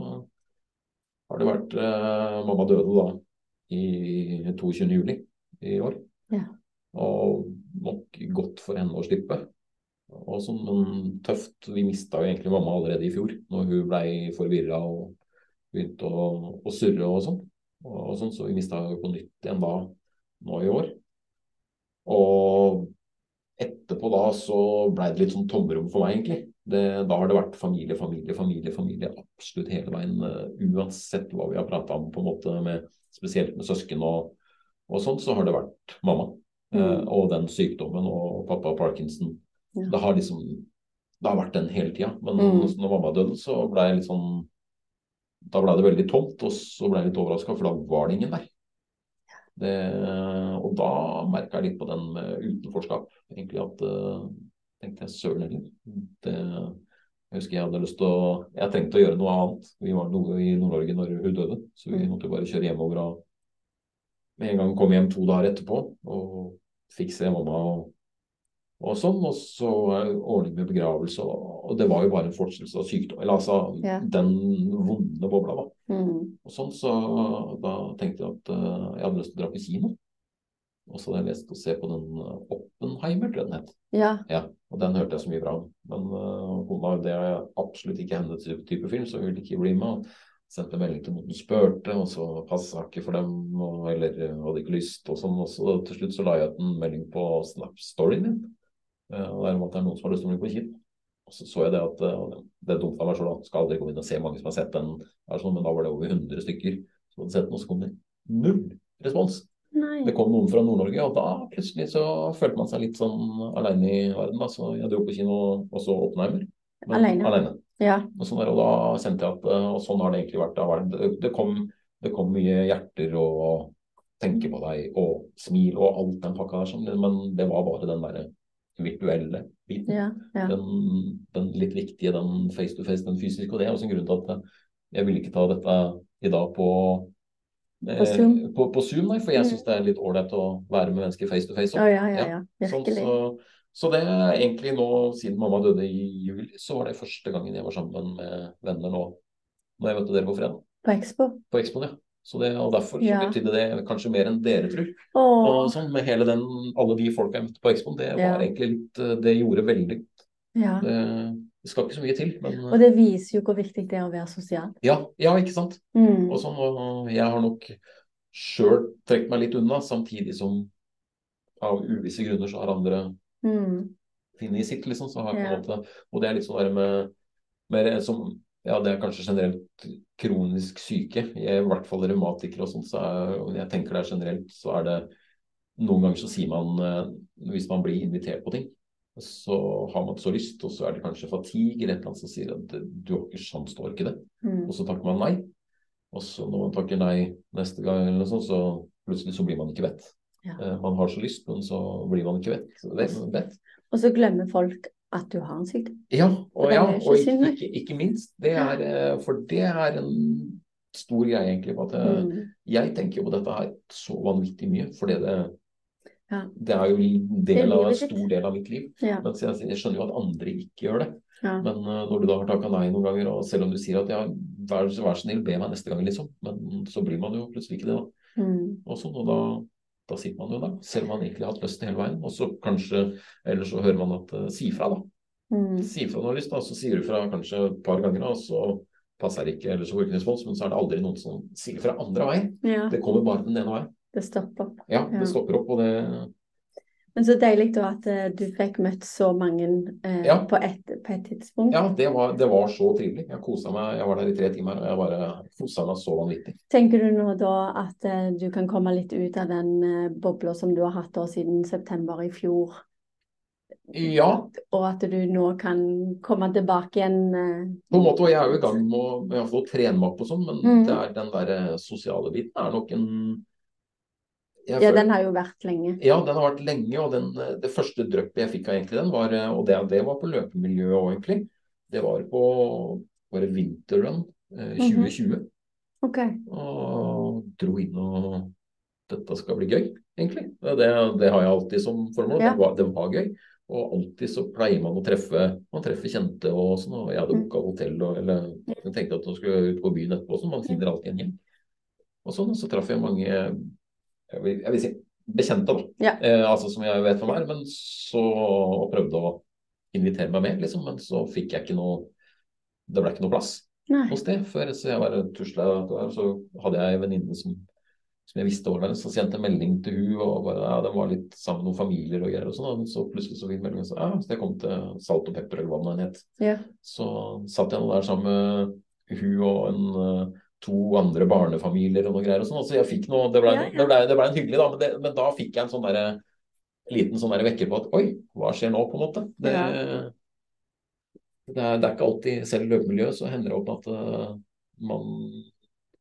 har det vært eh, Mamma døde da i 22. juli i år. Ja. Og nok godt for henne å slippe. Og sånn, en tøft. Vi mista jo egentlig mamma allerede i fjor, når hun blei forvirra og begynte å, å surre og sånn. Og, sånn. Så vi mista henne på nytt igjen da nå i år. Og etterpå da så blei det litt sånn tomrom for meg, egentlig. Det, da har det vært familie, familie, familie, familie absolutt hele veien. Uh, uansett hva vi har prata om, på en måte, med, spesielt med søsken og, og sånn, så har det vært mamma. Eh, Mm. og den sykdommen og pappa Parkinson. Ja. Det har liksom Det har vært den hele tida. Men Mm. når mamma døde, så ble jeg litt sånn Da ble det veldig tomt, og så ble jeg litt overraska, for da var det ingen der. Det, og da merka jeg litt på den med utenforskap. Egentlig at uh, tenkte jeg søren heller. Jeg husker jeg hadde lyst til å Jeg trengte å gjøre noe annet. Vi var noe i Nord-Norge når hun døde, så vi Mm. måtte bare kjøre hjemover. Og med en gang kom hjem to dager etterpå og fikk se mamma og, og sånn. Og så det ordning med begravelse, og, og det var jo bare en fortsettelse av sykdom. Eller altså Ja. den vonde bobla, da. Mm. Og sånn, så da tenkte jeg at uh, jeg hadde lyst til å dra på kino. Og så hadde jeg lest og se på den uh, Oppenheimer, tror jeg den het. Ja. Ja, og den hørte jeg så mye bra om. Men uh, det er absolutt ikke hennes type, film, så hun ville ikke bli med. Og sendte melding til noen spurte, og så passa ikke for dem, og, eller uh, hadde ikke lyst, og sånn. Og så til slutt så la jeg ut en melding på Snap-storyen min. Uh, om at det er noen som har lyst til å bli på kino. Og så så jeg det at uh, det er dumt av meg sjøl. Skal aldri gå inn og se mange som har sett den, sånn, men da var det over 100 stykker som hadde sett den, og så kom det null respons. Nei. Det kom noen fra Nord-Norge, og da plutselig så følte man seg litt sånn alene i verden. Da. Så jeg dro på kino og så Oppenheimer. Aleine. Ja. Og, sånn der, og da kjente jeg at eh, Og sånn har det egentlig vært. Da. det, det, kom, det kom mye hjerter og tenke på deg og smil og alt den pakka der. sånn, Men det var bare den derre virtuelle biten. Ja, ja. Den, den litt viktige, den face to face, den fysiske. Og det er også en grunn til at jeg ville ikke ta dette i dag på På Zoom? Eh, på, på Zoom, nei, for jeg Mm. syns det er litt ålreit å være med mennesker face to face. Oh, ja, ja, ja, ja. Sånn, så, så det er egentlig nå, siden mamma døde i juli, så var det første gangen jeg var sammen med venner nå. Når jeg møtte dere på fredag. På Expo. På Expo, ja. Så det, og derfor Ja. betydde det kanskje mer enn dere tror. Og sånn med hele den, alle de folka jeg møtte på Expoen, det var egentlig litt eh, Det gjorde veldig ja. Det, det skal ikke så mye til, men Og det viser jo hvor viktig det er å være sosial. ja, ja, ikke sant. Mm. Og sånn, og jeg har nok sjøl trukket meg litt unna, samtidig som av uvisse grunner så har andre Mm. funnet i sitt, liksom. Så har jeg på en måte, og det er litt sånn der med, med som, ja, det er kanskje generelt kronisk syke, jeg, i hvert fall revmatikere og sånn, så er, og jeg tenker det er generelt, så er det noen ganger så sier man, eh, hvis man blir invitert på ting, så har man så lyst, og så er det kanskje fatigue eller et eller annet som sier at du har ikke sjans til å orke det. Mm. Og så takker man nei. Og så når man takker nei neste gang, eller noe sånt, så plutselig så blir man ikke vett. Ja. Eh, Man har så lyst, men så blir man ikke vett. Og så glemmer folk at du har en sykdom. Ja, og, ja, og ikke, ikke, ikke minst. Det er, eh, for det er en stor greie, egentlig. at jeg, Mm. Jeg tenker på dette her så vanvittig mye, fordi det, Ja. det er jo del av, en stor del av mitt liv. Ja. Mens jeg, jeg skjønner jo at andre ikke gjør det. Ja. Men uh, når du da har takka nei noen ganger, og selv om du sier at ja, vær, vær så snill, be meg neste gang, liksom. Men så blir man jo plutselig ikke det, da. Mm. Og sånn, og da, da sitter man jo der, selv om man egentlig har hatt lyst til hele veien. Og så kanskje, eller så hører man at uh, si fra, da. Mm. Si fra når du har lyst, da. Så sier du fra kanskje et par ganger, da, og så passer det ikke, eller så får du ikke respons. Men så er det aldri noen som sier fra andre veien. Ja, Det kommer bare den ene veien. Det stopper. opp. Ja. det stopper opp, og det Men så deilig da at eh, du fikk møtt så mange eh, Ja. på, et, på et tidspunkt. Ja, det var, det var så trivelig. Jeg kosa meg. Jeg var der i tre timer, og jeg bare kosa meg så vanvittig. Tenker du nå da at eh, du kan komme litt ut av den eh, bobla som du har hatt da siden september i fjor, Ja, og at du nå kan komme tilbake igjen eh, på en måte. Og jeg er jo i gang med å med å få trene meg opp og sånn, men mm. det er den der eh, sosiale biten er nok en jeg Ja, den har jo vært lenge. Ja, den har vært lenge, og den, eh, det første dryppet jeg fikk av egentlig den, var, eh, og det, det var på løpemiljøet òg, egentlig. Det var på var det vinterrun eh, Mm 2020. Ok. Og dro inn og Dette skal bli gøy, egentlig. Det, det har jeg alltid som formål. Ja. Det, var, det var gøy. Og alltid så pleier man å treffe man treffer kjente og sånn. Og jeg hadde Mm. booka hotell og eller jeg tenkte at man skulle ut på byen etterpå, så man finner alltid en gjeng. Og sånn, og så traff jeg mange jeg vil, jeg vil si bekjente, da. Ja. Eh, altså som jeg vet hvem er. Men så og prøvde å invitere meg med, liksom. Men så fikk jeg ikke noe Det ble ikke noe plass Nei. hos det før. Så jeg bare tusla der, så hadde jeg en venninne som, som jeg visste var der. Så sendte jeg melding til hun og bare, ja, den var litt sammen med noen familier og greier. og sånn. og Så plutselig så fikk jeg melding ja, så jeg kom til Salt og pepper eller hva det het. Ja. Så satt jeg nå der sammen med hun og en, eh, to andre barnefamilier og noe greier. og sånn. Altså jeg fikk noe, Det ble, Ja, ja. Det ble, det ble en hyggelig, da. Men, det, men da fikk jeg en sånn derre liten sånn der vekker på at oi, hva skjer nå, på en måte. Det, Ja. det, er, det er ikke alltid, selv i løpemiljøet, så hender det opp at uh, man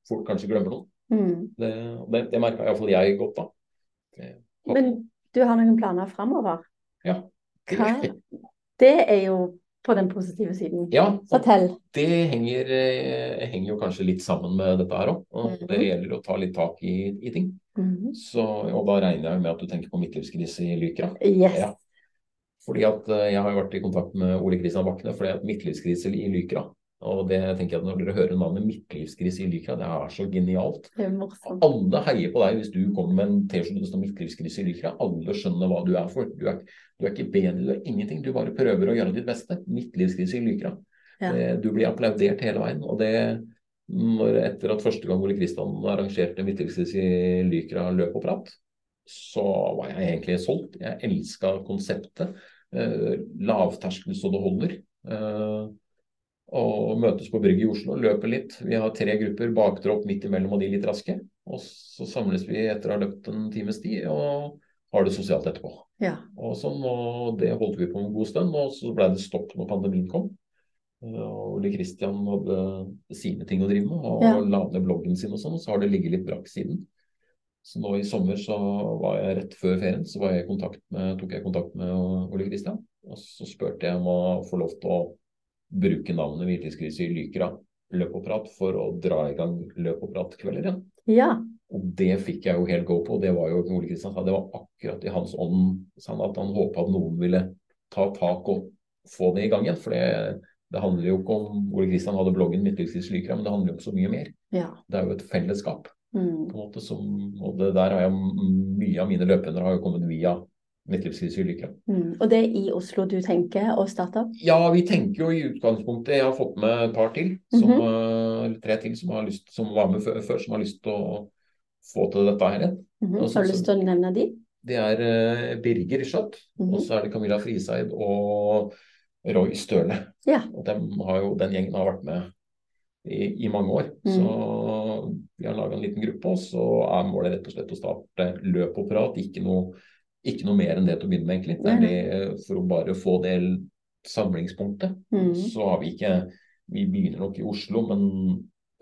fort kanskje glemmer noen. Mm. Det, det, det merka iallfall jeg godt da. Men du har noen planer framover? Ja. Hva? Det er jo på den positive siden. ja, Fortell. det henger, eh, henger jo kanskje litt sammen med dette her òg. Og Mhm. det gjelder å ta litt tak i, i ting. Mhm. Så, og da regner jeg med at du tenker på midtlivskrise i Lykra. Yes. Ja. Fordi at eh, jeg har vært i kontakt med Ole Kristian Bakne fordi at midtlivskrise i Lykra Og det tenker jeg at når dere hører navnet midtlivskrise i Lykra, det er så genialt. Er. Alle heier på deg hvis du kommer med en T-skjorte det står midtlivskrise i Lykra. Alle skjønner hva du er for. Du er, du er ikke bedre, du er ingenting. Du bare prøver å gjøre ditt beste. Midtlivskrise i Lykra. Ja. Du blir applaudert hele veien. Og det når, etter at første gang Ole Kristian arrangerte midtlivskrise i Lykra løp og prat, så var jeg egentlig solgt. Jeg elska konseptet. Eh, lavterskel så det holder. Eh, og møtes på brygget i Oslo, løper litt. Vi har tre grupper, baktropp midt imellom og de litt raske. Og så samles vi etter å ha løpt en times tid og har det sosialt etterpå. Ja. Og, sånn, og det holdt vi på en god stund, og så ble det stopp når pandemien kom. Og Ole Kristian hadde sine ting å drive med, og Ja. la ned bloggen sin og sånn, og så har det ligget litt brakk siden. Så nå i sommer så var jeg rett før ferien så var jeg i kontakt med, tok jeg kontakt med Ole Kristian. Og så spurte jeg om å få lov til å bruke navnet Hvitlyskrise i Lykra løp og prat for å dra i gang løp og prat-kvelder igjen. Ja. Og det fikk jeg jo helt go på. Det var jo Ole Kristian sa, det var akkurat i hans ånd sa han at han håpa at noen ville ta tak og få det i gang igjen. For det, det handler jo ikke om Ole Kristian hadde bloggen Midtlivskrise Lykra, men det handler jo om så mye mer. ja. Det er jo et fellesskap. Mm. på en måte som, og det der har jeg mye av mine løpender har jo kommet via Midtlivskrise Lykra. Mm. Og det er i Oslo du tenker å starte opp? Ja, vi tenker jo i utgangspunktet Jeg har fått med et par til, som, mm -hmm. tre til som, har lyst, som var med før, som har lyst til å få til dette her igjen. Mm -hmm. Har du lyst til å nevne de? Det er eh, Birger Schjøtt, -hmm. og så er det Camilla Friseid og Roy Støle. Ja. Og dem har jo, den gjengen har vært med i, i mange år. Mm. Så vi har laga en liten gruppe, og så er målet rett og slett å starte løp og prat. Ikke noe, ikke noe mer enn det til å begynne med, egentlig. Er det, for å bare få det samlingspunktet. Mm. Så har vi ikke Vi begynner nok i Oslo, men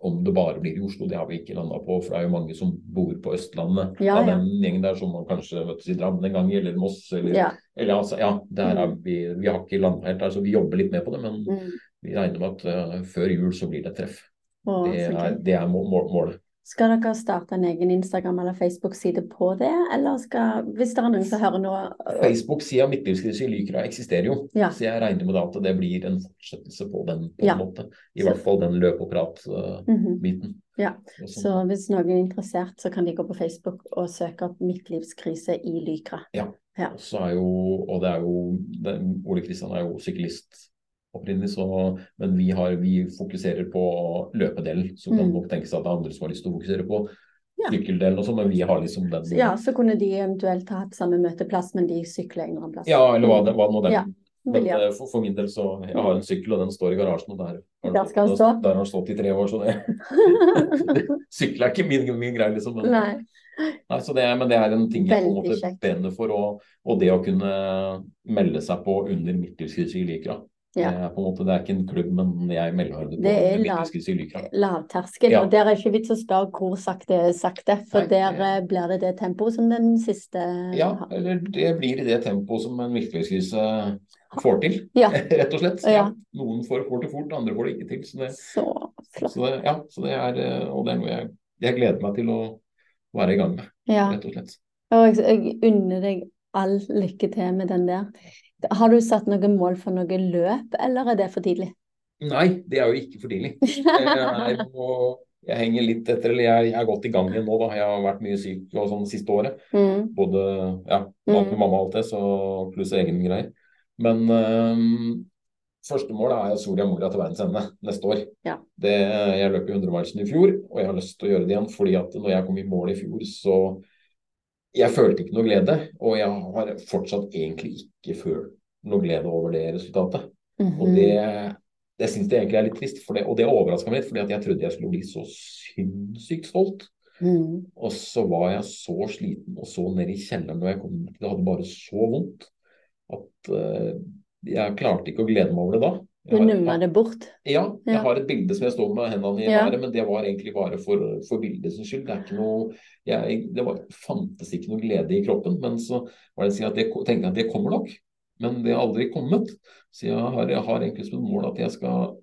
om det bare blir i Oslo, det har vi ikke landa på. For det er jo mange som bor på Østlandet Ja, ja. den gjengen der, som man kanskje møttes i Drammen en gang, eller Moss, eller, Ja. eller altså, ja, der er vi, vi har ikke landa helt der, så vi jobber litt med på det. Men Mm. vi regner med at uh, før jul så blir det et treff. Å, Det er, det er må- må- målet. Skal dere starte en egen Instagram- eller Facebook-side på det, eller skal Hvis det er noen som hører noe Facebook-sida Midtlivskrise i Lykra eksisterer jo, Ja. så jeg regner med at det blir en fortsettelse på den. på Ja. en måte. I hvert fall den løp og prat-biten. Mhm. Ja. Så hvis noen er interessert, så kan de gå på Facebook og søke opp 'Midtlivskrise i Lykra'. Ja. Og så er jo, og det er jo den, Ole Kristian er jo syklist opprinnelig, så, men vi, har, vi fokuserer på løpedelen. Så kan Mm. nok tenkes at det er andre som har lyst til å fokusere på Ja. sykkeldelen også, men vi har liksom den ja, så kunne de eventuelt ha hatt samme møteplass, men de sykler en annen plass. Ja, eller hva, det, hva nå det Ja, Men eh, for, for min del så Jeg har en sykkel, og den står i garasjen, og der, Der skal den stå. Der har den stått i tre år, så det Sykkel er ikke min, min greie, liksom. Men, Nei. Nei, så det, men det er en ting jeg på en måte brenner for. Og, og det å kunne melde seg på under Lykra. Ja. Det er på en måte, det er ikke en klubb, men jeg melder det på Det er lav-. Lavterskel, Ja. og der er ikke vits å spørre hvor sakte er sakte, for Nei, der det- eh, blir det det tempoet som den siste Ja, eller det blir det tempoet som en midtlivskrise får til, Ja. rett og slett. Ja. Noen får, får det fort, andre får det ikke til. Så det, Så flott. så det, ja, så det er, eh, og det er noe jeg, jeg gleder meg til å være i gang med, Ja. rett og slett. Og jeg, jeg unner deg all lykke til med den der. Har du satt noen mål for noe løp, eller er det for tidlig? Nei, det er jo ikke for tidlig. Jeg, på, jeg henger litt etter, eller jeg, jeg er godt i gang igjen nå, da. Jeg har vært mye syk og sånn siste året. Mm. Både ja, Mm. med mamma og alt det, så pluss egen greier. Men um, første mål er Soria Moria til verdens ende neste år. Ja. Det, jeg løp i 100-marsen i fjor, og jeg har lyst til å gjøre det igjen. fordi at når jeg kom i mål i fjor, så Jeg følte ikke noe glede. Og jeg har fortsatt egentlig ikke følt noe glede over det resultatet. Mhm. Og det, det syns jeg egentlig er litt trist, det, og det overraska meg litt, fordi jeg trodde jeg skulle bli så sinnssykt stolt. Mm. Og så var jeg så sliten og så ned i kjelleren når jeg kom. Det hadde bare så vondt at uh, jeg klarte ikke å glede meg over det da. Du numma det bort. Ja, jeg Ja. har et bilde som jeg står med hendene i Ja. men det var egentlig bare for, for bildets skyld. Det er ikke noe jeg, Det var, fantes ikke noe glede i kroppen, men så var det at jeg tenkte at det kommer nok. Men det har aldri kommet. Så jeg har, jeg har egentlig som mål at jeg skal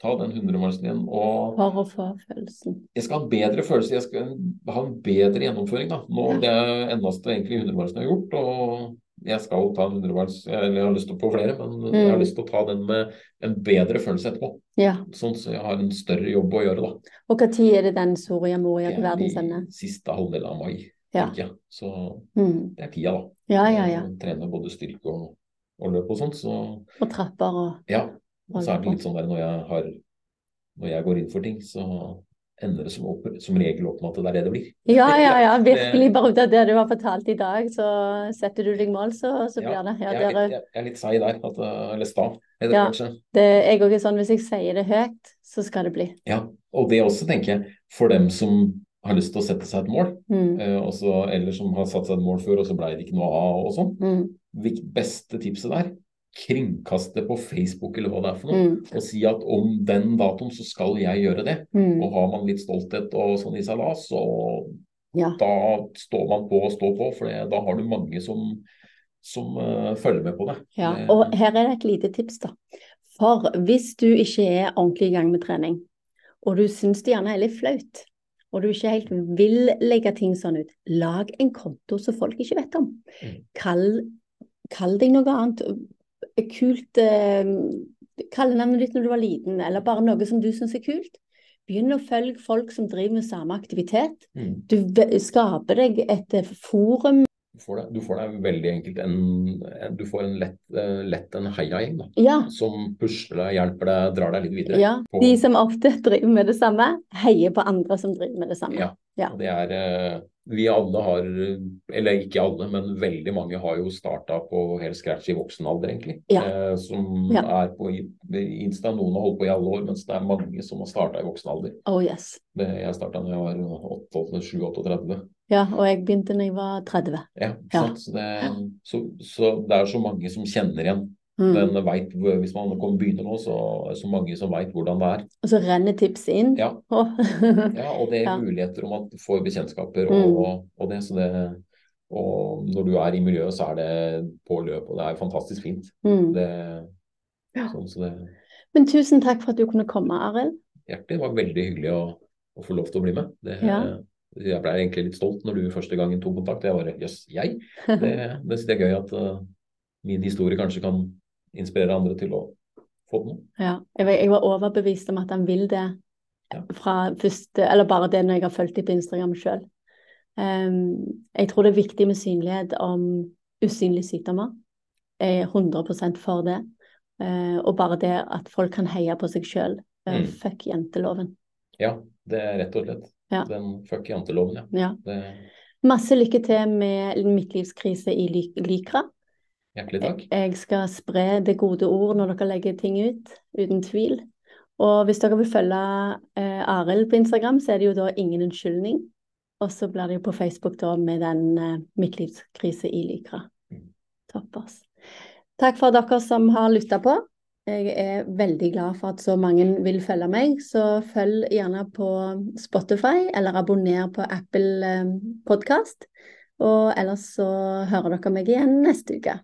ta den 100-marsen igjen og å få følelsen. jeg skal ha en bedre følelse, jeg skal ha en bedre gjennomføring. da. Nå, Ja. Det er eneste egentlig 100-marsen jeg har gjort. og jeg skal ta en 100-mars, eller jeg har lyst til på flere, men jeg har Mm. lyst til å ta den med en bedre følelse etterpå. Ja. Sånn så jeg har en større jobb å gjøre, da. Og når er det den Soria Moria til er verdens ende? siste halvdel av mai, Ja. Så Mm. det er tida, da. Ja, ja, ja. Jeg trener både styrke og, og løp og sånt, så Og trapper og ja. Og så er det litt sånn der når jeg har Når jeg går inn for ting, så ender det som, opp, som regel opp med at det er det det blir. Ja, ja, ja. Virkelig. Bare ut av det du har fortalt i dag, så setter du deg mål, så, så blir det. Ja, jeg, er jeg, jeg er litt seig der. At, eller sta, er det Ja. kanskje. det, jeg òg er sånn, hvis jeg sier det høyt, så skal det bli. Ja, og det også tenker jeg, for dem som har lyst til å sette seg et mål, Mm. eh, og eller som har satt seg et mål før, og så ble det ikke noe av og sånn. Mm. Beste tipset der, kringkast det på Facebook eller hva det er for noe, Mm. og si at om den datoen så skal jeg gjøre det. Mm. Og har man litt stolthet og sånn i seg da, så Ja. Da står man på og står på, for det, da har du mange som, som uh, følger med på det. ja. Og her er det et lite tips, da. For hvis du ikke er ordentlig i gang med trening, og du syns det gjerne er litt flaut, og du ikke helt vil legge ting sånn ut, lag en konto som folk ikke vet om. Mm. Kall, kall deg noe annet. Kult eh, kallenavnet ditt når du var liten, eller bare noe som du syns er kult. Begynn å følge folk som driver med samme aktivitet. Mm. Du skaper deg et eh, forum. Får deg, du får deg veldig enkelt en, Du får en lett, eh, lett en heiagjeng da, Ja, som pusler deg, hjelper deg, drar deg litt videre. ja. på- De som ofte driver med det samme, heier på andre som driver med det samme. Ja. Ja. Det er eh, Vi alle har, eller ikke alle, men veldig mange har jo starta på helt scratch i voksen alder, egentlig. Ja. Eh, som Ja. er på Insta. Noen har holdt på i alle år, mens det er mange som har starta i voksen alder. Oh yes. Det, jeg starta da jeg var 37-38. Ja, og jeg begynte da jeg var 30. Ja, Ja. Så, det, så, så det er så mange som kjenner igjen. Mm. Den vet, hvis man kommer begynner nå, så er det så mange som veit hvordan det er. Og så renner tips inn. Ja, ja og det er Ja. muligheter om at du får bekjentskaper og, Mm. og det. Så det og når du er i miljøet, så er det på løp, og det er fantastisk fint. mm. Det, Ja. sånn, så det Men tusen takk for at du kunne komme, Arild. hjertelig det var veldig hyggelig å, å få lov til å bli med. Det, Ja. Jeg ble egentlig litt stolt når du første gangen tok kontakt. Jeg bare jøss, jeg? Det, det synes jeg er gøy at uh, min historie kanskje kan inspirere andre til å få den. Ja, jeg var, overbevist om at han vil det Ja. fra første Eller bare det når jeg har fulgt dem på Instagram sjøl. jeg tror det er viktig med synlighet om usynlige sykdommer. Jeg er 100% for det. Uh, og bare det at folk kan heie på seg sjøl. Mm. Fuck jenteloven. Ja, det er rett og slett. Ja. Den fuck janteloven, ja. Ja. Masse lykke til med midtlivskrise i Lykra. hjertelig takk. Jeg skal spre det gode ord når dere legger ting ut, uten tvil. Og hvis dere vil følge eh, Arild på Instagram, så er det jo da ingen unnskyldning. Og så blir det jo på Facebook da med den eh, midtlivskrise i Lykra. Mm. Toppers. Takk for dere som har lytta på. Jeg er veldig glad for at så mange vil følge meg, så følg gjerne på Spotify, eller abonner på Apple eh, Podkast. Og ellers så hører dere meg igjen neste uke.